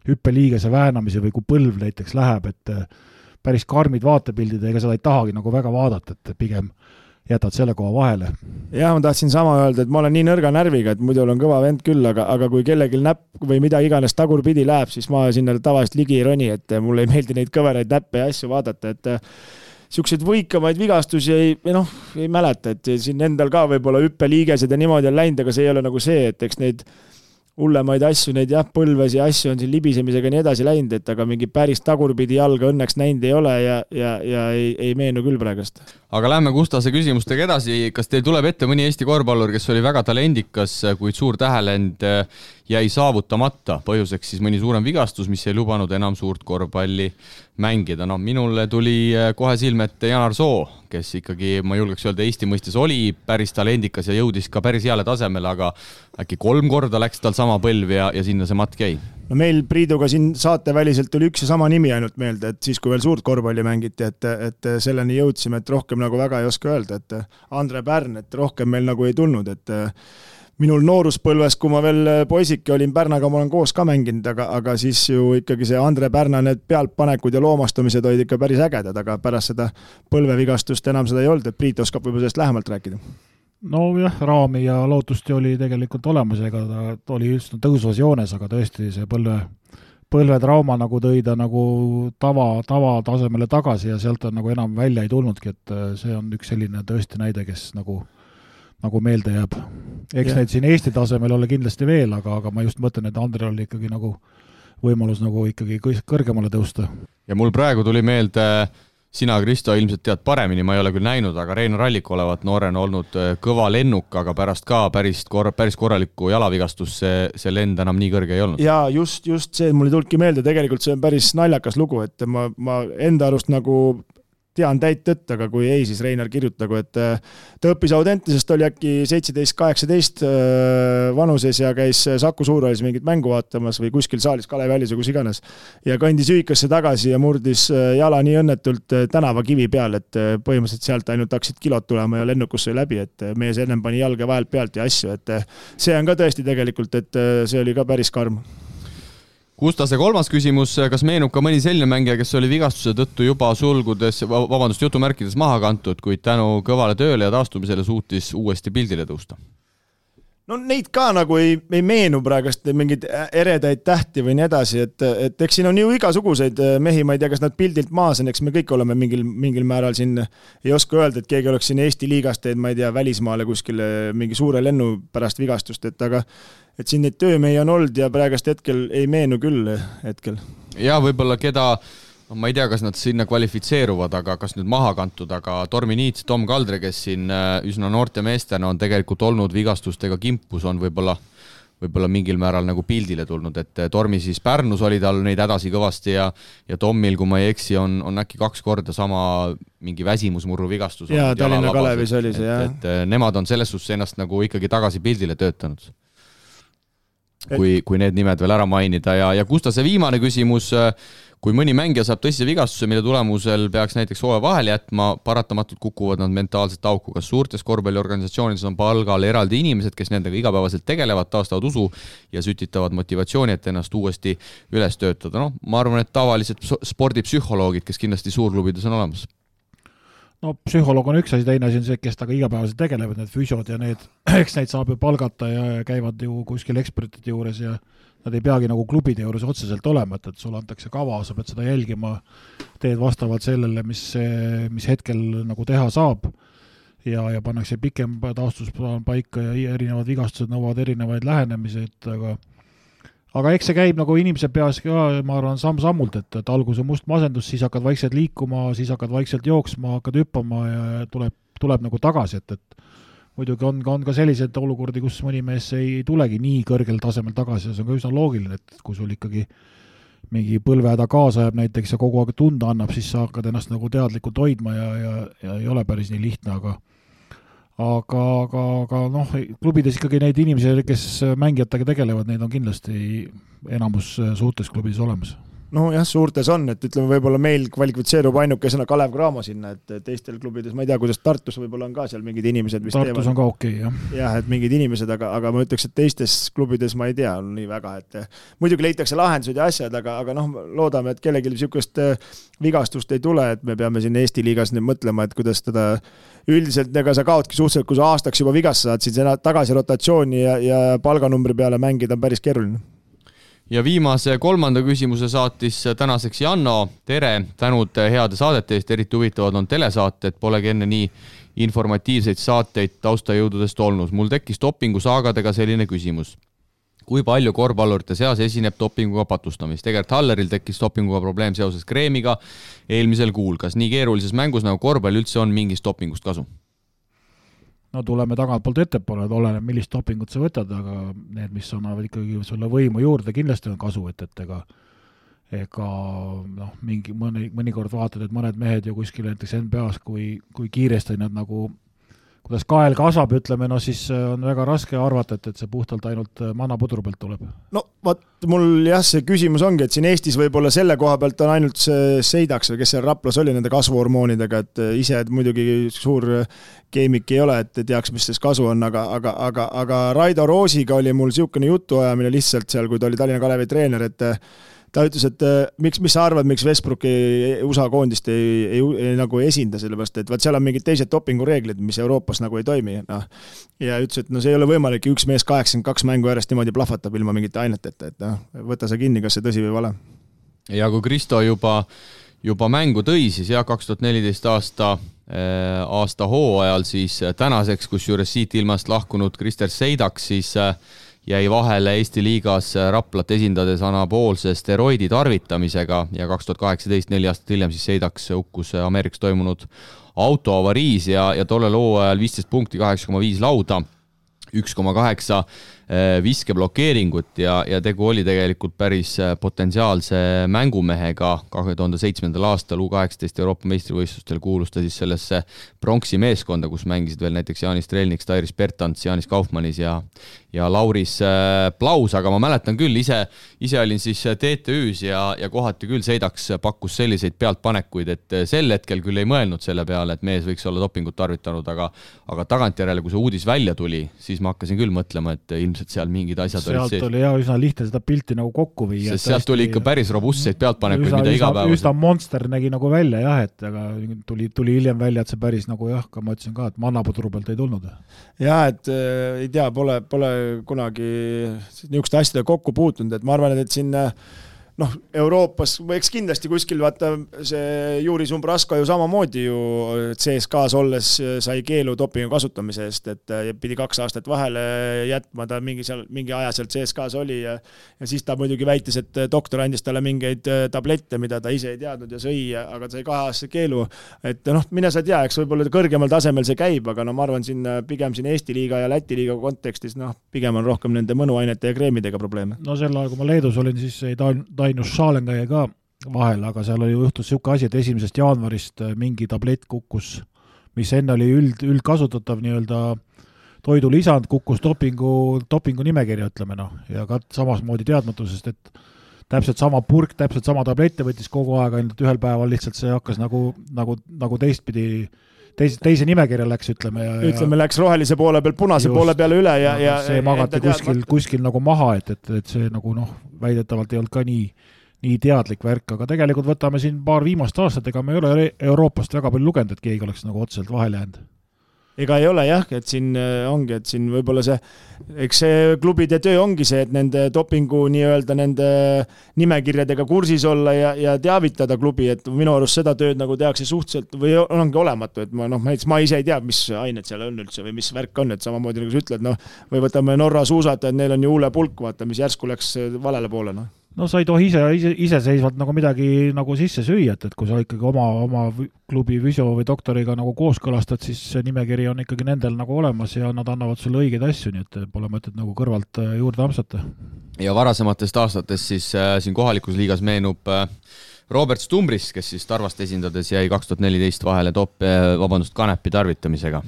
Speaker 3: hüppeliigese väänamisi või kui põlv näiteks läheb, et päris karmid vaatepildid, ega seda ei tahagi nagu väga vaadata, et pigem jätad selle koha vahele.
Speaker 4: jah, ma tahtsin sama öelda, et ma olen nii nõrga närviga, et muidu olen kõva vend küll, aga, aga kui kellelgi näpp või mida iganes tagurpidi läheb, siis ma sinna tavaliselt ligi ei roni, et mulle ei meeldi neid kõveraid näppe ja asju vaadata, et niisuguseid võikamaid vigastusi ei, noh, ei mäleta, et siin endal ka võib-olla hüppeliigesed ja niimoodi on läinud, aga see ei ole nagu see, et eks neid hullemaid asju, neid jah, põlvesi asju on siin libisemisega nii edasi läinud, et aga mingi päris tagurpidi jalga õnneks näinud ei ole ja, ja, ja ei, ei meenu küll praegust.
Speaker 2: aga lähme Gustase küsimustega edasi, kas teil tuleb ette mõni Eesti korvpallur, kes oli väga talendikas, kuid suur tähelend jäi saavutamata, põhjuseks siis mõni suurem vigastus, mis ei lubanud enam suurt korvpalli mängida, noh minule tuli äh, kohe silme ette Janar Soo, kes ikkagi, ma julgeks öelda, Eesti mõistes oli päris talendikas ja jõudis ka päris heale tasemele, aga äkki kolm korda läks tal sama põlv ja, ja sinna see matk jäi?
Speaker 4: no meil Priiduga siin saateväliselt tuli üks ja sama nimi ainult meelde, et siis, kui veel suurt korvpalli mängiti, et, et selleni jõudsime, et rohkem nagu väga ei oska öelda, et Andre Pärn, et rohkem meil nagu ei tulnud, et minul nooruspõlves, kui ma veel poisike olin, Pärnaga ma olen koos ka mänginud, aga, aga siis ju ikkagi see Andre Pärna need pealtpanekud ja loomastumised olid ikka päris ägedad, aga pärast seda põlvevigastust enam seda ei olnud, et Priit oskab võib-olla sellest lähemalt rääkida.
Speaker 3: Nojah, raami ja lootust ju oli tegelikult olemas, ega ta oli üldse tõusvas joones, aga tõesti see põlve, põlvetrauma nagu tõi ta nagu tava, tavatasemele tagasi ja sealt ta nagu enam välja ei tulnudki, et see on üks selline tõesti näide, kes nagu nagu meelde jääb. eks ja. neid siin Eesti tasemel ole kindlasti veel, aga, aga ma just mõtlen, et Andrel oli ikkagi nagu võimalus nagu ikkagi kõrgemale tõusta.
Speaker 2: ja mul praegu tuli meelde, sina, Kristo, ilmselt tead paremini, ma ei ole küll näinud, aga Rein Rallik olevat noorena olnud äh, kõva lennuk, aga pärast ka päris kor-, päris korralikku jalavigastust see, see lend enam nii kõrge ei olnud.
Speaker 4: jaa, just, just see, mul ei tulnudki meelde, tegelikult see on päris naljakas lugu, et ma, ma enda arust nagu tean täit tõtt, aga kui ei, siis Reinar kirjutagu, et äh, ta õppis Audentesest, oli äkki seitseteist, kaheksateist äh, vanuses ja käis Saku Suurhallis mingit mängu vaatamas või kuskil saalis Kalevi hallis või kus iganes. ja kõndis ühikasse tagasi ja murdis äh, jala nii õnnetult tänavakivi peal, et põhimõtteliselt sealt ainult hakkasid kilod tulema ja lennukus sai läbi, et mees ennem pani jalga vahelt pealt ja asju, et see on ka tõesti tegelikult, et see oli ka päris karm
Speaker 2: Gustase kolmas küsimus, kas meenub ka mõni selline mängija, kes oli vigastuse tõttu juba sulgudes, vabandust, jutumärkides maha kantud, kuid tänu kõvale tööle ja taastumisele suutis uuesti pildile tõusta?
Speaker 4: No neid ka nagu ei, ei meenu praegust mingeid eredaid tähti või nii edasi, et, et eks siin on ju igasuguseid mehi, ma ei tea, kas nad pildilt maas on, eks me kõik oleme mingil, mingil määral siin, ei oska öelda, et keegi oleks siin Eesti liigast teinud, ma ei tea, välismaale kuskile mingi suure lennu pärast vigastust, et aga et siin neid töömehi on olnud ja praegust hetkel ei meenu küll hetkel.
Speaker 2: ja võib-olla keda noh, ma ei tea, kas nad sinna kvalifitseeruvad, aga kas nüüd maha kantud, aga Tormi Niits, Tom Kaldre, kes siin äh, üsna noorte meestena on tegelikult olnud vigastustega kimpus, on võib-olla võib-olla mingil määral nagu pildile tulnud, et äh, Tormi siis Pärnus oli tal neid hädasi kõvasti ja ja Tommil, kui ma ei eksi, on, on äkki kaks korda sama mingi väsimusmurru vigastus.
Speaker 4: jaa, Tallinna Kalevis oli see, jah.
Speaker 2: et äh, nemad on selles suhtes ennast nagu ikkagi tagasi pildile töötanud kui, kui need nimed veel ära mainida ja, ja Gustase viimane küsimus, kui mõni mängija saab tõsise vigastuse, mille tulemusel peaks näiteks hooaja vahele jätma, paratamatult kukuvad nad mentaalselt auku. kas suurtes korvpalliorganisatsioonides on palgal eraldi inimesed, kes nendega igapäevaselt tegelevad, taastavad usu ja sütitavad motivatsiooni, et ennast uuesti üles töötada? noh, ma arvan, et tavalised spordipsühholoogid, kes kindlasti suurklubides on olemas
Speaker 3: no psühholoog on üks asi, teine asi on see, kes temaga igapäevaselt tegelevad, need füsiod ja need, eks neid saab ju palgata ja käivad ju kuskil ekspertide juures ja nad ei peagi nagu klubide juures otseselt olema, et, et sulle antakse kava, sa pead seda jälgima, teed vastavalt sellele, mis, mis hetkel nagu teha saab. Ja, ja pannakse pikem taastusplaan paika ja erinevad vigastused nõuavad erinevaid lähenemisi, et aga aga eks see käib nagu inimese peas ka, ma arvan, samm-sammult, et, et algus on must masendus, siis hakkad vaikselt liikuma, siis hakkad vaikselt jooksma, hakkad hüppama ja tuleb, tuleb nagu tagasi, et, et muidugi on, on ka selliseid olukordi, kus mõni mees ei tulegi nii kõrgel tasemel tagasi ja see on ka üsna loogiline, et kui sul ikkagi mingi põlvehäda kaasa jääb näiteks ja kogu aeg tunda annab, siis sa hakkad ennast nagu teadlikult hoidma ja, ja, ja ei ole päris nii lihtne, aga aga, aga, aga noh, klubides ikkagi neid inimesi, kes mängijatega tegelevad, neid on kindlasti enamus suurtes klubides olemas
Speaker 4: nojah, suurtes on, et ütleme, võib-olla meil kvalifitseerub ainukesena Kalev Cramo sinna, et teistel klubides, ma ei tea, kuidas Tartus võib-olla on ka seal mingid inimesed,
Speaker 3: mis Tartus teevad. on ka okei okay,, jah.
Speaker 4: jah, et mingid inimesed, aga, aga ma ütleks, et teistes klubides ma ei tea nii väga, et muidugi leitakse lahendused ja asjad, aga, aga noh, loodame, et kellelgi niisugust vigastust ei tule, et me peame siin Eesti liigas nüüd mõtlema, et kuidas teda üldiselt ega sa kaotki suhteliselt, kui sa aastaks juba vigast saad, siis tagasi rotatsiooni ja, ja palganumbri peale mängida on päris keeruline
Speaker 2: ja viimase kolmanda küsimuse saatis tänaseks Janno, tere, tänud heade saadete eest, eriti huvitavad on telesaated, polegi enne nii informatiivseid saateid taustajõududest olnud. mul tekkis dopingusaagadega selline küsimus kui palju korvpallurite seas esineb dopinguga patustamist. Egert Halleril tekkis dopinguga probleem seoses kreemiga eelmisel kuul. kas nii keerulises mängus nagu korvpall üldse on mingist dopingust kasu?
Speaker 3: No tuleme tagantpoolt ettepoole, et oleneb, millist dopingut sa võtad, aga need, mis annavad ikkagi sulle võimu juurde, kindlasti on kasu, et, et ega ega noh, mingi mõni, mõnikord vaatad, et mõned mehed ju kuskil näiteks NBA-s, kui, kui kiiresti nad nagu kuidas kael kasvab, ütleme, no siis äh, on väga raske arvata, et, et see puhtalt ainult äh, manapudru pealt tuleb.
Speaker 4: no vot, mul jah, see küsimus ongi, et siin Eestis võib-olla selle koha pealt on ainult see Seidaks või kes seal Raplas oli nende kasvuhormoonidega, et äh, ise muidugi suur keemik ei ole, et teaks, mis sellest kasu on, aga, aga, aga, aga Raido Roosiga oli mul niisugune jutuajamine lihtsalt seal, kui ta oli Tallinna Kalevi treener, et ta ütles, et äh, miks, mis sa arvad, miks Westbrook ei, USA koondist ei, ei, ei nagu esinda, sellepärast et vaat seal on mingid teised dopingureeglid, mis Euroopas nagu ei toimi, noh. ja ütles, et no see ei ole võimalik, üks mees kaheksakümmend kaks mängu järjest niimoodi plahvatab ilma mingite aineteta, et noh, võta sa kinni, kas see tõsi või vale.
Speaker 2: ja kui Kristo juba, juba mängu tõi, siis jah, kaks tuhat neliteist aasta äh, aasta hooajal siis tänaseks, kusjuures siit ilmast lahkunud Krister Seidaks siis äh, jäi vahele Eesti liigas Raplat esindades anaboolse steroidi tarvitamisega ja kaks tuhat kaheksateist, neli aastat hiljem siis Seidaks hukkus Ameerikas toimunud autoavariis ja, ja tollel hooajal viisteist punkti, kaheksa koma viis lauda, üks koma kaheksa viskeblokeeringut ja, ja tegu oli tegelikult päris äh, potentsiaalse mängumehega. kahe tuhande seitsmendal aastal U kaheksateist Euroopa meistrivõistlustel kuulus ta siis sellesse pronksi meeskonda, kus mängisid veel näiteks Jaanis Trelnik, Stairis Bertants, Jaanis Kaufmannis ja ja Lauris äh, Plaus, aga ma mäletan küll, ise, ise olin siis TTÜ-s ja, ja kohati küll Seidaks pakkus selliseid pealtpanekuid, et sel hetkel küll ei mõelnud selle peale, et mees võiks olla dopingut tarvitanud, aga aga tagantjärele, kui see uudis välja tuli, siis ma hakkasin küll mõtlema, et ilmselt ilmselt seal mingid asjad
Speaker 3: sealt olid sealt oli jaa, üsna lihtne seda pilti nagu kokku viia.
Speaker 2: sest sealt tuli ikka päris robustseid pealtpanekuid, mida igapäevaselt
Speaker 3: üsna monster nägi nagu välja jah, et aga tuli, tuli hiljem välja, et see päris nagu jah, ka ma ütlesin ka, et mannapudru pealt ei tulnud.
Speaker 4: jaa, et äh, ei tea, pole, pole kunagi niisuguste asjadega kokku puutunud, et ma arvan, et siin äh, noh, Euroopas, eks kindlasti kuskil vaata see Juri Zumbrasko ju samamoodi ju CSKA-s olles sai keelu dopingu kasutamise eest, et pidi kaks aastat vahele jätma, ta mingi seal, mingi aja seal CSKA-s oli ja ja siis ta muidugi väitis, et doktor andis talle mingeid tablette, mida ta ise ei teadnud ja sõi, aga ta sai kaheaastase keelu. et noh, mine sa tea, eks võib-olla kõrgemal tasemel see käib, aga no ma arvan, siin pigem siin Eesti liiga ja Läti liiga kontekstis noh, pigem on rohkem nende mõnuainete ja kreemidega probleeme.
Speaker 3: no sel ajal, kui ma Leedus olin, siis ei ta-, Dainus Schallenga jäi ka vahele, aga seal oli, juhtus niisugune asi, et esimesest jaanuarist äh, mingi tablett kukkus, mis enne oli üld, üldkasutatav nii-öelda toidulisand, kukkus dopingu, dopingu nimekirja, ütleme noh, ja ka samasmoodi teadmatusest, et täpselt sama purk, täpselt sama tablette võttis kogu aeg, ainult ühel päeval lihtsalt see hakkas nagu, nagu, nagu teistpidi teise, teise nimekirja läks, ütleme ja
Speaker 4: ütleme, läks rohelise poole pealt punase just, poole peale üle ja, ja
Speaker 3: see magati kuskil, kuskil nagu maha, et, et, et see nagu noh, väidetavalt ei olnud ka nii, nii teadlik värk, aga tegelikult võtame siin paar viimast aastat, ega me ei ole Euroopast väga palju lugenud, et keegi oleks nagu otseselt vahele jäänud
Speaker 4: ega ei ole jah, et siin äh, ongi, et siin võib-olla see, eks see klubide töö ongi see, et nende dopingu nii-öelda nende nimekirjadega kursis olla ja, ja teavitada klubi, et minu arust seda tööd nagu tehakse suhteliselt või ongi olematu, et ma noh, näiteks ma ise ei tea, mis ained seal on üldse või mis värk on, et samamoodi nagu sa ütled, noh, või võtame Norra suusatajad, neil on ju huulepulk, vaata, mis järsku läks valele poole, noh
Speaker 3: no sa ei tohi ise, ise, iseseisvalt nagu midagi nagu sisse süüa, et, et kui sa ikkagi oma, oma klubi füsio või doktoriga nagu kooskõlastad, siis see nimekiri on ikkagi nendel nagu olemas ja nad annavad sulle õigeid asju, nii et pole mõtet nagu kõrvalt äh, juurde ampsata.
Speaker 2: ja varasematest aastatest siis äh, siin kohalikus liigas meenub äh, Robert Stumbris, kes siis Tarvast esindades jäi kaks tuhat neliteist vahele top, vabandust, kanepi tarvitamisega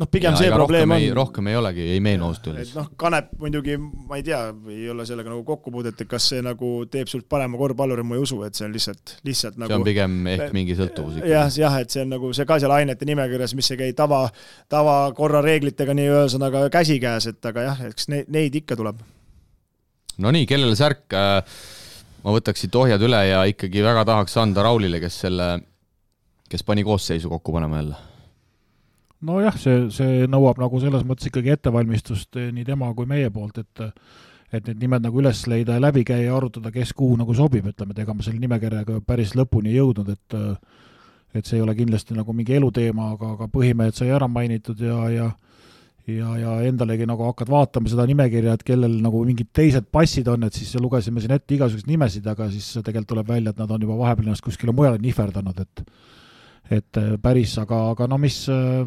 Speaker 4: noh, pigem ja, see probleem
Speaker 2: on. rohkem ei olegi, ei meenu ausalt öeldes.
Speaker 4: noh, kanep muidugi, ma ei tea, ei ole sellega nagu kokkupuudet, et kas see nagu teeb sult parema korvpalluri, ma ei usu, et see on lihtsalt, lihtsalt nagu.
Speaker 2: see on pigem ehk mingi sõltuvus
Speaker 4: ikka. jah, jah, et see on nagu see ka seal ainete nimekirjas, mis ei käi tava, tavakorra reeglitega nii ühesõnaga käsikäes, et aga jah, eks neid, neid ikka tuleb.
Speaker 2: Nonii, kellele särk äh,? ma võtaks siit ohjad üle ja ikkagi väga tahaks anda Raulile, kes selle, kes pani koosseisu kokku panema jälle
Speaker 3: nojah, see, see nõuab nagu selles mõttes ikkagi ettevalmistust eh, nii tema kui meie poolt, et et need nimed nagu üles leida ja läbi käia ja arutada, kes kuhu nagu sobib, ütleme, et ega me selle nimekirjaga päris lõpuni ei jõudnud, et et see ei ole kindlasti nagu mingi eluteema, aga, aga põhimehed sai ära mainitud ja, ja ja, ja endalegi nagu hakkad vaatama seda nimekirja, et kellel nagu mingid teised passid on, et siis lugesime siin ette igasuguseid nimesid, aga siis tegelikult tuleb välja, et nad on juba vahepeal ennast kuskile mujale nihverdanud, et et päris, aga, aga no mis äh,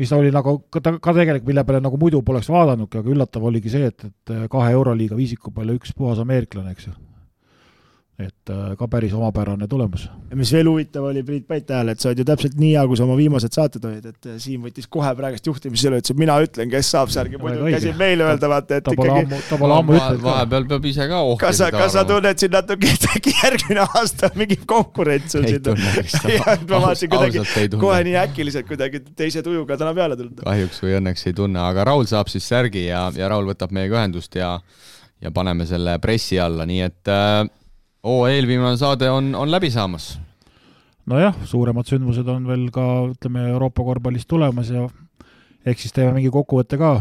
Speaker 3: mis oli nagu ka, ka tegelikult, mille peale nagu muidu poleks vaadanudki, aga üllatav oligi see, et, et kahe Euroliiga viisiku peale üks puhas ameeriklane, eks ju. Et äh, ka päris omapärane tulemus.
Speaker 4: ja mis veel huvitav oli Priit Päit hääl, et sa oled ju täpselt nii hea, kui sa oma viimased saated olid, et äh, Siim võttis kohe praegust juhtimise üle, ütles, et mina ütlen, kes saab särgi, muidu käisid meile öelda, vaata, et
Speaker 3: ta
Speaker 4: ikkagi
Speaker 3: ta pole ammu ütelnud
Speaker 2: vahepeal peab ise ka ohkima.
Speaker 4: kas sa, kas sa tunned siin natuke, et äkki järgmine aasta mingi konkurents on
Speaker 2: siin?
Speaker 4: ma vaatasin kuidagi kohe nii äkiliselt kuidagi teise tujuga täna peale tulnud.
Speaker 2: kahjuks või õnneks ei tunne, aga Raul saab siis särgi ja, ja Raul võtab meiega ühendust ja ja paneme selle pressi alla, nii et äh, oh, eelviimane saade on, on läbi saamas.
Speaker 3: nojah, suuremad sündmused on veel ka, ütleme, Euroopa korvpallis tulemas ja eks siis teeme mingi kokkuvõtte ka.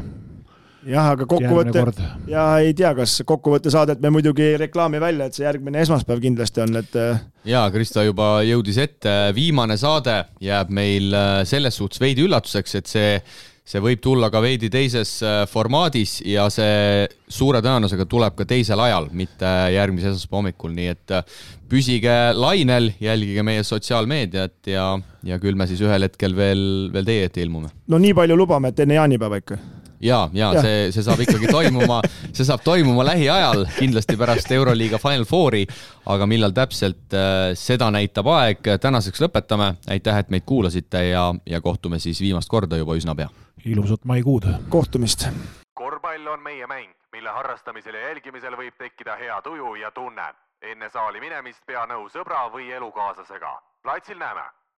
Speaker 4: jah, aga kokkuvõte, ja ei tea, kas kokkuvõtte saadet me muidugi ei reklaami välja, et see järgmine esmaspäev kindlasti on, et äh,
Speaker 2: jaa, Krista juba jõudis ette, viimane saade jääb meil äh, selles suhtes veidi üllatuseks, et see see võib tulla ka veidi teises äh, formaadis ja see suure tõenäosusega tuleb ka teisel ajal, mitte järgmise esmaspäeva hommikul, nii et äh, püsige lainel, jälgige meie sotsiaalmeediat ja, ja küll me siis ühel hetkel veel, veel teie ette ilmume.
Speaker 4: no nii palju lubame, et enne jaanipäeva ikka
Speaker 2: ja, ja, ja see, see saab ikkagi toimuma, see saab toimuma lähiajal, kindlasti pärast Euroliiga Final Fouri, aga millal täpselt, äh, seda näitab aeg. tänaseks lõpetame, aitäh, et meid kuulasite ja, ja kohtume siis viimast korda juba üsna pea
Speaker 3: ilusat maikuud!
Speaker 4: kohtumist!
Speaker 1: korvpall on meie mäng, mille harrastamisel ja jälgimisel võib tekkida hea tuju ja tunne. enne saali minemist pea nõu sõbra või elukaaslasega. platsil näeme